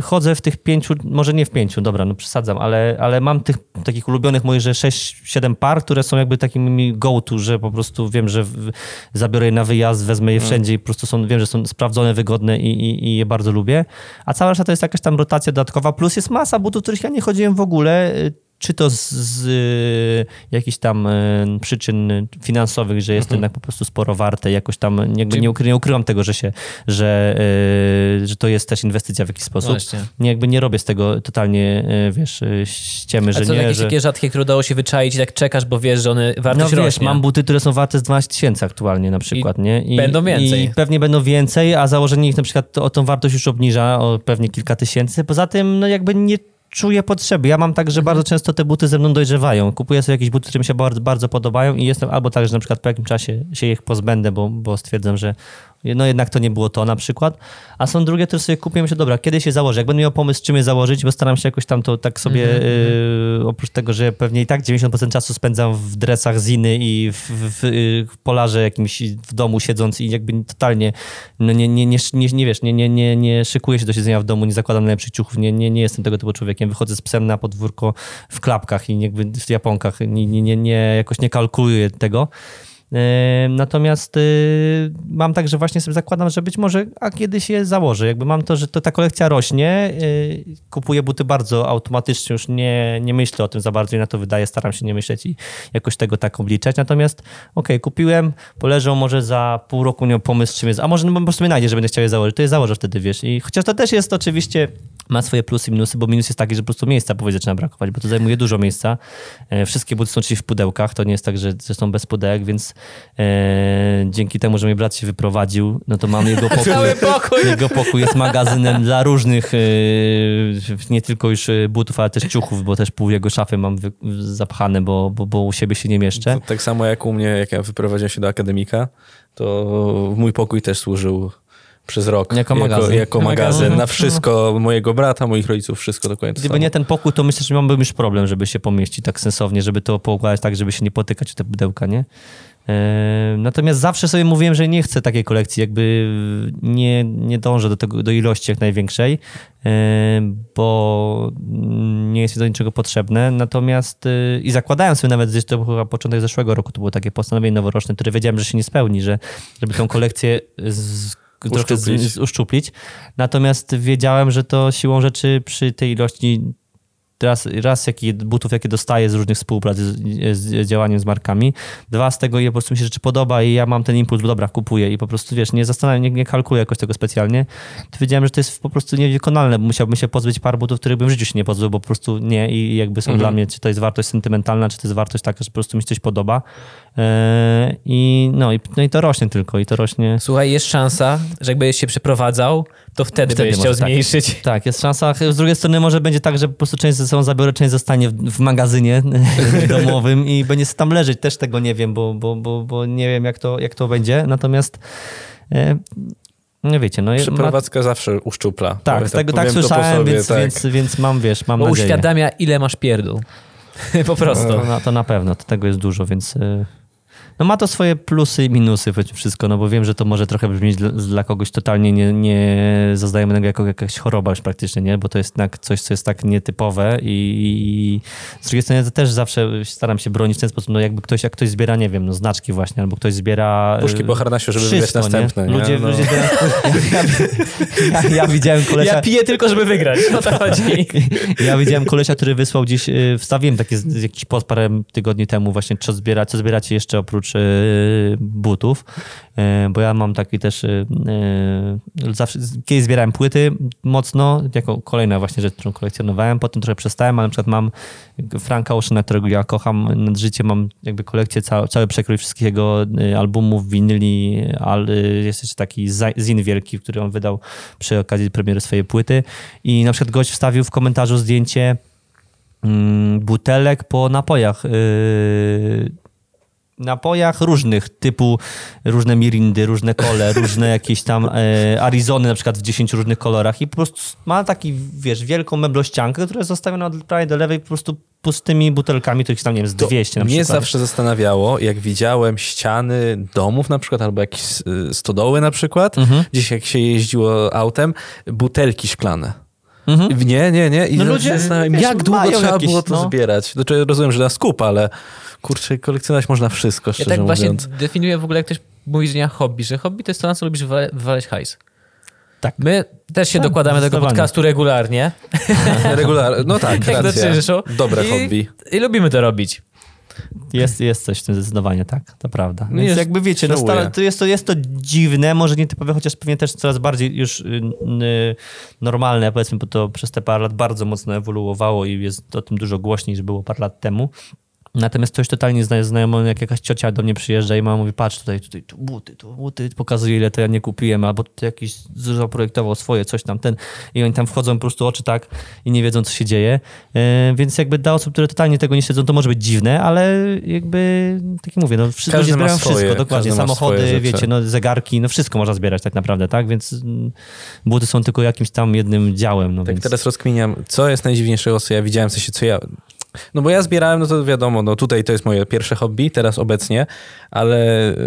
chodzę w tych pięciu, może nie w pięciu, dobra, no przesadzam, ale, ale mam tych takich ulubionych moich, że 6-7 par, które są jakby takimi go-to, że po prostu wiem, że w, zabiorę je na wyjazd, wezmę je Mhm. wszędzie i po prostu są, wiem, że są sprawdzone, wygodne i, i, i je bardzo lubię. A cała reszta to jest jakaś tam rotacja dodatkowa, plus jest masa butów, których ja nie chodziłem w ogóle, y, czy to z, z y, jakichś tam y, przyczyn finansowych, że jest to jednak po prostu sporo warte, jakoś tam jakby Czyli- nie, ukry, nie ukrywam tego, że się, że, y, że to jest też inwestycja w jakiś sposób. Właśnie. Nie, jakby nie robię z tego totalnie, wiesz, ściemy, A że co, nie, jakieś że... takie rzadkie, które udało się wyczaić i tak czekasz, bo wiesz, że one No wartość wiesz, rośnie. mam buty, które są warte z 12 tysięcy aktualnie na przykład, nie? I, będą więcej. I pewnie będą więcej, a założenie ich na przykład o tą wartość już obniża o pewnie kilka tysięcy. Poza tym, no jakby nie czuję potrzeby. Ja mam tak, że bardzo często te buty ze mną dojrzewają. Kupuję sobie jakieś buty, które mi się bardzo, bardzo podobają i jestem albo tak, że na przykład po jakimś czasie się ich pozbędę, bo, bo stwierdzam, że no jednak to nie było to na przykład. A są drugie, które sobie kupię myślę, dobra, kiedy się założę? Jak będę miał pomysł, czym je założyć, bo staram się jakoś tam to tak sobie, y, oprócz tego, że pewnie i tak 90% czasu spędzam w dresach Ziny i w, w, y, w polarze jakimś w domu siedząc i jakby totalnie no nie, nie, nie, nie, nie wiesz, nie, nie, nie, nie szykuję się do siedzenia w domu, nie zakładam najlepszych ciuchów, nie, nie, nie jestem tego typu człowiekiem. Wychodzę z psem na podwórko w klapkach i jakby w japonkach, nie, nie, nie, nie, jakoś nie kalkuluję tego. Natomiast y, mam tak, że właśnie sobie zakładam, że być może a kiedyś je założę. Jakby mam to, że to ta kolekcja rośnie. y, Kupuję buty bardzo automatycznie, już nie, nie myślę o tym za bardzo i na to wydaję, staram się nie myśleć i jakoś tego tak obliczać. Natomiast okej, kupiłem, poleżą może za pół roku, nie mam pomysł, czym jest, a może no, po prostu mnie znajdzie, że będę chciał je założyć, to je założę wtedy, wiesz. I chociaż to też jest oczywiście, ma swoje plusy i minusy, bo minus jest taki, że po prostu miejsca powoli zaczyna brakować, bo to zajmuje dużo miejsca. E, Wszystkie buty są oczywiście w pudełkach, to nie jest tak, że, że są bez pudełek, więc e, dzięki temu, że mój brat się wyprowadził, no to mam jego pokój. Cały pokój. Jego pokój jest magazynem dla różnych, e, nie tylko już e, butów, ale też ciuchów, bo też pół jego szafy mam wy, zapchane, bo, bo, bo u siebie się nie mieszczę. To, tak samo jak u mnie, jak ja wyprowadziłem się do akademika, to mój pokój też służył przez rok. Jako magazyn. Jako, magazyn. Mhm. Na wszystko mojego brata, moich rodziców, wszystko dokładnie Gdyby samo. nie ten pokój, to myślę, że miałbym już problem, żeby się pomieścić tak sensownie, żeby to poukładać tak, żeby się nie potykać o te pudełka, nie? E, Natomiast zawsze sobie mówiłem, że nie chcę takiej kolekcji, jakby nie, nie dążę do, tego, do ilości jak największej, e, bo nie jest mi do niczego potrzebne. Natomiast e, i zakładałem sobie nawet, gdzieś to chyba początek zeszłego roku, to było takie postanowienie noworoczne, które wiedziałem, że się nie spełni, że żeby tą kolekcję z, trochę z, Uszczuplić. z, uszczuplić. Natomiast wiedziałem, że to siłą rzeczy przy tej ilości raz, raz jakie butów, jakie dostaję z różnych współprac z, z działaniem z markami, dwa z tego je po prostu mi się rzeczy podoba i ja mam ten impuls, dobra, kupuję i po prostu wiesz, nie zastanawiam, nie, nie kalkuluję jakoś tego specjalnie. To wiedziałem, że to jest po prostu niewykonalne, bo musiałbym się pozbyć par butów, których bym w życiu się nie pozbył, bo po prostu nie i jakby są Mhm. dla mnie, czy to jest wartość sentymentalna, czy to jest wartość taka, że po prostu mi się coś podoba. Eee, I no, i no i to rośnie tylko i to rośnie. Słuchaj, jest szansa, że jakbyś się przeprowadzał, to wtedy, Wtedy będziesz może chciał tak. zmniejszyć. Tak, jest szansa. Z drugiej strony może będzie tak, że po prostu część ze sobą zabiorę, część zostanie w, w magazynie domowym i będzie tam leżeć. Też tego nie wiem, bo, bo, bo, bo nie wiem, jak to, jak to będzie. Natomiast e, no wiecie, no ma, Przeprowadzka zawsze uszczupla. tak, Powiem- tego tak słyszałem, sobie, więc, tak. więc, więc mam, wiesz, mam Bo nadzieję. uświadamia, ile masz pierdół. po prostu. To, na, to na pewno, to tego jest dużo, więc e, no ma to swoje plusy i minusy wszystko, no bo wiem, że to może trochę brzmieć dla, dla kogoś totalnie nie, nie zaznajomego jako jakaś choroba już praktycznie, nie? Bo to jest jednak coś, co jest tak nietypowe i, i z drugiej strony ja też zawsze staram się bronić w ten sposób, no jakby ktoś, jak ktoś zbiera, nie wiem, no znaczki właśnie, albo ktoś zbiera... e, Puszki po harnasie, żeby wszystko, następne. Nie? Ludzie, No. ludzie zbierają... ja, ja, ja, ja widziałem kolesia... Ja piję tylko, żeby wygrać. O to chodzi. Ja widziałem kolesia, który wysłał gdzieś, y, wstawiłem taki jakiś post parę tygodni temu właśnie, co, zbiera, co zbieracie jeszcze oprócz oprócz e, butów, e, bo ja mam taki też, e, zawsze, kiedyś zbierałem płyty mocno, jako kolejna właśnie rzecz, którą kolekcjonowałem, potem trochę przestałem, ale na przykład mam Franka Oceana, którego ja kocham nad życie, mam jakby kolekcję, cały, cały przekrój wszystkich jego albumów, winyli, ale jest jeszcze taki zin wielki, który on wydał przy okazji premiery swojej płyty i na przykład gość wstawił w komentarzu zdjęcie mm, butelek po napojach. Yy, napojach różnych, typu różne mirindy, różne kole, różne jakieś tam e, Arizony na przykład w 10 różnych kolorach i po prostu ma taki, wiesz, wielką meblościankę, która jest zostawiona od prawej do lewej po prostu pustymi butelkami, których tam, nie wiem, z 200 na Mnie przykład. zawsze zastanawiało, jak widziałem ściany domów na przykład, albo jakieś y, stodoły na przykład, Mhm. gdzieś jak się jeździło autem, butelki szklane. Mhm. Nie, nie, nie. I No ludzie, zastanawiam, wiesz, jak długo trzeba jakieś, było to no. zbierać. Znaczy, rozumiem, że na skup, ale kurczę, kolekcjonować można wszystko, Ja szczerze tak właśnie mówiąc. definiuję w ogóle, jak ktoś mówi, że nie hobby, że hobby to jest to, na co lubisz wywalać hajs. Tak. My też się Tak, dokładamy do tego podcastu regularnie. Regular, no tak, Jak racja. Dobre I, hobby. I lubimy to robić. Jest, jest coś w tym zdecydowanie, tak, to prawda. Więc Jest- jakby wiecie, no, stara, to, jest to jest to dziwne, może nie typowe, chociaż pewnie też coraz bardziej już y, y, normalne, powiedzmy, bo to przez te parę lat bardzo mocno ewoluowało i jest o tym dużo głośniej, niż było parę lat temu. Natomiast ktoś totalnie zna, znajomy, jak jakaś ciocia do mnie przyjeżdża i mama mówi, patrz tutaj, tutaj, tu buty, tu buty, pokazuje ile to ja nie kupiłem, albo to jakiś zaprojektował swoje, coś tam, ten. I oni tam wchodzą po prostu oczy tak i nie wiedzą, co się dzieje. E, więc jakby dla osób, które totalnie tego nie śledzą, to może być dziwne, ale jakby, tak jak mówię, no wszyscy Każdy ludzie ma zbierają swoje, wszystko, dokładnie, ma samochody, wiecie, no zegarki, no wszystko można zbierać tak naprawdę, tak, więc mm, buty są tylko jakimś tam jednym działem, no Tak więc... teraz rozkminiam, co jest najdziwniejszego, co ja widziałem, w sensie, co ja... No bo ja zbierałem, no to wiadomo, no tutaj to jest moje pierwsze hobby, teraz obecnie, ale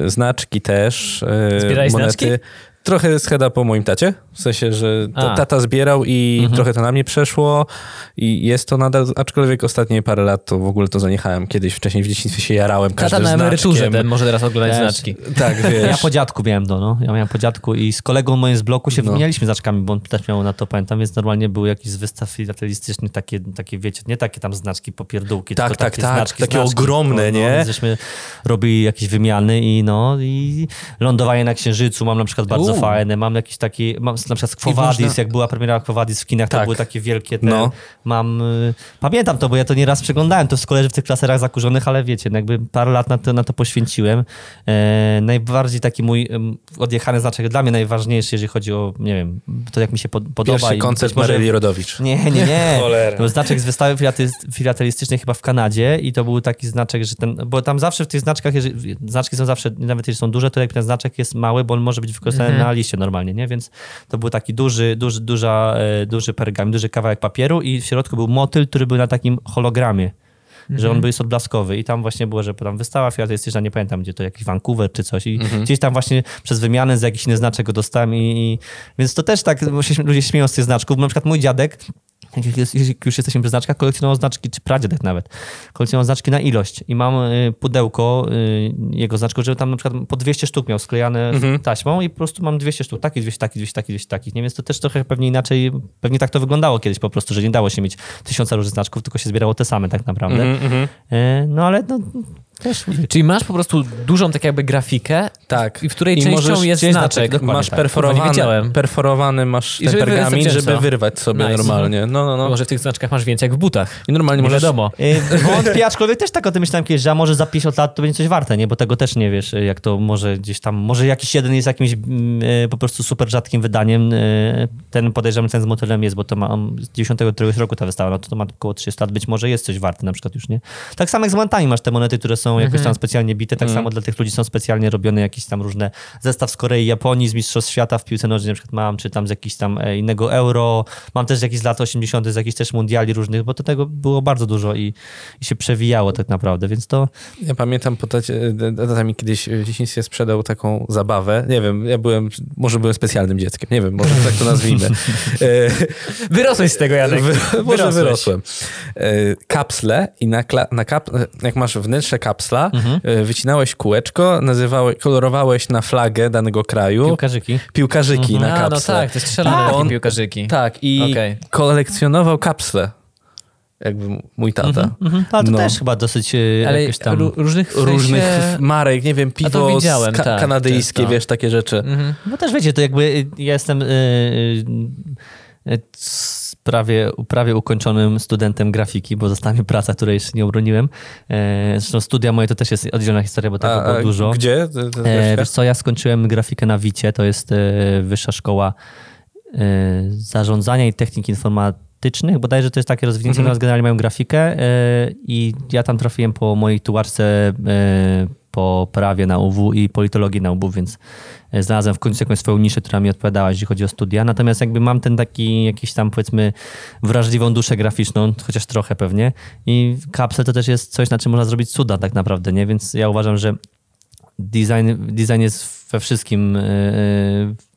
znaczki też, e, Zbierałeś monety. znaczki? Trochę scheda po moim tacie, w sensie, że ta, tata zbierał i Mhm. trochę to na mnie przeszło i jest to nadal, aczkolwiek ostatnie parę lat to w ogóle to zaniechałem. Kiedyś wcześniej w dzieciństwie się jarałem Tata każdym na emeryturze, ten może teraz oglądać Też. znaczki. Tak, wiesz. Ja po dziadku miałem to, no. Ja miałem po dziadku i z kolegą moim z bloku się No. wymienialiśmy znaczkami, bo on też miał na to, pamiętam, więc normalnie były jakieś z wystaw filatelistycznych, takie, takie wiecie, nie takie tam znaczki popierdółki, Tak, tak, takie tak, znaczki, takie znaczki, ogromne, no, nie? No, żeśmy robili jakieś wymiany i no, i lądowanie na Księżycu mam na przykład bardzo. Fajne, mam jakieś takie, mam na przykład z Quo jak była premiera Quo w kinach, to Tak. były takie wielkie te, No. mam, y, pamiętam to, bo ja to nieraz przeglądałem, to w szkole, że w tych klaserach zakurzonych, ale wiecie, no jakby parę lat na to, na to poświęciłem. E, najbardziej taki mój odjechany znaczek, dla mnie najważniejszy, jeżeli chodzi o, nie wiem, to jak mi się pod, podoba. Pierwszy koncert może- Maryli Rodowicz. Nie, nie, nie. To znaczek z wystawy filatelistycznej chyba w Kanadzie i to był taki znaczek, że ten, bo tam zawsze w tych znaczkach, jeżeli, znaczki są zawsze, nawet jeżeli są duże, to jak ten znaczek jest mały, bo on może być wykorzystany Mhm. na liście normalnie, nie? Więc to był taki duży, duży, duża, e, duży pergamin, duży kawałek papieru i w środku był motyl, który był na takim hologramie. Że on był jest odblaskowy i tam właśnie było, że tam wystawa filatelistyczna, nie pamiętam gdzie to, jakiś Vancouver czy coś i gdzieś tam właśnie przez wymianę z inny znaczek go dostałem i, i więc to też tak, ludzie śmieją z tych znaczków, na przykład mój dziadek jak już jesteśmy przy znaczkach, kolekcjonował znaczki, czy pradziadek nawet, kolekcjonował znaczki na ilość i mam y, pudełko y, jego znaczków, że tam na przykład po 200 sztuk miał sklejane Mhm. taśmą i po prostu mam 200 sztuk, takich, 200, takich, 200, takich, 200, takich, nie? Więc to też trochę pewnie inaczej, pewnie tak to wyglądało kiedyś po prostu, że nie dało się mieć tysiąca różnych znaczków, tylko się zbierało te same tak naprawdę. Mhm, mhm. E, No ale no, też mówię, Czyli masz po prostu dużą tak jakby grafikę, Tak. i w której I częścią jest znaczek. znaczek, Masz tak. perforowany, nie wiedziałem. perforowany masz ten żeby pergamin, wyrwać żeby wyrwać sobie Nice. normalnie. No, no, no. Może w tych znaczkach masz więcej jak w butach. I normalnie Nie możesz... wiadomo. E, Wątpię, aczkolwiek też tak o tym myślałem kiedyś, że a może za 50 lat to będzie coś warte, nie? Bo tego też nie wiesz, jak to może gdzieś tam, może jakiś jeden jest jakimś mm, e, po prostu super rzadkim wydaniem. e, Ten podejrzewam, ten z motylem jest, bo to ma on z 93 roku ta wystawa, no to, to ma około 30 lat, być może jest coś warte na przykład już, nie? Tak samo jak z monetami masz te monety, które są jakoś tam specjalnie bite, tak samo dla tych ludzi są specjalnie robione jakieś tam różne zestaw z Korei, Japonii, z Mistrzostw Świata w piłce nożnej na przykład mam, czy tam z jakichś tam e, innego euro, mam też z jakichś lat 80., z jakichś też mundiali różnych, bo to tego było bardzo dużo i, i się przewijało tak naprawdę, więc to Ja pamiętam, tata mi kiedyś w dzieciństwie sprzedał taką zabawę. Nie wiem, ja byłem, może byłem specjalnym dzieckiem, nie wiem, może tak to nazwijmy. E, Wyrosłeś z tego, Janek. Wy, może wyrosłem. E, Kapsle i na, kla, na kap, jak masz wnętrze kapsla, Mhm. e, wycinałeś kółeczko, nazywałeś, kolorowałeś na flagę danego kraju piłkarzyki. piłkarzyki na A, no kapsle. tak, to jest strzelane Tak. piłkarzyki. Tak, i Okej. kolekcjonował kapsle. jakby mój tata. Mhm. Ale to No. też chyba dosyć e, Ale jakieś tam... ró- różnych w sensie... Różnych marek, nie wiem, A piwo widziałem, ska- tak, kanadyjskie, często. wiesz, takie rzeczy. Mhm. No też wiecie, to jakby y, ja jestem y, y, y, s- prawie, prawie ukończonym studentem grafiki, bo została mi praca, której jeszcze nie obroniłem. E, Zresztą studia moje to też jest oddzielna historia, bo tego było dużo. Gdzie? E, wiesz co, ja skończyłem grafikę na Wicie, to jest e, wyższa szkoła zarządzania i technik informatycznych, bodajże to jest takie rozwinięcie, Mhm. natomiast generalnie mają grafikę i ja tam trafiłem po mojej tułaczce po prawie na UW i politologii na UW, więc znalazłem w końcu jakąś swoją niszę, która mi odpowiadała, jeśli chodzi o studia. Natomiast jakby mam ten taki jakiś tam powiedzmy wrażliwą duszę graficzną, chociaż trochę pewnie i kapsel to też jest coś, na czym można zrobić cuda tak naprawdę, nie? Więc ja uważam, że design, design jest we wszystkim, e,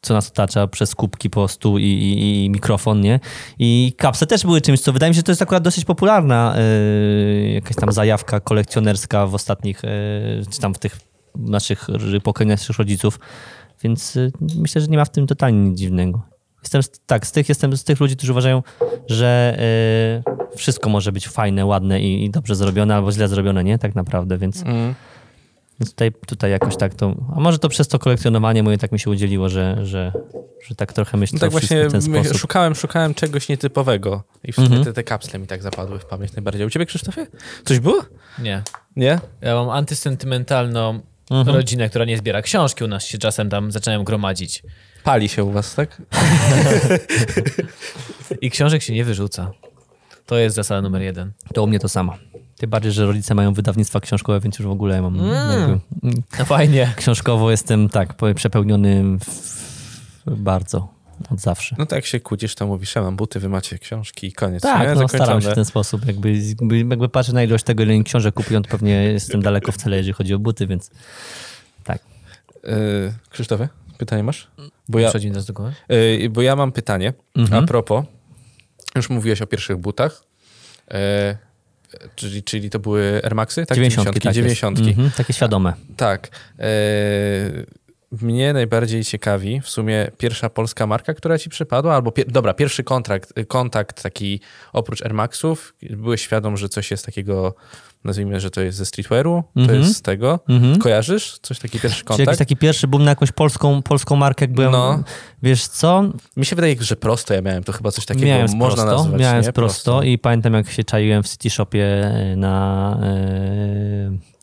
co nas otacza, przez kubki po stół i, i, i mikrofon, nie? I kapsle też były czymś, co wydaje mi się, że to jest akurat dosyć popularna e, jakaś tam zajawka kolekcjonerska w ostatnich, e, czy tam w tych naszych pokoleniach naszych rodziców, więc e, myślę, że nie ma w tym totalnie nic dziwnego. Jestem, z- tak, z tych, jestem z tych ludzi, którzy uważają, że e, wszystko może być fajne, ładne i, i dobrze zrobione, albo źle zrobione, nie? Tak naprawdę, więc Mm. więc tutaj, tutaj jakoś tak to. A może to przez to kolekcjonowanie moje tak mi się udzieliło, że, że, że tak trochę myślę No tak właśnie w ten sposób. szukałem, szukałem czegoś nietypowego i w sumie Mhm. te, te kapsle mi tak zapadły w pamięć najbardziej. U ciebie, Krzysztofie? Coś było? Nie. Nie? Ja mam antysentymentalną Mhm. rodzinę, która nie zbiera książki. U nas się czasem tam zaczynają gromadzić. Pali się u was, tak? I książek się nie wyrzuca. To jest zasada numer jeden. To u mnie to samo. Tym bardziej, że rodzice mają wydawnictwa książkowe, więc już w ogóle ja mam. Mm. No fajnie. książkowo jestem tak przepełniony w, bardzo od zawsze. No tak jak się kłócisz, to mówisz, ja mam buty, wy macie książki i koniec. Tak, nie? no, staram się w ten sposób. Jakby, jakby, jakby patrzę na ilość tego, ile książek kupują, to pewnie jestem daleko w cele, jeżeli chodzi o buty, więc tak. Yy, Krzysztofie, pytanie masz? Bo ja, Przechodzimy do głowy. yy, bo ja mam pytanie. Mhm. A propos, już mówiłeś o pierwszych butach. Yy, czyli, czyli to były Air Maxy? Tak, 90 tak jest. 90 Mhm, takie świadome. Tak. E, mnie najbardziej ciekawi w sumie pierwsza polska marka, która ci przypadła, albo pier- dobra, pierwszy kontrakt, kontakt taki oprócz Air Maxów. Byłeś świadom, że coś jest takiego, nazwijmy, że to jest ze streetwearu, to Mhm. jest z tego. Mhm. Kojarzysz? Coś taki pierwszy kontakt? jakiś taki pierwszy boom na jakąś polską, polską markę, jak byłem, No. wiesz co, Mi się wydaje, że prosto ja miałem to chyba coś takiego miałem można prosto, nazwać. miałem z prosto i pamiętam jak się czaiłem w City Shopie na e,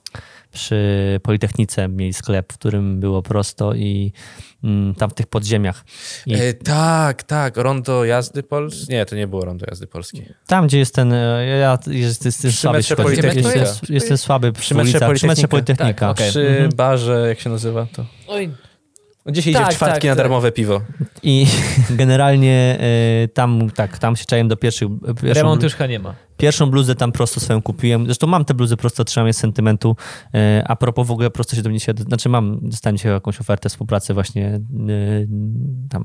przy Politechnice mieli sklep, w którym było prosto i mm, tam w tych podziemiach. I E, tak, tak. Rondo jazdy polskiej. Nie, to nie było rondo jazdy polskiej. tam, gdzie jest ten, e, ja jest, jest, jest słaby, metrze jeśli chodzi- Politechnika. jest, jest, jestem słaby przy, Przy metrze ulicach, przy metrze Politechnika. Politechnika. Tak, okej. Przy Mhm. barze, jak się nazywa to? Oj, Się idzie Tak, w czwartki tak, na tak. darmowe piwo. I generalnie e, tam, tak, tam się czaiłem do pierwszych... Pierwszą, remont już chyba nie ma. Pierwszą bluzę tam prosto swoją kupiłem. Zresztą mam tę bluzę prosto, trzymam je z sentymentu. E, A propos w ogóle prosto się do mnie się... Znaczy mam, dostałem dzisiaj jakąś ofertę współpracy właśnie e, tam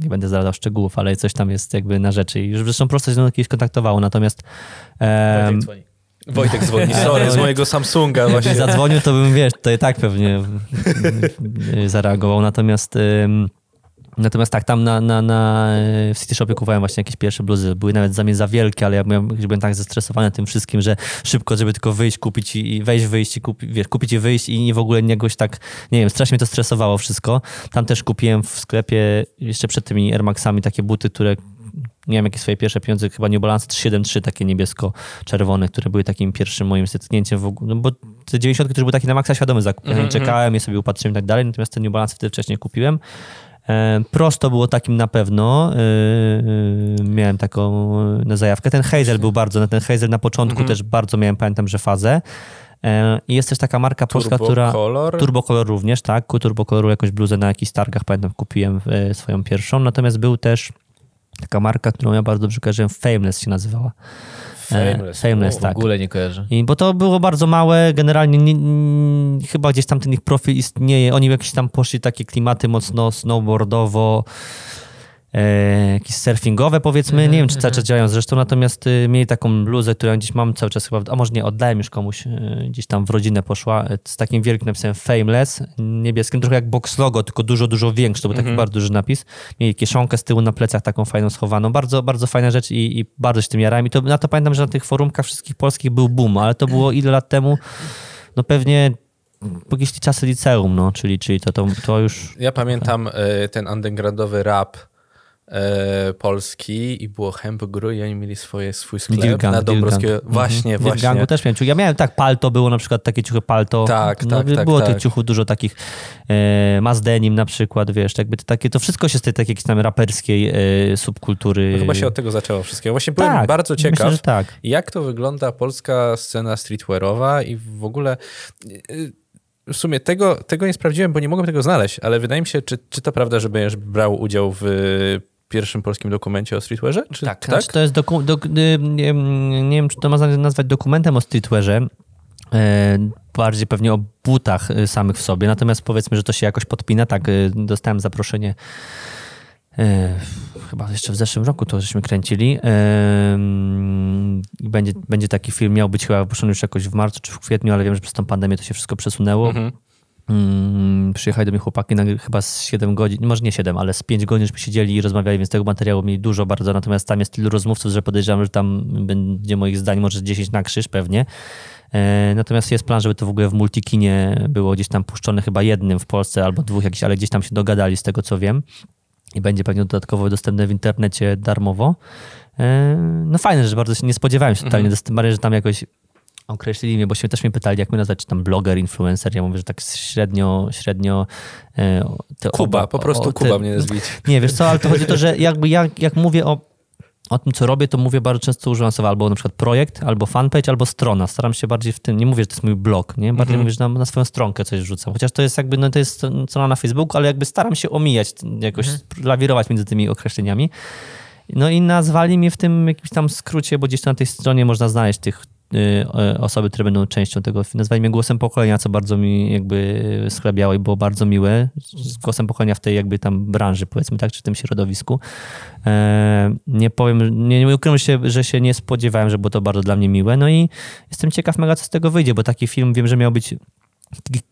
nie będę zdradzał szczegółów, ale coś tam jest jakby na rzeczy i już zresztą prosto się do mnie kiedyś kontaktowało, natomiast Wojtek dzwoni. Sorry, z mojego Samsunga właśnie. zadzwonił, to bym, wiesz, to i tak pewnie y, zareagował, natomiast Natomiast tak, tam na, na, na, w City Shopie kupowałem właśnie jakieś pierwsze bluzy. Były nawet za mnie za wielkie, ale ja byłem, byłem tak zestresowany tym wszystkim, że szybko, żeby tylko wyjść, kupić i, i wejść, wyjść i kupić, wiesz, kupić i wyjść i w ogóle jakoś tak, nie wiem, strasznie mnie to stresowało wszystko. Tam też kupiłem w sklepie jeszcze przed tymi Air Maxami takie buty, które nie wiem, jakie swoje pierwsze pieniądze, chyba New Balance 373, takie niebiesko-czerwone, które były takim pierwszym moim zetknięciem w ogóle, no bo te 90 też były takie na maksa świadomy zakup. Ja nie Mhm, czekałem, je sobie upatrzyłem i tak dalej, natomiast te New Balance wtedy wcześniej kupiłem. E, Prosto było takim na pewno. e, e, Miałem taką na zajawkę. Ten Hazel był bardzo, na ten Hazel na początku Mhm. też bardzo miałem, pamiętam, że fazę. I jest też taka marka polska, Turbo która... Color. Turbo Color również, tak. Turbo Coloru jakąś bluzę na jakichś targach, pamiętam, kupiłem swoją pierwszą. Natomiast był też taka marka, którą ja bardzo dobrze kojarzyłem, Fameless się nazywała. E, Fameless. Fameless, W tak. ogóle nie kojarzę. I, bo to było bardzo małe, generalnie nie, nie, chyba gdzieś tam ten ich profil istnieje. Oni jakieś tam poszli takie klimaty mocno snowboardowo, jakieś surfingowe powiedzmy, nie wiem czy cały czas działają. Zresztą, natomiast e, mieli taką bluzę, którą gdzieś mam cały czas chyba, a może nie, oddałem już komuś, e, gdzieś tam w rodzinę poszła, e, z takim wielkim napisem Fameless, niebieskim, trochę jak box logo, tylko dużo, dużo większy, to był taki bardzo duży napis. Mieli kieszonkę z tyłu na plecach taką fajną schowaną, bardzo, bardzo fajna rzecz i, i bardzo się tym jarałem. I to, na to pamiętam, że na tych forumkach wszystkich polskich był boom, ale to było ile lat temu? No pewnie jakieś czasy liceum, no, czyli, czyli to, to, to już... Ja pamiętam e, ten undergroundowy rap e, polski i było Hemp Gru i oni mieli swoje, swój sklep Wilgang, na Dąbrowskiego. Właśnie, Mhm. właśnie. Wilgangu też miałem ciuchy. Ja miałem tak, palto było na przykład, takie ciuchy palto. Tak, no, tak, tak, Było tak. tych ciuchów dużo takich, e, Mass Denim na przykład, wiesz, jakby to takie, to wszystko się z tej takiej jakiejś tam raperskiej e, subkultury... No chyba się od tego zaczęło wszystkiego. Właśnie byłem tak, bardzo ciekaw, Myślę, tak. jak to wygląda polska scena streetwearowa i w ogóle y, w sumie tego, tego nie sprawdziłem, bo nie mogłem tego znaleźć, ale wydaje mi się, czy, czy to prawda, że będziesz brał udział w pierwszym polskim dokumencie o streetwearze? Czy, Tak, Znaczy, to jest doku, dok, y, nie, nie wiem, czy to można nazwać dokumentem o streetwearze, e, bardziej pewnie o butach y, samych w sobie, natomiast powiedzmy, że to się jakoś podpina. Tak, y, dostałem zaproszenie e, chyba jeszcze w zeszłym roku to żeśmy kręcili e, będzie, będzie taki film, miał być chyba wypuszczony już jakoś w marcu czy w kwietniu, ale wiem, że przez tą pandemię to się wszystko przesunęło. Mhm. Mm, przyjechali do mnie chłopaki na, chyba z 7 godzin, może nie 7, ale z 5 godzin żeśmy siedzieli i rozmawiali, więc tego materiału mieli dużo bardzo, natomiast tam jest tylu rozmówców, że podejrzewam, że tam będzie moich zdań może 10 na krzyż pewnie. E, Natomiast jest plan, żeby to w ogóle w multikinie było gdzieś tam puszczone chyba jednym w Polsce albo dwóch jakichś, ale gdzieś tam się dogadali z tego co wiem i będzie pewnie dodatkowo dostępne w internecie darmowo. E, No fajne, że bardzo się nie spodziewałem się totalnie, mm że tam jakoś określili mnie, bo się też mnie pytali, jak mnie nazwać, czy tam bloger, influencer. Ja mówię, że tak średnio, średnio... e, Kuba, oba- po prostu o, te- Kuba mnie nazwijcie. Nie, wiesz co, ale to chodzi o to, że jakby jak, jak mówię o, o tym, co robię, to mówię bardzo często używam słowa albo na przykład projekt, albo fanpage, albo strona. Staram się bardziej w tym, nie mówię, że to jest mój blog, nie? Bardziej mówię, że na, na swoją stronkę coś wrzucam. Chociaż to jest jakby, no to jest strona na Facebooku, ale jakby staram się omijać, jakoś lawirować między tymi określeniami. No i nazwali mnie w tym jakimś tam skrócie, bo gdzieś tam na tej stronie można znaleźć tych osoby, które będą częścią tego. Mnie głosem pokolenia, co bardzo mi jakby schlebiało i było bardzo miłe. Głosem pokolenia w tej jakby tam branży, powiedzmy tak, czy w tym środowisku. E, Nie powiem, nie, nie ukrywam się, że się nie spodziewałem, że było to bardzo dla mnie miłe. No i jestem ciekaw mega, co z tego wyjdzie, bo taki film wiem, że miał być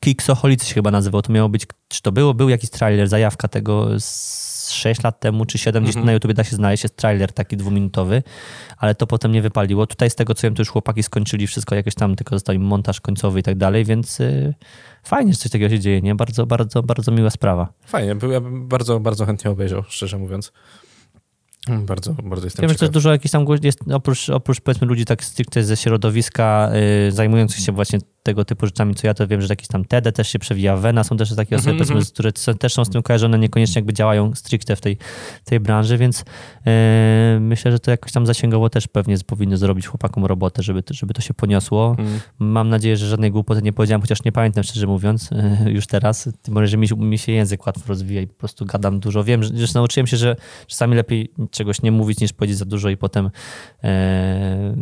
Kiksoholicy się chyba nazywał. To miało być, czy to było, był jakiś trailer, zajawka tego z 6 lat temu, czy 7, gdzieś na YouTubie da się znaleźć, jest trailer taki dwuminutowy, ale to potem nie wypaliło. Tutaj z tego, co wiem, to już chłopaki skończyli wszystko, jakoś tam tylko został im montaż końcowy i tak dalej, więc y, fajnie, że coś takiego się dzieje, nie? Bardzo, bardzo, bardzo miła sprawa. Fajnie, ja bym bardzo, bardzo chętnie obejrzał, szczerze mówiąc. Bardzo, bardzo jestem Wiem, że jest dużo jakichś tam, jest, oprócz, oprócz powiedzmy ludzi tak stricte ze środowiska y, zajmujących się właśnie tego typu rzeczami, co ja to wiem, że jakiś tam TED też się przewija, Wena są też takie osoby, Mhm, powiedzmy, które też są z tym kojarzone, niekoniecznie jakby działają stricte w tej, tej branży, więc y, myślę, że to jakoś tam zasięgowo też pewnie powinno zrobić chłopakom robotę, żeby, to- żeby to się poniosło. Mm. Mam nadzieję, że żadnej głupoty nie powiedziałem, chociaż nie pamiętam szczerze mówiąc y, już teraz, tym bardziej, że mi, mi się język łatwo rozwija i po prostu gadam dużo. Wiem, że już nauczyłem się, że czasami lepiej czegoś nie mówić niż powiedzieć za dużo i potem e,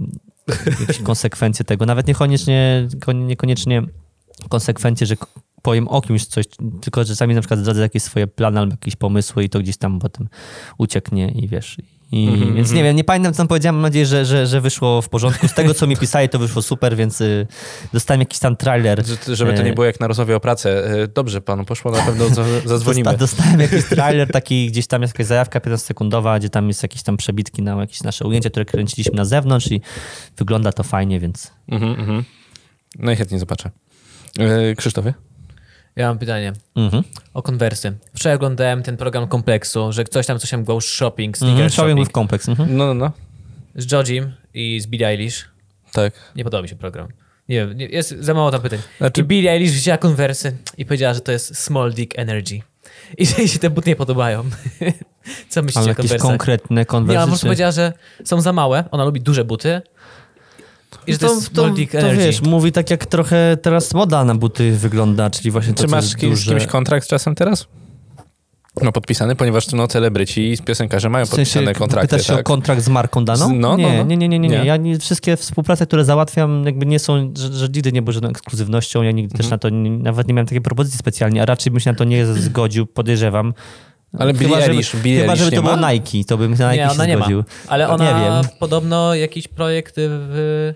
jakieś konsekwencje tego. Nawet niekoniecznie, kon- niekoniecznie konsekwencje, że powiem o kimś coś, tylko czasami na przykład zdradzę jakieś swoje plany albo jakieś pomysły i to gdzieś tam potem ucieknie i wiesz. I, Mhm, więc nie wiem, nie pamiętam co tam powiedziałem, mam nadzieję, że, że, że wyszło w porządku. Z tego co mi pisali to wyszło super, więc y, dostałem jakiś tam trailer. Że- Żeby to nie było jak na rozmowie o pracę. E, Dobrze panu poszło, na pewno za- zadzwonimy. Dosta, dostałem jakiś trailer, taki gdzieś tam jest jakaś zajawka 15-sekundowa, gdzie tam jest jakieś tam przebitki na jakieś nasze ujęcia, które kręciliśmy na zewnątrz i wygląda to fajnie, więc Mhm, mhm. Najchętniej zobaczę. E, Krzysztofie? Ja mam pytanie mhm. o konwersy. Wczoraj oglądałem ten program kompleksu, że ktoś tam coś tam go shopping, sneaker Mhm. shopping, Showing with complex. Mhm. No, no, no. z Jojim i z Billie Eilish. Tak. Nie podoba mi się program. Nie wiem, nie- jest za mało tam pytań. Znaczy- I Billie Eilish wzięła konwersy i powiedziała, że to jest small dick energy. I że jej się te buty nie podobają. Co myślicie Ale o jakieś konwersach? konkretne Nie, ale konwersy. po prostu czy- powiedziała, że są za małe, ona lubi duże buty i że to, jest small dick to wiesz, mówi tak jak trochę teraz moda na buty wygląda, czyli właśnie to, Czy masz jest z duże. kimś kontrakt czasem teraz? No podpisany, ponieważ no, celebryci z piosenkarze mają W sensie, podpisane kontrakty. pytasz się tak? o kontrakt z marką daną? Z- no, no, nie, no. nie, nie, nie, nie, nie. Nie. Ja nie, wszystkie współprace, które załatwiam, jakby nie są, że, że nigdy nie były żadną ekskluzywnością. Ja nigdy też Mhm. na to, nie, nawet nie miałem takiej propozycji specjalnie, a raczej bym się na to nie zgodził, podejrzewam. Ale Billie chyba, Eilish, żeby, Billie chyba, żeby to nie było ma? Nike, to bym na Nike Nie, ona się nie ma. Ale Nie ona wiem. podobno jakiś projekt w,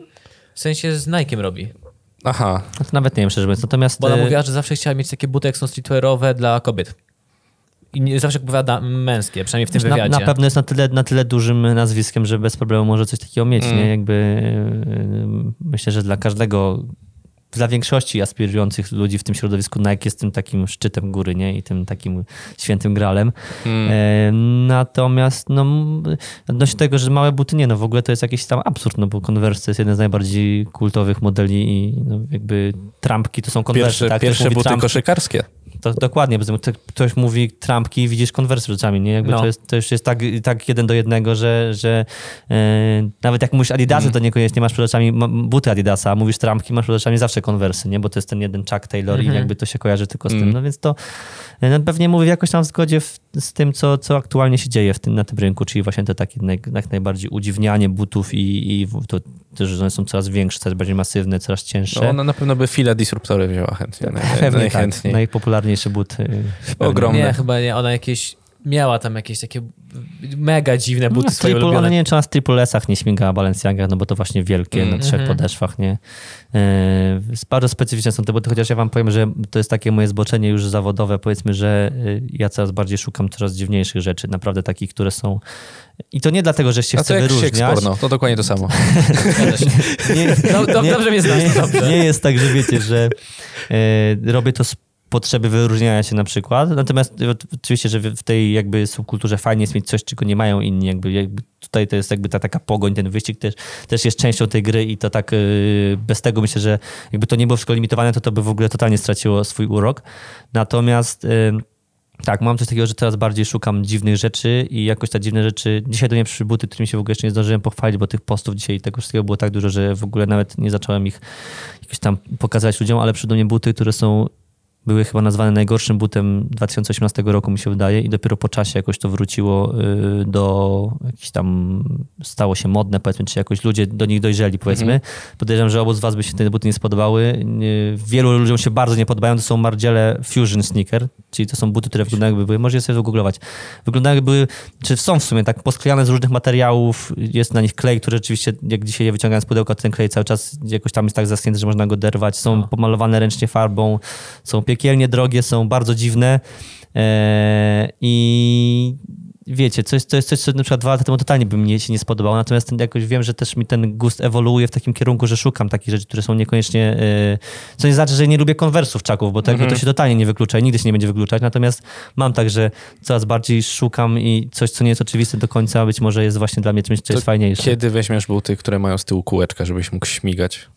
w sensie z Nike'em robi. Aha. To nawet nie wiem, szczerze mówiąc. Natomiast Bo ona e, mówiła, że zawsze chciała mieć takie buty, jak są streetwearowe dla kobiet. I nie, zawsze powiada męskie, przynajmniej w tym na, wywiadzie. na pewno jest na tyle, na tyle dużym nazwiskiem, że bez problemu może coś takiego mieć. Mm. Nie? Jakby, e, myślę, że dla każdego, dla większości aspirujących ludzi w tym środowisku Nike jest tym takim szczytem góry nie? i tym takim świętym gralem. Mm. E, natomiast no, odnośnie tego, że małe buty nie, no w ogóle to jest jakiś tam absurd, no bo Converse to jest jeden z najbardziej kultowych modeli i no, jakby trampki to są Converse, Pierwsze, tak? Pierwsze buty koszykarskie. To, dokładnie, bo to- ktoś mówi trampki i widzisz konwersy rzeczami, nie? Jakby No. to, jest, to już jest tak, tak jeden do jednego, że, że e, nawet jak mówisz Adidasy, Mm. to niekoniecznie masz przed oczami buty Adidasa, a mówisz trampki, masz przed oczami zawsze konwersy, nie? Bo to jest ten jeden Chuck Taylor Mhm. i jakby to się kojarzy tylko z Mm. tym. No więc to e, no, pewnie mówię jakoś tam w zgodzie w, z tym, co, co aktualnie się dzieje w tym, na tym rynku, czyli właśnie to takie naj, jak najbardziej udziwnianie butów i, i to, to, że one są coraz większe, coraz bardziej masywne, coraz cięższe. No, ona na pewno by file disruptory wzięła chętnie. naj- Pewnie tak, najchętniej. najpopularniejsze buty. Ogromne. Nie, chyba nie. Ona jakieś miała tam jakieś takie mega dziwne buty No, swoje triple, ulubione. ale nie wiem, czy ona z Triple S-ach nie śmigała Balenciaga, no bo to właśnie wielkie Mm. na trzech Mhm. podeszwach, nie? Yy, bardzo specyficzne są te buty, chociaż ja wam powiem, że to jest takie moje zboczenie już zawodowe, powiedzmy, że yy, ja coraz bardziej szukam coraz dziwniejszych rzeczy, naprawdę takich, które są... I to nie dlatego, że się A z wyróżniać. porno, to dokładnie to samo. Się. Nie, No, to dobrze mnie znasz, nie, nie jest tak, że wiecie, że e, robię to z potrzeby wyróżniania się na przykład. Natomiast oczywiście, że w w tej jakby subkulturze fajnie jest mieć coś, czego nie mają inni. Jakby, jakby tutaj to jest jakby ta taka pogoń, ten wyścig też, też jest częścią tej gry i to tak e, bez tego myślę, że jakby to nie było wszystko limitowane, to to by w ogóle totalnie straciło swój urok. Natomiast e, tak, mam coś takiego, że coraz bardziej szukam dziwnych rzeczy i jakoś te dziwne rzeczy. Dzisiaj do mnie przyszły buty, którymi się w ogóle jeszcze nie zdążyłem pochwalić, bo tych postów dzisiaj tego wszystkiego było tak dużo, że w ogóle nawet nie zacząłem ich jakoś tam pokazać ludziom, ale przyszły do mnie buty, które są były chyba nazwane najgorszym butem 2018 roku, mi się wydaje, i dopiero po czasie jakoś to wróciło y, do jakiś tam, stało się modne, powiedzmy, czy jakoś ludzie do nich dojrzeli, powiedzmy. Podejrzewam, że obu z was by się te buty nie spodobały. Wielu ludziom się bardzo nie podobają, to są Margiele Fusion Sneaker, czyli to są buty, które wyglądają jakby były, możecie sobie wygooglować, wyglądają jakby były, czy są w sumie tak posklejane z różnych materiałów, jest na nich klej, który rzeczywiście, jak dzisiaj je wyciągałem z pudełka, to ten klej cały czas jakoś tam jest tak zaschnięty, że można go derwać, są No. pomalowane ręcznie farbą, są piekielnie drogie, są bardzo dziwne e, i wiecie, coś, to jest coś, co na przykład dwa lata temu totalnie by mi się nie spodobało, natomiast ten, jakoś wiem, że też mi ten gust ewoluuje w takim kierunku, że szukam takich rzeczy, które są niekoniecznie, e, co nie znaczy, że nie lubię konwersów czaków, bo tego to się totalnie nie wyklucza i nigdy się nie będzie wykluczać, natomiast mam tak, że coraz bardziej szukam i coś, co nie jest oczywiste do końca, być może jest właśnie dla mnie czymś, co jest fajniejsze. Kiedy weźmiesz buty, które mają z tyłu kółeczka, żebyś mógł śmigać?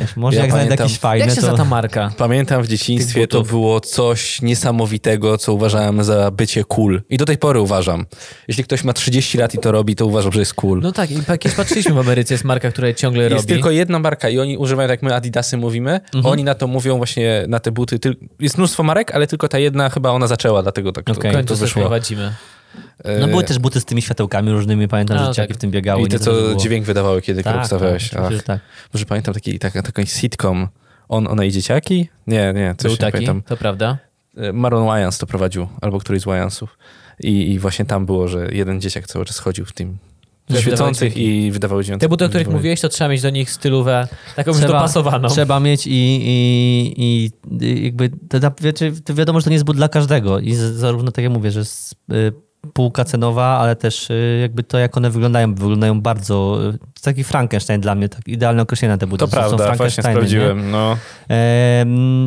Wiesz, może Ja jak znajdę pamiętam- jakieś fajne, Jak się to... za ta marka? Pamiętam w dzieciństwie to było coś niesamowitego, co uważałem za bycie cool. I do tej pory uważam. Jeśli ktoś ma 30 lat i to robi, to uważam, że jest cool. No tak, i kiedyś patrzyliśmy w Ameryce, jest marka, która ciągle jest robi. tylko jedna marka i oni używają, tak jak my Adidasy mówimy, oni na to mówią właśnie, na te buty. Jest mnóstwo marek, ale tylko ta jedna chyba ona zaczęła, dlatego tak W to, końcu to wyszło. prowadzimy. E, No były też buty z tymi światełkami różnymi, pamiętam, A, że tak. dzieciaki w tym biegały. I nie te, co było. dźwięk wydawały, kiedy tak, tak, ustawiałeś. tak, Ach, tak. może pamiętam taki, tak, taki sitcom On, One i dzieciaki? Nie, nie, coś Był nie taki, pamiętam. to prawda. E, Maron Wayans to prowadził, albo któryś z Wyansów. I, I właśnie tam było, że jeden dzieciak cały czas chodził w tym świecących wydawały i wydawał dźwięki. Te buty, o których mówiłeś, to trzeba mieć do nich stylówę taką już Trzeba- dopasowaną. Trzeba mieć i, i, i jakby, to, to, wiadomo, że to nie jest but dla każdego i zarówno tak jak mówię, że z, y, półka cenowa, ale też y, jakby to, jak one wyglądają, wyglądają bardzo, y, to taki Frankenstein dla mnie, tak idealne określenie na te buty. To są prawda, właśnie nie? sprawdziłem. No.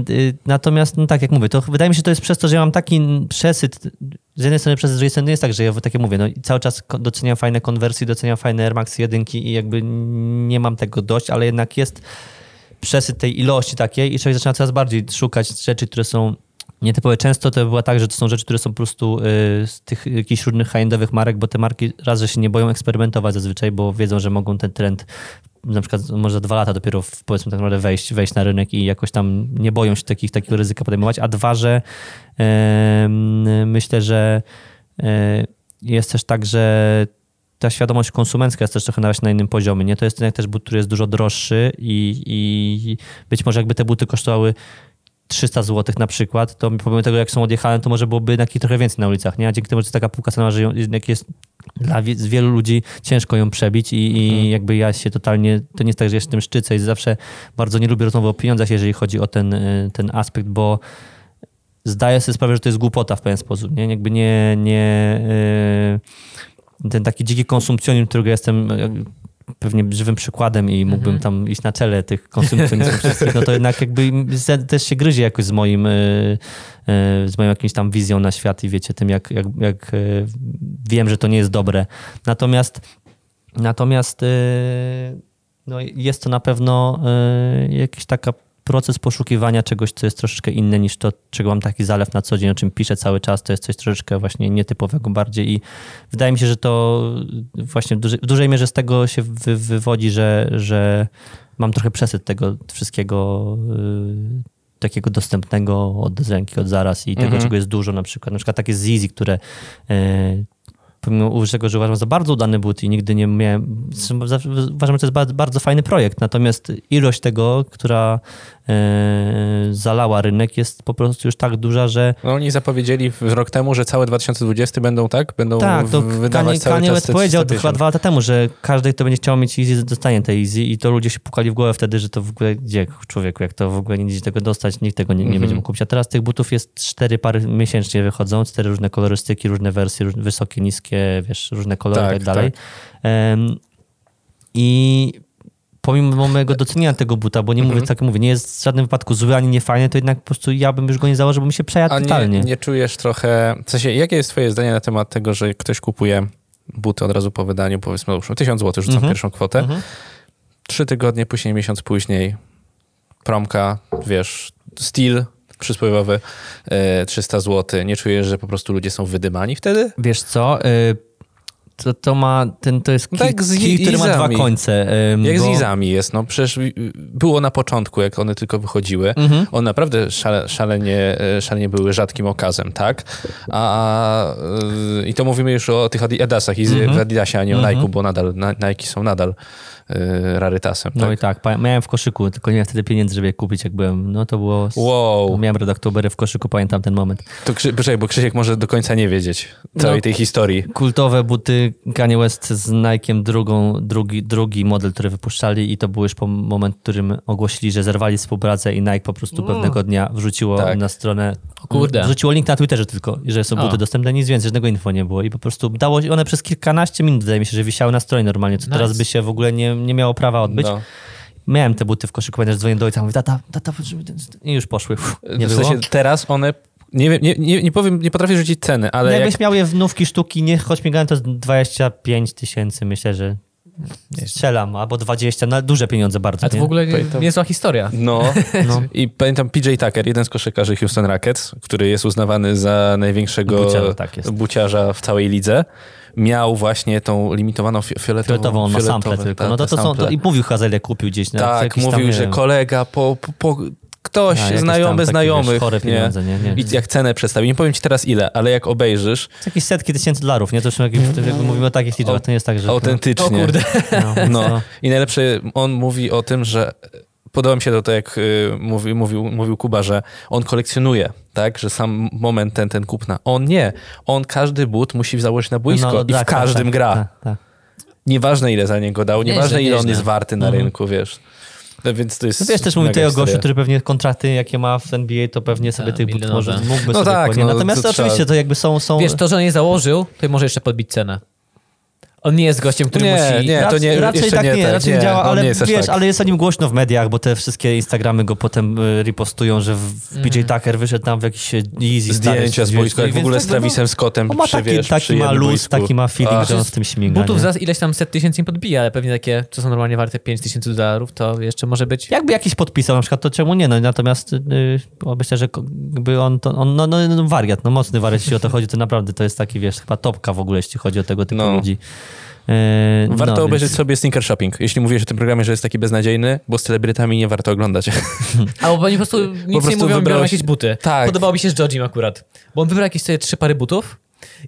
Y, Natomiast, no tak jak mówię, to wydaje mi się, że to jest przez to, że ja mam taki przesyt, z jednej strony przez z drugiej strony nie jest tak, że ja tak jak mówię, no cały czas doceniam fajne konwersje, doceniam fajne Air Max 1 i jakby nie mam tego dość, ale jednak jest przesyt tej ilości takiej i człowiek zaczyna coraz bardziej szukać rzeczy, które są nietypowe. Często to bywa tak, że to są rzeczy, które są po prostu y, z tych jakichś różnych high-endowych marek, bo te marki raz, że się nie boją eksperymentować zazwyczaj, bo wiedzą, że mogą ten trend na przykład może za dwa lata dopiero w, powiedzmy tak naprawdę wejść, wejść na rynek i jakoś tam nie boją się takich, takiego ryzyka podejmować, a dwa, że myślę, że e, jest też tak, że ta świadomość konsumencka jest też trochę na innym poziomie. Nie? To jest ten jak też but, który jest dużo droższy i, i być może jakby te buty kosztowały 300 zł na przykład, to pomimo tego, jak są odjechane, to może byłoby ich trochę więcej na ulicach, nie? A dzięki temu, że taka półka cenowa, że ją- jest dla wie- wielu ludzi ciężko ją przebić i, i jakby ja się totalnie, to nie jest tak, że ja się tym szczycę i zawsze bardzo nie lubię rozmowy o pieniądzach, jeżeli chodzi o ten, y, ten aspekt, bo zdaję sobie sprawę, że to jest głupota w pewien sposób, nie? Jakby nie, nie y, ten taki dziki konsumpcjonizm, którego jestem y, pewnie żywym przykładem i mógłbym tam iść na czele tych konsumpcjonizmów wszystkich, no to jednak jakby też się gryzie jakoś z moim, y, y, z moją jakimś tam wizją na świat i wiecie, tym jak, jak, jak y, wiem, że to nie jest dobre. Natomiast natomiast no jest to na pewno jakiś taka proces poszukiwania czegoś, co jest troszeczkę inne niż to, czego mam taki zalew na co dzień, o czym piszę cały czas. To jest coś troszeczkę właśnie nietypowego bardziej i wydaje mi się, że to właśnie w dużej, w dużej mierze z tego się wy, wywodzi, że, że mam trochę przesyt tego wszystkiego y, takiego dostępnego od ręki, od zaraz i tego, Mhm. czego jest dużo na przykład. Na przykład takie z Easy, które y, pomimo tego, że uważam za bardzo udany but i nigdy nie miałem, uważam, że to jest bardzo, bardzo fajny projekt, natomiast ilość tego, która zalała rynek jest po prostu już tak duża, że No, oni zapowiedzieli w- rok temu, że całe 2020 będą, tak? Będą tak, to wydawać Kanye, cały Kanye czas powiedział 350. chyba dwa lata temu, że każdy, kto będzie chciał mieć Easy, dostanie te Easy i to ludzie się pukali w głowę wtedy, że to w ogóle, gdzie człowieku, jak to w ogóle nie idzie tego dostać, nikt tego nie, nie Mhm. będzie mógł kupić. A teraz tych butów jest cztery pary miesięcznie wychodzą, cztery różne kolorystyki, różne wersje, róż- wysokie, niskie, wiesz, różne kolory Tak, i tak dalej. Em, I pomimo mojego doceniania tego buta, bo nie mówię, tak jak mówię, nie jest w żadnym wypadku zły ani niefajny, to jednak po prostu ja bym już go nie założył, bo mi się przejadł A nie, totalnie. nie czujesz trochę... W sensie, jakie jest twoje zdanie na temat tego, że ktoś kupuje buty od razu po wydaniu, powiedzmy, załóżmy 1000 zł, rzucam Mhm. pierwszą kwotę, Mhm. trzy tygodnie później, miesiąc później, promka, wiesz, styl przysłowiowy, e, 300 zł. Nie czujesz, że po prostu ludzie są wydymani wtedy? Wiesz co, y, to, to ma, ten, to jest kij, Tak, z kij który ma dwa Izami. końce. ym, Jak bo- z Izami jest, no przecież było na początku, jak one tylko wychodziły. Mhm. One naprawdę szale, szalenie, e, szalenie były rzadkim okazem, tak? A, y, I to mówimy już o tych Adi- Adasach i Mhm. w Adidasie, a nie o Mhm. Nike, bo nadal na, Nike są nadal rarytasem. No tak? i tak, pa- miałem w koszyku, tylko nie miałem wtedy pieniędzy, żeby je kupić, jak byłem. No to było... Wow. Miałem redaktobery w koszyku, pamiętam ten moment. To Krzy, poczekaj, bo Krzysiek może do końca nie wiedzieć całej No. tej historii. Kultowe buty Kanye West z Nike'em, drugą, drugi, drugi model, który wypuszczali i to był już po moment, w którym ogłosili, że zerwali współpracę i Nike po prostu pewnego dnia wrzuciło Tak. na stronę, O kurde. wrzuciło link na Twitterze tylko, że są O. buty dostępne, nic więcej, żadnego info nie było i po prostu dało się, one przez kilkanaście minut, wydaje mi się, że wisiały na stronie normalnie, co Nice. teraz by się w ogóle nie, nie miało prawa odbyć. No. Miałem te buty w koszyku, pamiętam, że dzwonię do ojca, mówię, tata, tata, i już poszły. Uff, Nie w było. sensie teraz one... Nie, wiem, nie, nie, nie powiem, nie potrafię rzucić ceny, ale No jak jakbyś miał je w nówki sztuki, nie choć migałem, to jest 25 tysięcy, myślę, że strzelam, albo 20, no duże pieniądze bardzo. A to nie? w ogóle Pamiętam. niezła historia. No. No. I pamiętam PJ Tucker, jeden z koszykarzy Houston Rockets, który jest uznawany za największego Buciarza, tak buciarza w całej lidze, miał właśnie tą limitowaną fi- fioletową. Fioletową, on ma sample tylko. ta- No to, to są, to, I mówił Hazel, jak kupił gdzieś. Na, w Tak, tam, mówił, nie że wiem, kolega, po, po, po ktoś a, jakieś znajomy tam znajomych. Wiesz, chore nie? pieniądze, nie? nie. I jak cenę przedstawi, nie powiem ci teraz ile, ale jak obejrzysz, To jakieś setki tysięcy dolarów, nie? To już jakby, jakby mówimy o takich liczbach, to nie jest tak, że... autentycznie. O kurde. No, No. no. I najlepsze, on mówi o tym, że podoba mi się to, to jak y, mówi, mówił, mówił Kuba, że on kolekcjonuje, tak? Że sam moment ten, ten kupna. On nie. On każdy but musi założyć na boisko No, i tak, w każdym tak, gra. Tak, tak. Nieważne ile za niego dał, Nieźle, nieważne ile on jest warty na Mhm. rynku, wiesz. No więc to jest No wiesz, też mówię mega tutaj o gościu, który pewnie kontrakty, jakie ma w NBA, to pewnie sobie Tak, tych butów milionowe. może mógłby No sobie tak, no, Natomiast to oczywiście trzeba- to jakby są... są Wiesz, to, że on je założył, to może jeszcze podbić cenę. On nie jest gościem, który Nie, musi... nie. to raczej, raczej tak nie nie, tak, raczej nie, nie działa, ale nie wiesz, tak. ale jest o nim głośno w mediach, bo te wszystkie Instagramy go potem y, ripostują, że w, w PJ Tucker wyszedł tam w jakiś Easy stary, Zdjęcia z boiska, jak w ogóle z Travisem Scottem On ma przy, taki, wiesz, przy taki ma luz, taki ma feeling, że on z tym śmiga. Butów nie? za ileś tam set tysięcy im podbija, ale pewnie takie, co są normalnie warte 5 tysięcy dolarów, to jeszcze może być... Jakby jakiś podpisał na przykład, to czemu nie? No, natomiast y, o, myślę, że jakby on, to, on no, no, no, wariat, no mocny wariat, jeśli o to chodzi, to naprawdę to jest taki, wiesz, chyba topka w ogóle, jeśli chodzi o tego typu No. ludzi. E, Warto no, obejrzeć więc- sobie Sneaker Shopping. Jeśli mówisz o tym programie, że jest taki beznadziejny, bo z celebrytami nie warto oglądać. Albo oni po prostu nic nie prostu mówią, biorą wybrałeś- jakieś buty. Tak. Podobało mi się z Jojim akurat. Bo on wybrał jakieś sobie trzy pary butów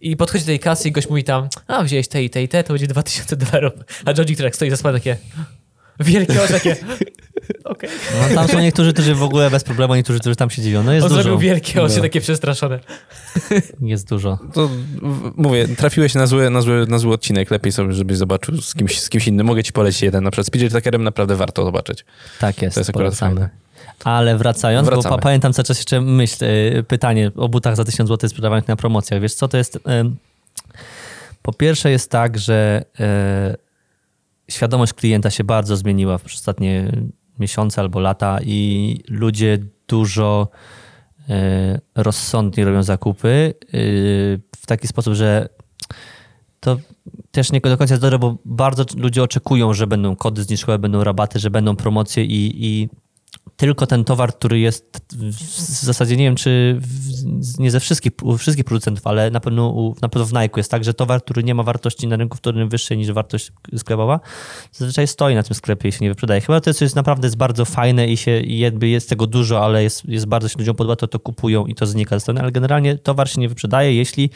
i podchodzi do tej kasy i gość mówi tam, a wziąłeś te i te i te, to będzie 2000 dolarów. A Joji, który jak stoi za spadem, takie wielkie oczy, takie Okej. No, tam są niektórzy, którzy w ogóle bez problemu, niektórzy, którzy tam się dziwią. No jest On dużo. zrobił wielkie oczy, No. takie przestraszone. Jest dużo. To mówię, trafiłeś na zły, na, zły, na zły odcinek. Lepiej sobie, żebyś zobaczył z kimś, z kimś innym. Mogę ci polecić jeden. Na przykład z PJ Tuckerem naprawdę warto zobaczyć. Tak jest, To jest akurat fajne. Ale wracając, bo Wracamy. pa, pamiętam cały czas jeszcze myśl, y, pytanie o butach za 1000 zł sprzedawanych na promocjach. Wiesz co, to jest... y, Po pierwsze jest tak, że y, świadomość klienta się bardzo zmieniła w ostatnie miesiące albo lata i ludzie dużo y, rozsądniej robią zakupy y, w taki sposób, że to też nie do końca jest dobre, bo bardzo ludzie oczekują, że będą kody zniżkowe, będą rabaty, że będą promocje i, i tylko ten towar, który jest w zasadzie nie wiem, czy w, nie ze wszystkich, wszystkich producentów, ale na pewno, u, na pewno w Nike jest tak, że towar, który nie ma wartości na rynku wtórnym wyższej niż wartość sklepowa, zazwyczaj stoi na tym sklepie i się nie wyprzedaje. Chyba to jest, jest naprawdę jest bardzo fajne i, się, i jakby jest tego dużo, ale jest, jest bardzo się ludziom podoba, to to kupują i to znika ze strony, ale generalnie towar się nie wyprzedaje, jeśli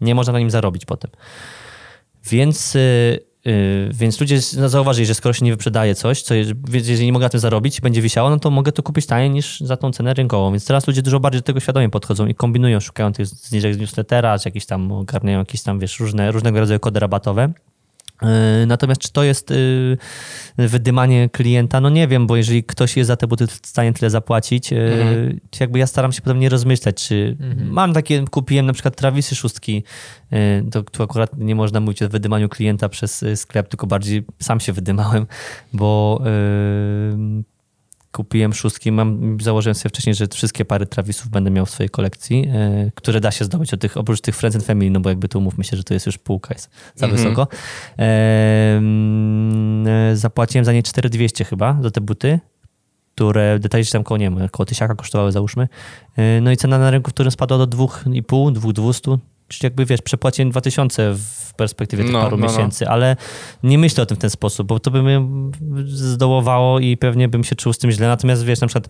nie można na nim zarobić potem. Więc, y, więc ludzie no, zauważyli, że skoro się nie wyprzedaje coś, co jeżeli nie mogę na tym zarobić będzie wisiało, no to mogę to kupić taniej niż za tą cenę rynkową. Więc teraz ludzie dużo bardziej do tego świadomie podchodzą i kombinują, szukają tych zniżek z newslettera, czy jakieś tam ogarniają jakieś tam, wiesz, różne, różnego rodzaju kody rabatowe. Yy, Natomiast czy to jest yy, wydymanie klienta? No nie wiem, bo jeżeli ktoś jest za te buty w stanie tyle zapłacić, yy, to jakby ja staram się potem nie rozmyślać, czy mam takie, kupiłem na przykład Travisy szóstki, yy, to tu akurat nie można mówić o wydymaniu klienta przez sklep, tylko bardziej sam się wydymałem, bo kupiłem szóstki, mam, założyłem sobie wcześniej, że wszystkie pary Travisów będę miał w swojej kolekcji, e, które da się zdobyć od tych, oprócz tych Friends and Family, no bo jakby tu umówmy się, że to jest już półka, jest za Mhm. wysoko. E, mm, zapłaciłem za nie 4200 chyba, za te buty, które detalicznie tam koło, nie wiem, koło tysiaka kosztowały załóżmy. E, no i cena na rynku, w którym spadła do 2,5, 2200, czyli jakby wiesz, przepłaciłem 2000 w perspektywie tych No, paru no, no. miesięcy, ale nie myślę o tym w ten sposób, bo to by mnie zdołowało i pewnie bym się czuł z tym źle. Natomiast wiesz, na przykład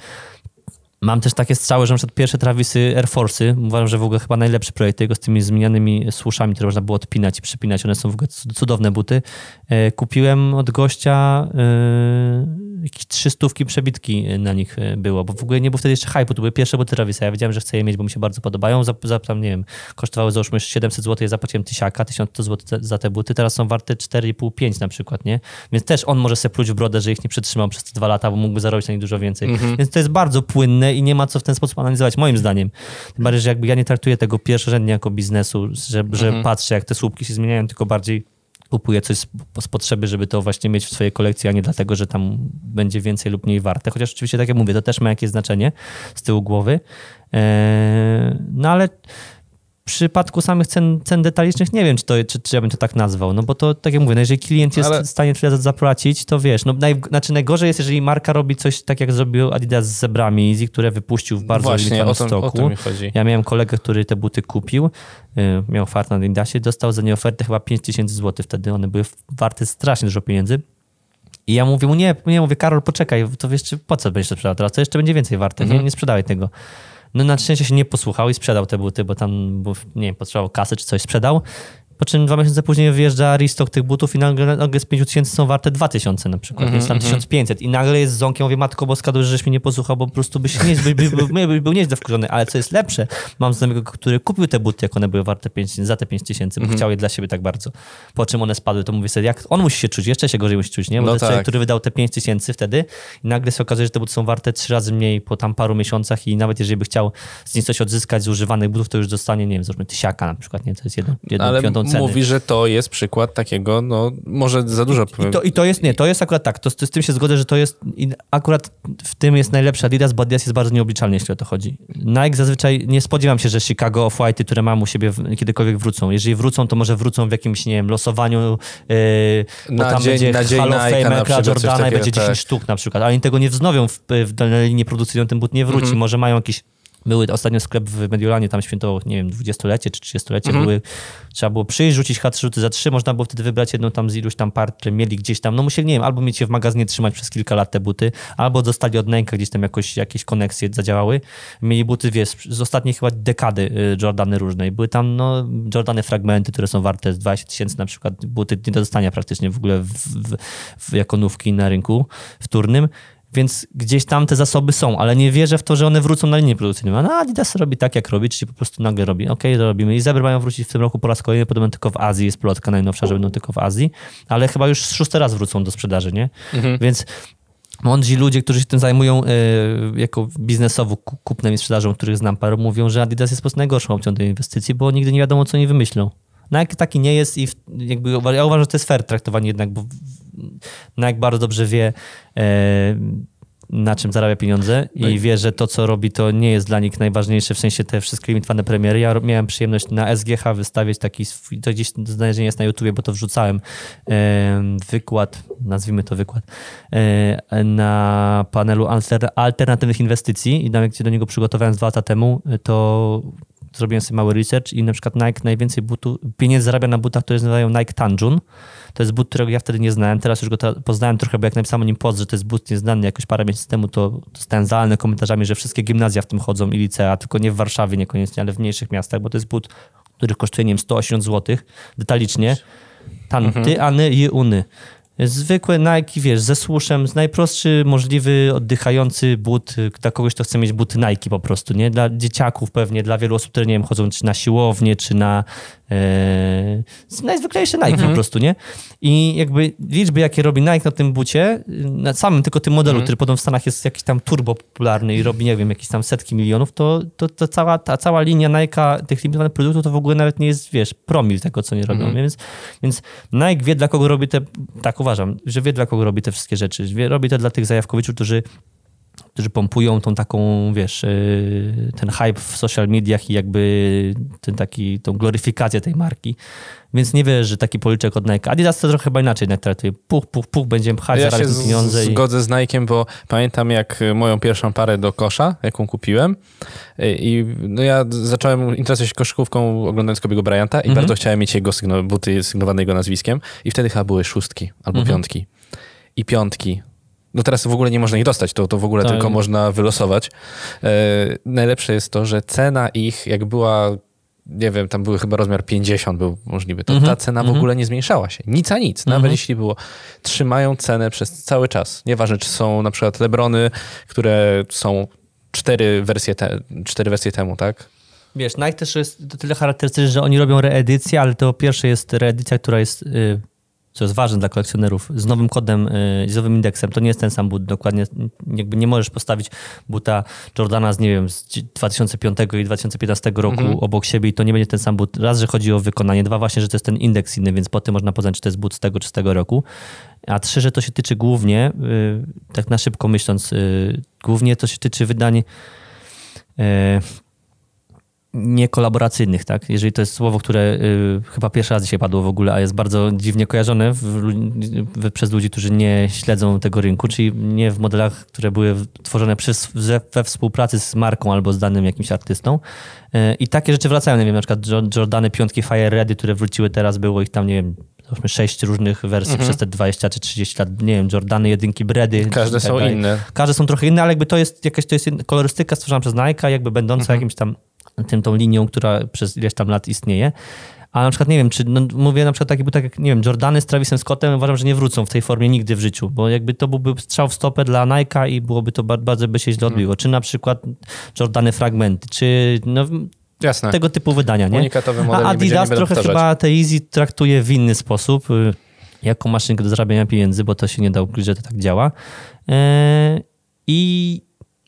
Mam też takie strzały, że na przykład pierwsze Travisy Air Force'y, uważam, że w ogóle chyba najlepszy projekt tego z tymi zmienianymi słuszami, które można było odpinać i przypinać. One są w ogóle cud- cudowne buty. E, Kupiłem od gościa e, jakieś trzy stówki przebitki na nich e, było, bo w ogóle nie było wtedy jeszcze hype, to były pierwsze buty Travisy. Ja wiedziałem, że chcę je mieć, bo mi się bardzo podobają. Za, za tam, nie wiem, kosztowały załóżmy 700 zł, ja zapłaciłem tysiaka, 1100 zł za te buty. Teraz są warte 4,5-5 na przykład, nie? Więc też on może sobie pluć w brodę, że ich nie przetrzymał przez te dwa lata, bo mógłby zarobić na nich dużo więcej. Więc to jest bardzo płynne i nie ma co w ten sposób analizować, moim zdaniem. Tym bardziej, że jakby ja nie traktuję tego pierwszorzędnie jako biznesu, że, że patrzę, jak te słupki się zmieniają, tylko bardziej kupuję coś z, z potrzeby, żeby to właśnie mieć w swojej kolekcji, a nie dlatego, że tam będzie więcej lub mniej warte. Chociaż oczywiście, tak jak mówię, to też ma jakieś znaczenie z tyłu głowy. Eee, no ale przypadku samych cen, cen detalicznych nie wiem, czy, to, czy, czy ja bym to tak nazwał, no bo to, tak jak mówię, no jeżeli klient jest Ale- w stanie tyle za- zapłacić, to wiesz, no naj, znaczy najgorzej jest, jeżeli marka robi coś tak, jak zrobił Adidas z zebrami Easy, które wypuścił w bardzo Właśnie, limitowanym o to, o stoku. to mi chodzi. Ja miałem kolegę, który te buty kupił, y, miał fart na Adidasie, dostał za nie ofertę chyba 5000 zł wtedy, one były warte strasznie dużo pieniędzy. I ja mówię mu, nie, nie, mówię, Karol, poczekaj, to wiesz, po co będziesz to sprzedał teraz, to jeszcze będzie więcej warte, nie, nie sprzedawaj tego. No na szczęście się nie posłuchał i sprzedał te buty, bo tam, nie wiem, potrzebował kasy czy coś, sprzedał. Po czym dwa miesiące później wyjeżdża restock tych butów i nagle, nagle z 5000 są warte 2000 na przykład, więc tam 1500 i nagle jest z ząkiem, mówię, matko boska, dobrze, żeś mnie nie posłuchał, bo po prostu byś nie, by, by, by, by, by, był nieźle wkurzony, ale co jest lepsze, mam znajomego, który kupił te buty, jak one były warte 5, za te 5000, bo chciał je dla siebie tak bardzo. Po czym one spadły, to mówię sobie, jak on musi się czuć, jeszcze się gorzej musi czuć, nie? Bo No to jest człowiek, tak. który wydał te 5000 wtedy i nagle się okazuje, że te buty są warte trzy razy mniej po tam paru miesiącach i nawet jeżeli by chciał z nich coś odzyskać z używanych butów, to już dostanie, nie wiem, załóżmy tysiaka na przykład, nie? To jest jedną, jedną Ale piątą ceny. mówi, że to jest przykład takiego, no może za dużo I powiem. to, I to jest, nie, to jest akurat tak, to, to z tym się zgodzę, że to jest, i akurat w tym jest najlepszy Adidas, bo Adidas jest bardzo nieobliczalny, jeśli o to chodzi. Nike zazwyczaj, nie spodziewam się, że Chicago Off-White'y, które mam u siebie w, kiedykolwiek wrócą. Jeżeli wrócą, to może wrócą w jakimś, nie wiem, losowaniu, yy, bo Na tam dzień- będzie na dzień Hall of na Fame, Jordana i będzie 10 tak. sztuk na przykład, ale oni tego nie wznowią w, w danej linii produkcyjnej, ten but nie wróci. Mhm. Może mają jakiś były ostatnio sklep w Mediolanie, tam świętował, nie wiem, 20-lecie czy 30-lecie. Mhm. Były, trzeba było przyjść, rzucić hat rzuty za trzy, można było wtedy wybrać jedną tam z iluś tam par, które mieli gdzieś tam. No musieli, nie wiem, albo mieć je w magazynie trzymać przez kilka lat te buty, albo dostali od Nike'a gdzieś tam jakoś, jakieś koneksje zadziałały. Mieli buty, wiesz, z ostatniej chyba dekady y, Jordany różnej. Były tam, no, Jordany fragmenty, które są warte z 20 tysięcy na przykład, buty nie do dostania praktycznie w ogóle w, w, w, jako nówki na rynku wtórnym. Więc gdzieś tam te zasoby są, ale nie wierzę w to, że one wrócą na linię produkcyjną. A no, Adidas robi tak, jak robi, czyli po prostu nagle robi. Okej, to robimy. I Zebry mają wrócić w tym roku po raz kolejny, podobno tylko w Azji, jest plotka najnowsza, że będą tylko w Azji, ale chyba już szósty raz wrócą do sprzedaży, nie? Więc mądrzy ludzie, którzy się tym zajmują e, jako biznesowo ku- kupnem i sprzedażą, których znam parę, mówią, że Adidas jest po prostu najgorszą opcją tej inwestycji, bo nigdy nie wiadomo, co oni wymyślą. Nike taki nie jest i w, jakby, ja uważam, że to jest fair traktowanie jednak, bo w- Nike bardzo dobrze wie, e, na czym zarabia pieniądze i wie, że to, co robi, to nie jest dla nich najważniejsze, w sensie te wszystkie limitowane premiery. Ja miałem przyjemność na SGH wystawić taki, swój, to gdzieś znalezienie jest na YouTubie, bo to wrzucałem, e, wykład, nazwijmy to wykład, e, na panelu alter, alternatywnych inwestycji i nawet gdzie do niego przygotowałem dwa lata temu, to zrobiłem sobie mały research i na przykład Nike najwięcej butu, pieniędzy zarabia na butach, które nazywają Nike Tanjun. To jest but, którego ja wtedy nie znałem. Teraz już go poznałem trochę, bo jak napisałem o nim post, że to jest but nieznany jakoś parę miesięcy temu, to dostałem zalane komentarzami, że wszystkie gimnazja w tym chodzą i licea, tylko nie w Warszawie niekoniecznie, ale w mniejszych miastach, bo to jest but, który kosztuje, nie wiem, 180 zł detalicznie. Tanty, any i uny. Zwykłe Nike, wiesz, ze słuszem, z najprostszy możliwy oddychający but y, dla kogoś, kto chce mieć buty Nike po prostu, nie? Dla dzieciaków pewnie, dla wielu osób, które, nie wiem, chodzą czy na siłownię, czy na e, najzwyklejsze Nike po prostu, nie? I jakby liczby, jakie robi Nike na tym bucie, y, na samym tylko tym modelu, który podobno w Stanach jest jakiś tam turbo popularny i robi, nie wiem, jakieś tam setki milionów, to, to, to cała, ta cała linia Nike'a, tych limitowanych produktów, to w ogóle nawet nie jest, wiesz, promil tego, co nie robią, więc, więc Nike wie, dla kogo robi te, tak uważam, że wie, dla kogo robi te wszystkie rzeczy. Wie, robi to dla tych zajawkowiczów, którzy którzy pompują tą taką, wiesz, yy, ten hype w social mediach i jakby ten taki, tą gloryfikację tej marki. Więc nie wiesz, że taki policzek od Nike. Adidas to trochę chyba inaczej Nike traktuje. Puch, puch, puch, będziemy pchać, Ja się z- pieniądze. i... zgodzę z Nike'em, bo pamiętam jak y, moją pierwszą parę do kosza, jaką kupiłem y, i no ja zacząłem interesować się koszykówką oglądając Kobiego Bryanta i Mhm. bardzo chciałem mieć jego sygno, buty sygnowane jego nazwiskiem i wtedy chyba były szóstki albo Mhm. piątki. I piątki. No teraz w ogóle nie można ich dostać, to, to w ogóle Tak. tylko można wylosować. E, najlepsze jest to, że cena ich, jak była, nie wiem, tam były chyba rozmiar 50 był możliwy, to Mhm. ta cena w ogóle nie zmniejszała się. Nic a nic. Nawet jeśli było, trzymają cenę przez cały czas. Nieważne, czy są na przykład Lebrony, które są cztery wersje, te, cztery wersje temu, tak? Wiesz, Nike też jest to tyle charakterystyczne, że oni robią reedycję, ale to pierwsze jest reedycja, która jest, y, co jest ważne dla kolekcjonerów, z nowym kodem, y, z nowym indeksem. To nie jest ten sam but, dokładnie. Jakby nie możesz postawić buta Jordana z, nie wiem, z 2005 i 2015 roku obok siebie i to nie będzie ten sam but. Raz, że chodzi o wykonanie, dwa właśnie, że to jest ten indeks inny, więc po tym można poznać, czy to jest but z tego czy z tego roku. A trzy, że to się tyczy głównie, y, tak na szybko myśląc, y, głównie to się tyczy wydań niekolaboracyjnych, tak? Jeżeli to jest słowo, które y, chyba pierwszy raz dzisiaj padło w ogóle, a jest bardzo dziwnie kojarzone w, w, przez ludzi, którzy nie śledzą tego rynku, czyli nie w modelach, które były tworzone przez, we, współpracy z marką albo z danym jakimś artystą. Y, I takie rzeczy wracają, nie wiem, na przykład Jo- Jordany piątki Fire Ready, które wróciły teraz, było ich tam, nie wiem, załóżmy sześć różnych wersji przez te 20 czy 30 lat, nie wiem, Jordany, jedynki Bredy. Każde tak są inne. Każde są trochę inne, ale jakby to jest jakaś to jest kolorystyka stworzona przez Nike, jakby będąca jakimś tam tym, tą linią, która przez ileś tam lat istnieje. A na przykład nie wiem, czy no, mówię na przykład taki był tak jak, nie wiem, Jordany z Travisem Scottem uważam, że nie wrócą w tej formie nigdy w życiu, bo jakby to byłby strzał w stopę dla Nike'a i byłoby to ba- bardzo by się źle odbiło. Czy na przykład Jordany fragmenty, czy no, Jasne. tego typu wydania, nie? Unikatowy model A nie Adidas trochę powtarzać. chyba te Easy traktuje w inny sposób, y, jako maszynkę do zarabiania pieniędzy, bo to się nie da ukryć, że to tak działa. E, I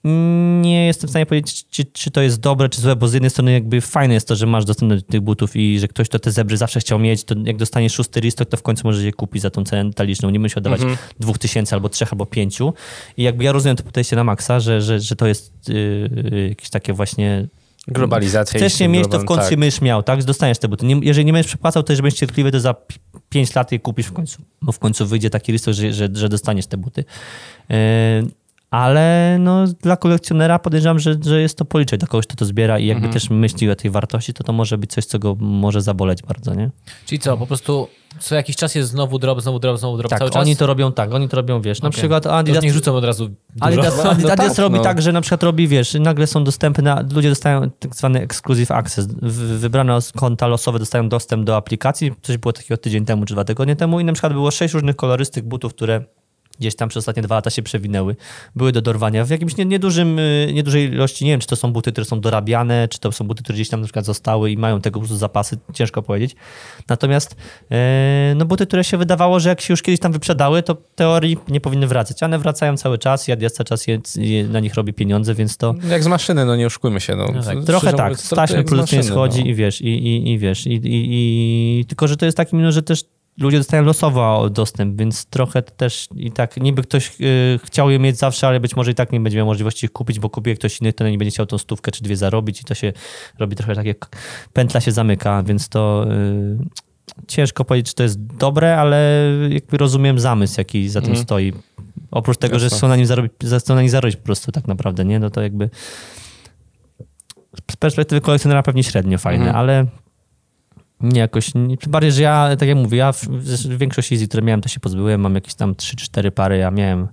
nie jestem w stanie powiedzieć, czy, czy to jest dobre, czy złe, bo z jednej strony jakby fajne jest to, że masz dostęp do tych butów i że ktoś, kto te zebry zawsze chciał mieć, to jak dostanie szósty listok, to w końcu może je kupić za tą cenę detaliczną. Nie musi oddawać dwóch tysięcy albo trzech, albo pięciu. I jakby ja rozumiem to podejście na maksa, że, że, że to jest yy, jakieś takie właśnie Globalizacja. Chcesz je mieć, to w końcu tak. będziesz miał, tak? Dostaniesz te buty. Nie, jeżeli nie będziesz przepłacał, to jeżeli będziesz cierpliwy, to za 5 lat je kupisz w końcu. Bo w końcu wyjdzie taki listok, że, że, że dostaniesz te buty. Yy, ale no, dla kolekcjonera podejrzewam, że, że jest to policzek dla kogoś, kto to zbiera i jakby też myśli o tej wartości, to to może być coś, co go może zaboleć bardzo, nie? Czyli co, po prostu co jakiś czas jest znowu drop, znowu drop, znowu drop Tak, cały czas? oni to robią tak, oni to robią, wiesz, na Okej. przykład Adidas... niech rzucą od razu dużo. Adidas, No Adidas, tak, robi no. tak, że na przykład robi, wiesz, nagle są dostępne, ludzie dostają tak zwany exclusive access. Wybrane konta losowe dostają dostęp do aplikacji. Coś było takiego tydzień temu czy dwa tygodnie temu i na przykład było sześć różnych kolorystyk butów, które gdzieś tam przez ostatnie dwa lata się przewinęły, były do dorwania w jakimś nie- niedużym, y, niedużej ilości. Nie wiem, czy to są buty, które są dorabiane, czy to są buty, które gdzieś tam na przykład zostały i mają tego po prostu zapasy, ciężko powiedzieć. Natomiast e, no buty, które się wydawało, że jak się już kiedyś tam wyprzedały, to teorii nie powinny wracać. One wracają cały czas i Adidas cały czas je, je, na nich robi pieniądze, więc to Jak z maszyny, no nie oszukujmy się. No, No tak. Trochę tak. mówiąc, z produkcyjnie schodzi no. i wiesz, i, i, i wiesz, i, i, i tylko, że to jest taki minus, że też ludzie dostają losowo dostęp, więc trochę też i tak niby ktoś y, chciał je mieć zawsze, ale być może i tak nie będzie miał możliwości ich kupić, bo kupi je ktoś inny, to nie będzie chciał tą stówkę czy dwie zarobić i to się robi trochę tak jak pętla się zamyka, więc to y, ciężko powiedzieć, czy to jest dobre, ale jakby rozumiem zamysł, jaki za tym Mhm. stoi. Oprócz tego, że Jasne. chcą na nim zarobić, chcą na nim zarobić po prostu tak naprawdę, nie? No to jakby z perspektywy kolekcjonera pewnie średnio fajne, Mhm. ale nie jakoś, nie, bardziej, że ja, tak jak mówię, ja w, w większość Easy, które miałem, to się pozbyłem, mam jakieś tam 3-4 pary, ja miałem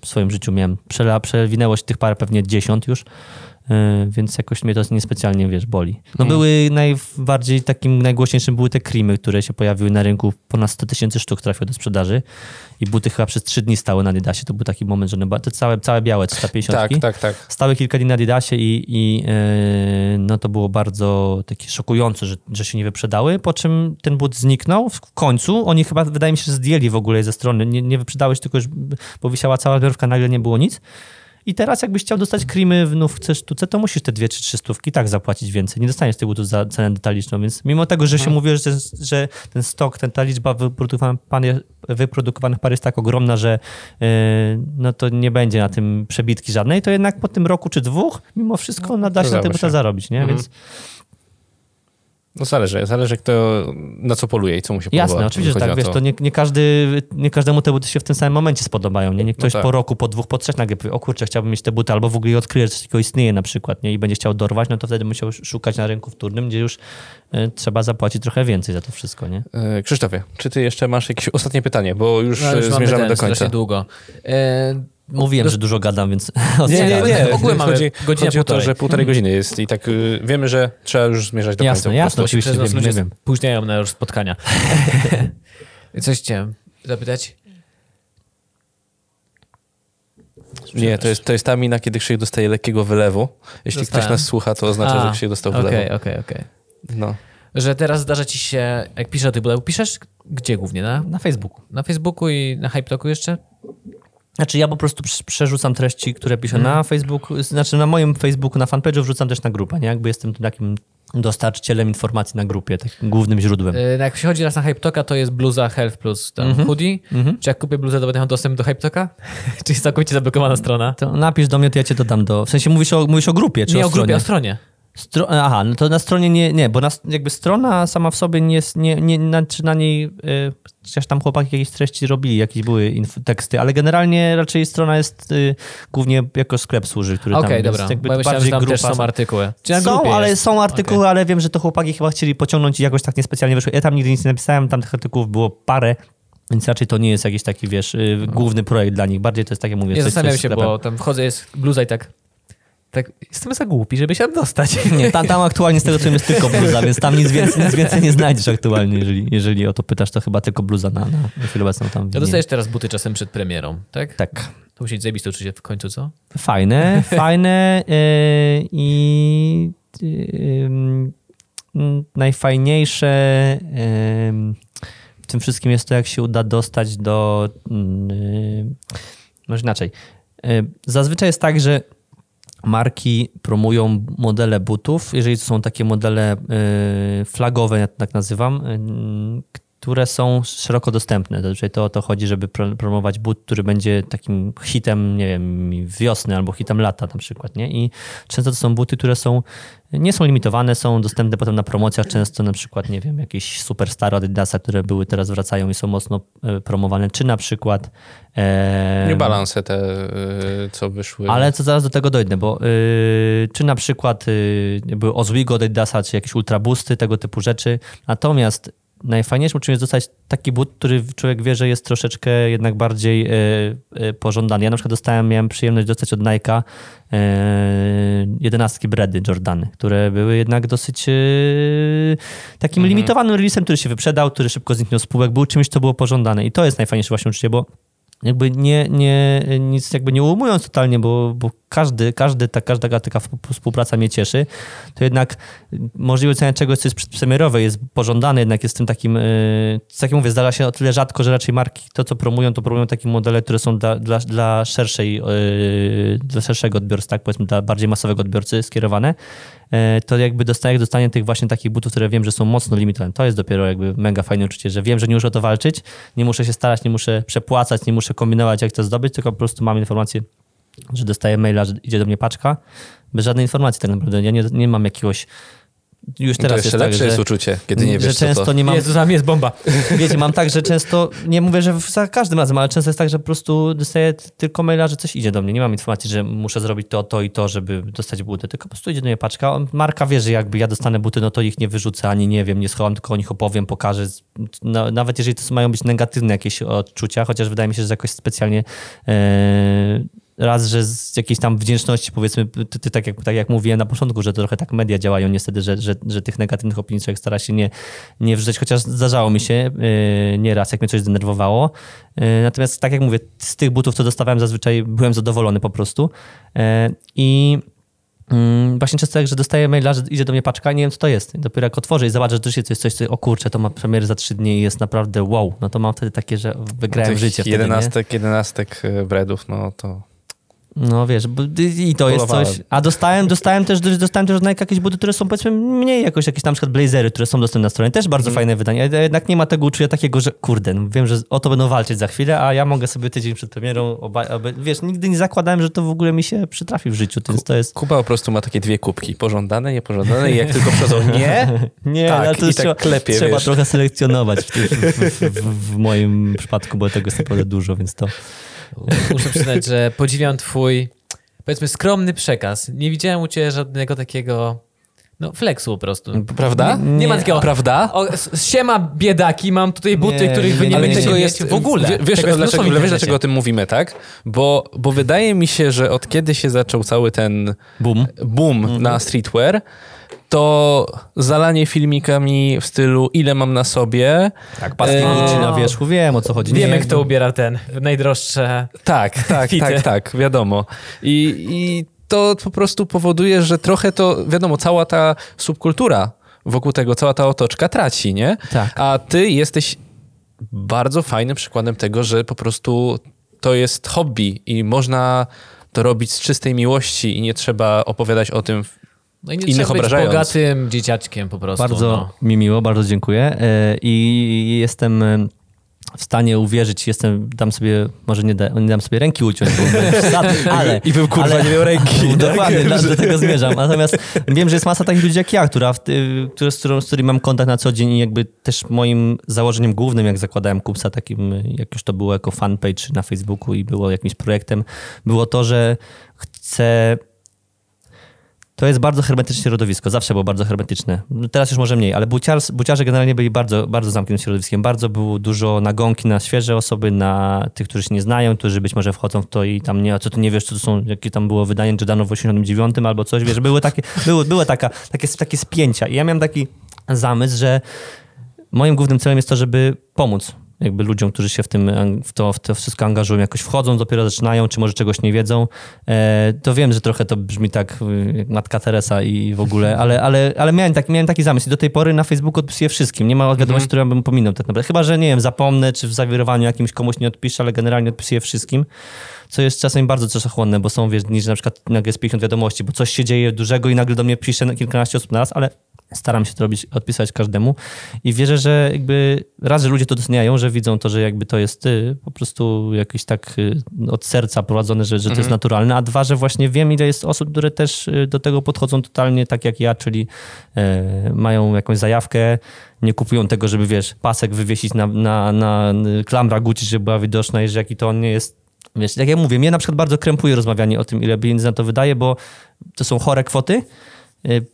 w swoim życiu, miałem, przela, przewinęło się tych par pewnie 10 już, yy, więc jakoś mnie to niespecjalnie, wiesz, boli. No Mhm. były najbardziej takim, najgłośniejszym były te creamy, które się pojawiły na rynku, ponad 100 tysięcy sztuk trafiło do sprzedaży i buty chyba przez 3 dni stały na Adidasie, to był taki moment, że one te całe, całe białe 350 Tak, tak, tak. Stały kilka dni na Adidasie i, i yy, no to było bardzo takie szokujące, że, że się nie wyprzedały, po czym ten but zniknął w końcu. Oni chyba, wydaje mi się, że zdjęli w ogóle je ze strony. Nie, nie wyprzedały się tylko, już, bo wisiała cała zbiorówka, nagle nie było nic. I teraz jakbyś chciał dostać creamy w nówce sztuce, to musisz te dwie czy trzy stówki tak zapłacić więcej. Nie dostaniesz butów za cenę detaliczną, więc mimo tego, że się mówi, że, ten- że ten stok, ten, ta liczba wyprodukowanych wyprodukowanych par jest tak ogromna, że yy, no to nie będzie na tym przebitki żadnej, to jednak po tym roku czy dwóch, mimo wszystko no, da się na się. zarobić, nie? Mhm. Więc No zależy, zależy kto na co poluje i co mu się podoba. Jasne, oczywiście, że tak, wiesz, to nie, nie, każdy, nie każdemu te buty się w tym samym momencie spodobają, nie? nie ktoś tak. po roku, po dwóch, po trzech nagle powie, o kurczę, chciałbym mieć te buty, albo w ogóle je odkryje, że coś takiego istnieje na przykład, nie? I będzie chciał dorwać, no to wtedy musiał szukać na rynku wtórnym, gdzie już y, trzeba zapłacić trochę więcej za to wszystko, nie? E, Krzysztofie, czy ty jeszcze masz jakieś ostatnie pytanie, bo już, No, już e, mamy zmierzamy ten do końca. długo. E, Mówiłem, że dużo gadam, więc... Nie, nie, nie. W ogóle mamy chodzi, godzinę chodzi o to, półtorej. że półtorej godziny jest i tak y, wiemy, że trzeba już zmierzać do Jasne, końca. jasne, oczywiście, wiem, ludzie nie wiem. spóźniają na już spotkania. Coś chciałem zapytać? Nie, to jest, to jest ta mina, kiedy Krzysiek dostaje lekkiego wylewu. Jeśli Dostałem. ktoś nas słucha, to oznacza, że A, Krzysiek dostał Okej, wylewu. okej, okej. No. Że teraz zdarza ci się, jak piszesz o tych piszesz gdzie głównie? Na, Na Facebooku. na Facebooku i na HypeTalku jeszcze? Znaczy ja po prostu prze- przerzucam treści, które piszę Mhm. na Facebooku, znaczy na moim Facebooku, na fanpage'u wrzucam też na grupę, nie? Jakby jestem takim dostarczycielem informacji na grupie, takim głównym źródłem. E, Jak przychodzi raz na HypeTalka, to jest bluza Health plus tam Mhm. hoodie. Czy jak kupię bluzę, to będę miał dostęp do HypeTalka? Czy jest całkowicie zablokowana strona? To napisz do mnie, to ja cię dodam do... W sensie mówisz o, mówisz o grupie, czy Nie o o grupie, stronie? o stronie. Stro... Aha, no to na stronie nie, nie, bo na, jakby strona sama w sobie nie jest, nie, nie, na, czy na niej, y, chociaż tam chłopaki jakieś treści robili, jakieś były teksty, ale generalnie raczej strona jest y, głównie jako sklep służy, który Okej, tam dobra. jest jakby Bo ja myślałem, że bardziej tam też grupa. są artykuły. Są, ale są artykuły, Okej. ale wiem, że to chłopaki chyba chcieli pociągnąć i jakoś tak niespecjalnie wyszło. Ja tam nigdy nic nie napisałem, tam tych artykułów było parę, więc raczej to nie jest jakiś taki, wiesz, y, główny projekt dla nich. Bardziej to jest tak, jak mówię, Nie coś, zastanawiam coś się, bo tam wchodzę, jest bluza i tak, tak jestem za głupi, żeby się tam dostać. Nie, tam, tam aktualnie z tego co wiem jest tylko bluza, więc tam nic więcej, nic więcej nie znajdziesz aktualnie, jeżeli, jeżeli o to pytasz, to chyba tylko bluza na, na chwilę obecną tam. Widnieje. dostajesz teraz buty czasem przed premierą, tak? Tak. To musi być zajebiste uczucie w końcu, co? Fajne, fajne yy, i yy, yy, najfajniejsze w tym wszystkim jest to, jak się uda dostać do. Yy, może inaczej. Zazwyczaj jest tak, że marki promują modele butów, jeżeli to są takie modele yy, flagowe, ja tak nazywam, yy, które są szeroko dostępne. Zazwyczaj to o to chodzi, żeby pro- promować but, który będzie takim hitem, nie wiem, wiosny albo hitem lata na przykład, nie? I często to są buty, które są, nie są limitowane, są dostępne potem na promocjach, często na przykład, nie wiem, jakieś superstar Adidasa, które były, teraz wracają i są mocno e, promowane, czy na przykład... E, Nie balanse te, y, co wyszły. ale co zaraz do tego dojdę, bo yy, czy na przykład yy, były Ozwigo od Adidasa, czy jakieś ultrabusty, tego typu rzeczy. Natomiast najfajniejszym czym jest dostać taki but, który człowiek wie, że jest troszeczkę jednak bardziej yy, yy, pożądany. Ja na przykład dostałem, miałem przyjemność dostać od Nike'a yy, jedenastki Bredy Jordany, które były jednak dosyć takim limitowanym releasem, który się wyprzedał, który szybko zniknął z półek, był czymś, co było pożądane. I to jest najfajniejsze właśnie uczucie, bo jakby nie, nie, nic jakby nie ujmując totalnie, bo, bo każdy, każdy, ta, każda taka współpraca mnie cieszy, to jednak możliwe cena czegoś, co jest przedpremierowe, jest pożądane, jednak jest tym takim, tak jak mówię, zdarza się o tyle rzadko, że raczej marki to, co promują, to promują takie modele, które są dla, dla, dla szerszej, yy, dla szerszego odbiorcy, tak powiedzmy, dla bardziej masowego odbiorcy skierowane, to jakby dostaję dostanie tych właśnie takich butów, które wiem, że są mocno limitowane. To jest dopiero jakby mega fajne uczucie, że wiem, że nie muszę o to walczyć, nie muszę się starać, nie muszę przepłacać, nie muszę kombinować, jak to zdobyć, tylko po prostu mam informację, że dostaję maila, że idzie do mnie paczka, bez żadnej informacji tak naprawdę. Ja nie, nie mam jakiegoś już teraz to jeszcze jest lepsze tak, jest że, uczucie, kiedy nie wiesz, że często co to... nie mam... Jezu, tam jest bomba. Wiecie, mam tak, że często, nie mówię, że za każdym razem, ale często jest tak, że po prostu dostaję tylko maila, że coś idzie do mnie. Nie mam informacji, że muszę zrobić to, to i to, żeby dostać buty, tylko po prostu idzie do mnie paczka. Marka wie, że jakby ja dostanę buty, no to ich nie wyrzucę, ani nie wiem, nie schowam, tylko o nich opowiem, pokażę. No, nawet jeżeli to mają być negatywne jakieś odczucia, chociaż wydaje mi się, że jakoś specjalnie... Yy, raz, że z jakiejś tam wdzięczności, powiedzmy, ty, ty, tak, jak, tak jak mówiłem na początku, że to trochę tak media działają niestety, że, że, że tych negatywnych opinii człowiek stara się nie, nie wrzucać, chociaż zdarzało mi się yy, nieraz, jak mnie coś zdenerwowało. Yy, natomiast tak jak mówię, z tych butów, co dostawałem zazwyczaj byłem zadowolony po prostu. Yy, I Mm, właśnie często tak, że dostaję maila, że idzie do mnie paczka i nie wiem, co to jest. I dopiero jak otworzę i zobaczę, że to jest coś, coś, o kurczę, to ma premiery za trzy dni i jest naprawdę wow. No to mam wtedy takie, że wygrałem Tych życie wtedy, jedenastek, jedenastek e, breadów, no to... No wiesz, i to jest coś. A dostałem, dostałem też, dostałem też jakieś buty, które są powiedzmy mniej jakoś, jakieś tam przykład blazery, które są dostępne na stronie. Też bardzo mm. fajne wydanie. Jednak nie ma tego uczucia takiego, że kurde, no wiem, że o to będą walczyć za chwilę, a ja mogę sobie tydzień przed premierą, oba, oba, wiesz, nigdy nie zakładałem, że to w ogóle mi się przytrafi w życiu. To jest, to jest... Kuba po prostu ma takie dwie kubki, pożądane, niepożądane i jak tylko przychodzą nie, nie tak, ale to i trzeba, tak klepie, trzeba wiesz. trochę selekcjonować w, w, w, w moim przypadku, bo tego jest naprawdę dużo, więc to... Muszę przyznać, że podziwiam twój powiedzmy skromny przekaz. Nie widziałem u ciebie żadnego takiego no, flexu po prostu. Prawda? Nie, nie ma takiego. Prawda? O, siema biedaki, mam tutaj buty, Nie, których wy nie, będziecie tego mieć jest w ogóle. w- Wiesz, Tego dlaczego, wiesz, dlaczego o tym mówimy, tak? Bo, bo wydaje mi się, że od kiedy się zaczął cały ten Boom. boom Mhm. na streetwear, to zalanie filmikami w stylu ile mam na sobie. Tak, paski Gucci na wierzchu, wiem o co chodzi. Wiemy, Nie, kto ubiera ten najdroższe. Tak, tak, Fity. tak, tak, wiadomo. I, I to po prostu powoduje, że trochę to, wiadomo, cała ta subkultura wokół tego, cała ta otoczka traci, nie? Tak. A ty jesteś bardzo fajnym przykładem tego, że po prostu to jest hobby i można to robić z czystej miłości i nie trzeba opowiadać o tym. No i nie Innych trzeba być obrażając. bogatym dzieciaczkiem po prostu. Bardzo no. mi miło, bardzo dziękuję. E, I jestem e, w stanie uwierzyć, jestem, dam sobie, może nie, da, nie dam sobie ręki uciąć, bo ale... I bym kurwa ale, nie miał ręki. Dokładnie, do, do tego zmierzam. Natomiast wiem, że jest masa takich ludzi jak ja, która, które, z, którą, z którymi mam kontakt na co dzień i jakby też moim założeniem głównym, jak zakładałem Kupsa, takim, jak już to było jako fanpage na Facebooku i było jakimś projektem, było to, że chcę to jest bardzo hermetyczne środowisko, zawsze było bardzo hermetyczne. Teraz już może mniej, ale buciar, buciarze generalnie byli bardzo, bardzo zamkniętym środowiskiem. Bardzo było dużo nagonki na świeże osoby, na tych, którzy się nie znają, którzy być może wchodzą w to i tam nie, a co ty nie wiesz, co to są, jakie tam było wydanie Jordano w 89 albo coś, wiesz, były takie, były, były taka, takie, takie spięcia. I ja miałem taki zamysł, że moim głównym celem jest to, żeby pomóc jakby ludziom, którzy się w, tym, w, to, w to wszystko angażują, jakoś wchodzą, dopiero zaczynają, czy może czegoś nie wiedzą. E, to wiem, że trochę to brzmi tak y, jak Matka Teresa i w ogóle, ale, ale, ale miałem, taki, miałem taki zamysł i do tej pory na Facebooku odpisuję wszystkim. Nie ma wiadomości, Mhm. które bym pominął tak naprawdę. Chyba, że nie wiem, zapomnę, czy w zawirowaniu jakimś komuś nie odpiszę, ale generalnie odpisuję wszystkim, co jest czasem bardzo czasochłonne, bo są, wiesz, dni, że na przykład nagle jest 50 wiadomości, bo coś się dzieje dużego i nagle do mnie pisze kilkanaście osób na raz, ale staram się to robić, odpisać każdemu. I wierzę, że jakby raz, że ludzie to doceniają, że widzą to, że jakby to jest y, po prostu jakieś tak y, od serca prowadzone, że, że to jest naturalne, a dwa, że właśnie wiem, ile jest osób, które też y, do tego podchodzą totalnie tak jak ja, czyli e, mają jakąś zajawkę, nie kupują tego, żeby wiesz, pasek wywiesić na, na, na klamra Gucci, żeby była widoczna i że jaki to on nie jest. Wiesz, jak ja mówię, mnie na przykład bardzo krępuje rozmawianie o tym, ile pieniędzy na to wydaje, bo to są chore kwoty y,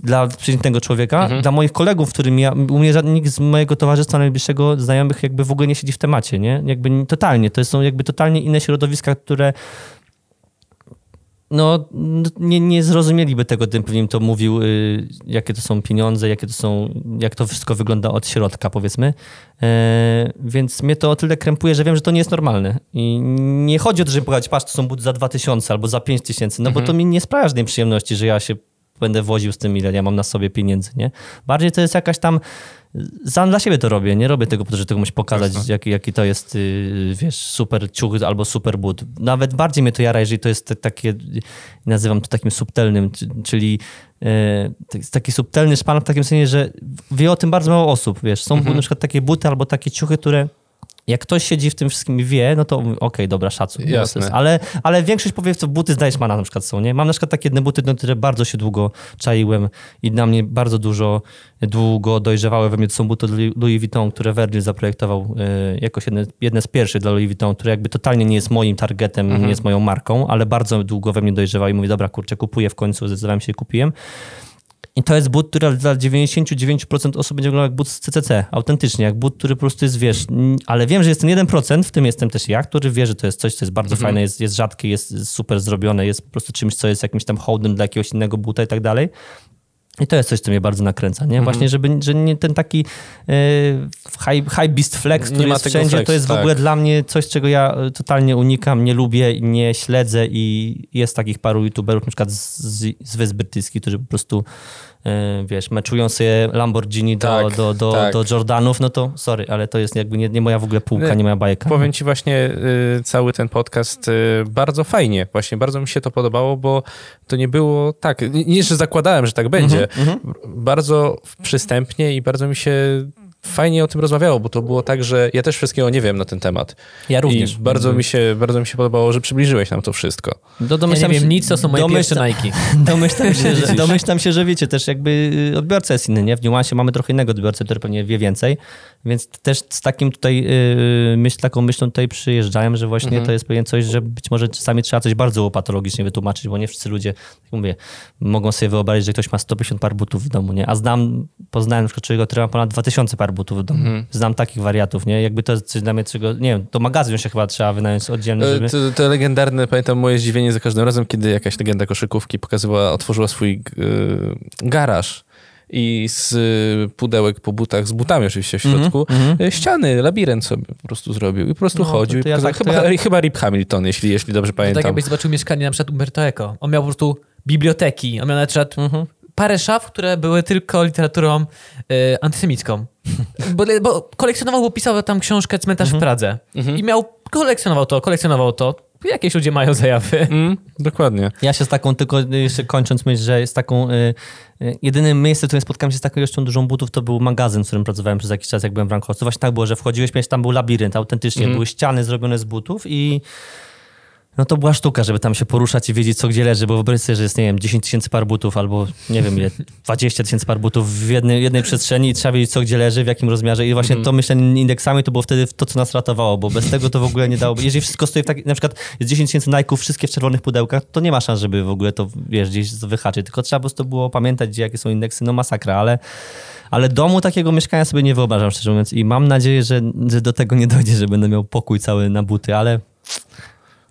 dla przeciętnego człowieka. Mhm. Dla moich kolegów, którym ja, u mnie nikt z mojego towarzystwa najbliższego, znajomych jakby w ogóle nie siedzi w temacie, nie? Jakby nie- totalnie. To są jakby totalnie inne środowiska, które no, nie, nie zrozumieliby tego, gdybym pewnie im to mówił, y, jakie to są pieniądze, jakie to są, jak to wszystko wygląda od środka, powiedzmy. E, więc mnie to o tyle krępuje, że wiem, że to nie jest normalne. I nie chodzi o to, żeby powiedzieć, patrz, to są buty za 2000 albo za 5000, no bo to mi nie sprawia żadnej przyjemności, że ja się będę woził z tym, ile ja mam na sobie pieniędzy, nie? Bardziej to jest jakaś tam sam dla siebie to robię, nie robię tego po to, żeby komuś pokazać, Jasne. jaki, jaki to jest, yy, wiesz, super ciuch albo super but. Nawet bardziej mnie to jara, jeżeli to jest takie, nazywam to takim subtelnym, czy- czyli jest taki subtelny szpan w takim sensie, że wie o tym bardzo mało osób, wiesz. Są na przykład takie buty albo takie ciuchy, które jak ktoś siedzi w tym wszystkim i wie, no to okej, dobra, szacun. No, to Jasne. ale, ale większość powie, co buty z Deichmana na przykład są, nie? Mam na przykład takie jedne buty, na które bardzo się długo czaiłem i na mnie bardzo dużo, długo dojrzewały we mnie. To są buty Louis- Vuitton, które Virgil zaprojektował e, jakoś jedne, jedne z pierwszych dla Louis Vuitton, które jakby totalnie nie jest moim targetem, nie jest moją marką, ale bardzo długo we mnie dojrzewały i mówię, dobra, kurczę, kupuję w końcu, zdecydowałem się i kupiłem. I to jest but, który dla 99% osób będzie wyglądał jak but z CCC, autentycznie, jak but, który po prostu jest, wiesz, ale wiem, że jest ten 1%, w tym jestem też ja, który wie, że to jest coś, co jest bardzo fajne, jest, jest rzadkie, jest super zrobione, jest po prostu czymś, co jest jakimś tam hołdem dla jakiegoś innego buta i tak dalej. I to jest coś, co mnie bardzo nakręca, nie? Właśnie, żeby że nie ten taki e, high, high beast flex, który jest wszędzie, to flexu, jest w tak. ogóle dla mnie coś, czego ja e, totalnie unikam, nie lubię, nie śledzę i jest takich paru youtuberów, na przykład z, z, Wysp Brytyjskich, którzy po prostu wiesz, meczują sobie Lamborghini do, Tak, do, do, tak. do Jordanów, no to sorry, ale to jest jakby nie, nie moja w ogóle półka, Nie, moja bajka. Powiem ci właśnie y, cały ten podcast y, bardzo fajnie, właśnie bardzo mi się to podobało, bo to nie było tak, nie- że zakładałem, że tak będzie, Mhm, bardzo przystępnie i bardzo mi się fajnie o tym rozmawiało, bo to było tak, że ja też wszystkiego nie wiem na ten temat. Ja również. I bardzo mi się, bardzo mi się podobało, że przybliżyłeś nam to wszystko. Do, Ja nie wiem nic, to są moje pierwsze domyślam- Nike. Domyślam się, że, domyślam się, że wiecie, też jakby y, odbiorca jest inny, nie? W niuansie mamy trochę innego odbiorcę, który pewnie wie więcej, więc też z takim tutaj, y, myśl, taką myślą tutaj przyjeżdżałem, że właśnie Mhm. to jest pewien coś, że być może czasami trzeba coś bardzo patologicznie wytłumaczyć, bo nie wszyscy ludzie, tak mówię, mogą sobie wyobrazić, że ktoś ma 150 par butów w domu, nie? A znam, poznałem na przykład człowieka, który ma ponad 2000 par butów w domu. Mhm. Znam takich wariatów, nie? Jakby to jest coś dla mnie, czego, nie wiem, to magazyn się chyba trzeba wynająć oddzielny, żeby... To, to legendarne, pamiętam moje zdziwienie za każdym razem, kiedy jakaś legenda koszykówki pokazywała, otworzyła swój y, garaż i z y, pudełek po butach, z butami oczywiście w środku, y, ściany, labirynt sobie po prostu zrobił i po prostu Mhm, No, chodził. to- to ja tak- to chyba, ja- chyba Rip Hamilton, jeśli, jeśli dobrze To pamiętam. tak jakbyś zobaczył mieszkanie na przykład Umberto Eco. On miał po prostu biblioteki, on miał na przykład Mhm. parę szaf, które były tylko literaturą y, antysemicką. Bo, bo kolekcjonował, bo pisał tam książkę Cmentarz Mhm. w Pradze. I miał, kolekcjonował to, kolekcjonował to. Jakieś ludzie mają zajawy. Mm, dokładnie. Ja się z taką, tylko jeszcze kończąc myśl, że jest taką, y, y, jedynym miejscem, w którym spotkałem się z taką ilością dużą butów, to był magazyn, w którym pracowałem przez jakiś czas, jak byłem w Rankowcu. Właśnie tak było, że wchodziłeś, miałeś, tam był labirynt, autentycznie, były ściany zrobione z butów i no to była sztuka, żeby tam się poruszać i wiedzieć, co gdzie leży, bo wyobraź sobie, że jest, nie wiem, 10 tysięcy par butów albo nie wiem ile, 20 tysięcy par butów w jednej, jednej przestrzeni i trzeba wiedzieć, co gdzie leży, w jakim rozmiarze i właśnie to myślenie indeksami to było wtedy to, co nas ratowało, bo bez tego to w ogóle nie dałoby. Jeżeli wszystko stoi w tak, na przykład jest 10 tysięcy Nike'ów, wszystkie w czerwonych pudełkach, to nie ma szans, żeby w ogóle to, wiesz, gdzieś wyhaczyć, tylko trzeba po prostu było pamiętać, gdzie jakie są indeksy, no masakra, ale ale domu takiego mieszkania sobie nie wyobrażam, szczerze mówiąc. I mam nadzieję, że, że do tego nie dojdzie, że będę miał pokój cały na buty, ale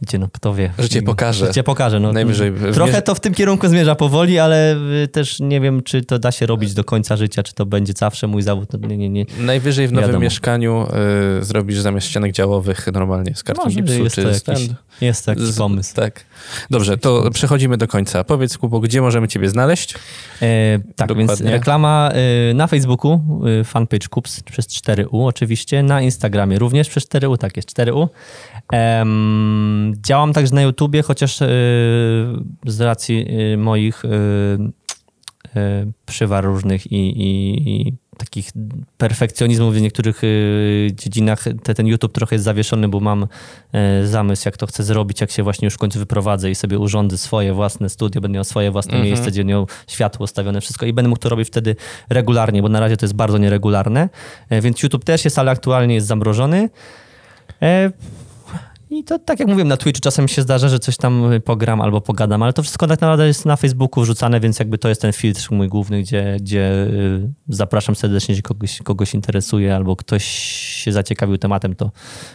wiecie, no kto wie. Życie pokaże. Życie pokaże. No. Najwyżej w- Trochę to w tym kierunku zmierza powoli, ale y, też nie wiem, czy to da się robić do końca życia, czy to będzie zawsze mój zawód. No, nie, nie, nie. Najwyżej w nowym Wiadomo. mieszkaniu y, zrobisz zamiast ścianek działowych normalnie z karton Może gipsu jest czy to jakiś, jest to jakiś Z- pomysł. Tak. Dobrze, to przechodzimy do końca. Powiedz, Kubo, gdzie możemy ciebie znaleźć? E, tak, więc Dokładnie. reklama e, na Facebooku, e, fanpage Kups przez 4U oczywiście, na Instagramie również przez 4U, tak jest 4U. Em, działam także na YouTubie, chociaż e, z racji e, moich e, e, przywar różnych i, i, i takich perfekcjonizmów w niektórych e, dziedzinach te, ten YouTube trochę jest zawieszony, bo mam e, zamysł, jak to chcę zrobić, jak się właśnie już w końcu wyprowadzę i sobie urządzę swoje własne studio, będę miał swoje własne Mhm. miejsce, gdzie miał światło ustawione, wszystko i będę mógł to robić wtedy regularnie, bo na razie to jest bardzo nieregularne, E, więc YouTube też jest, ale aktualnie jest zamrożony. I to tak jak mówiłem, na Twitchu czasem się zdarza, że coś tam pogram albo pogadam, ale to wszystko tak naprawdę jest na Facebooku wrzucane, więc jakby to jest ten filtr mój główny, gdzie, gdzie y, zapraszam serdecznie, jeśli kogoś, kogoś interesuje albo ktoś się zaciekawił tematem, to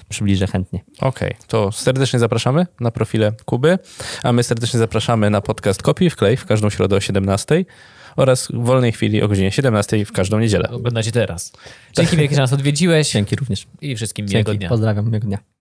przybliżę chętnie. Okej, to serdecznie zapraszamy na profile Kuby, a my serdecznie zapraszamy na podcast Kopiuj w klej w każdą środę o 17 oraz w wolnej chwili o godzinie 17 w każdą niedzielę. Oglądacie teraz. Dzięki wielkie, że nas odwiedziłeś Dzięki również. i wszystkim miłego Dzięki. dnia. Pozdrawiam, miłego dnia.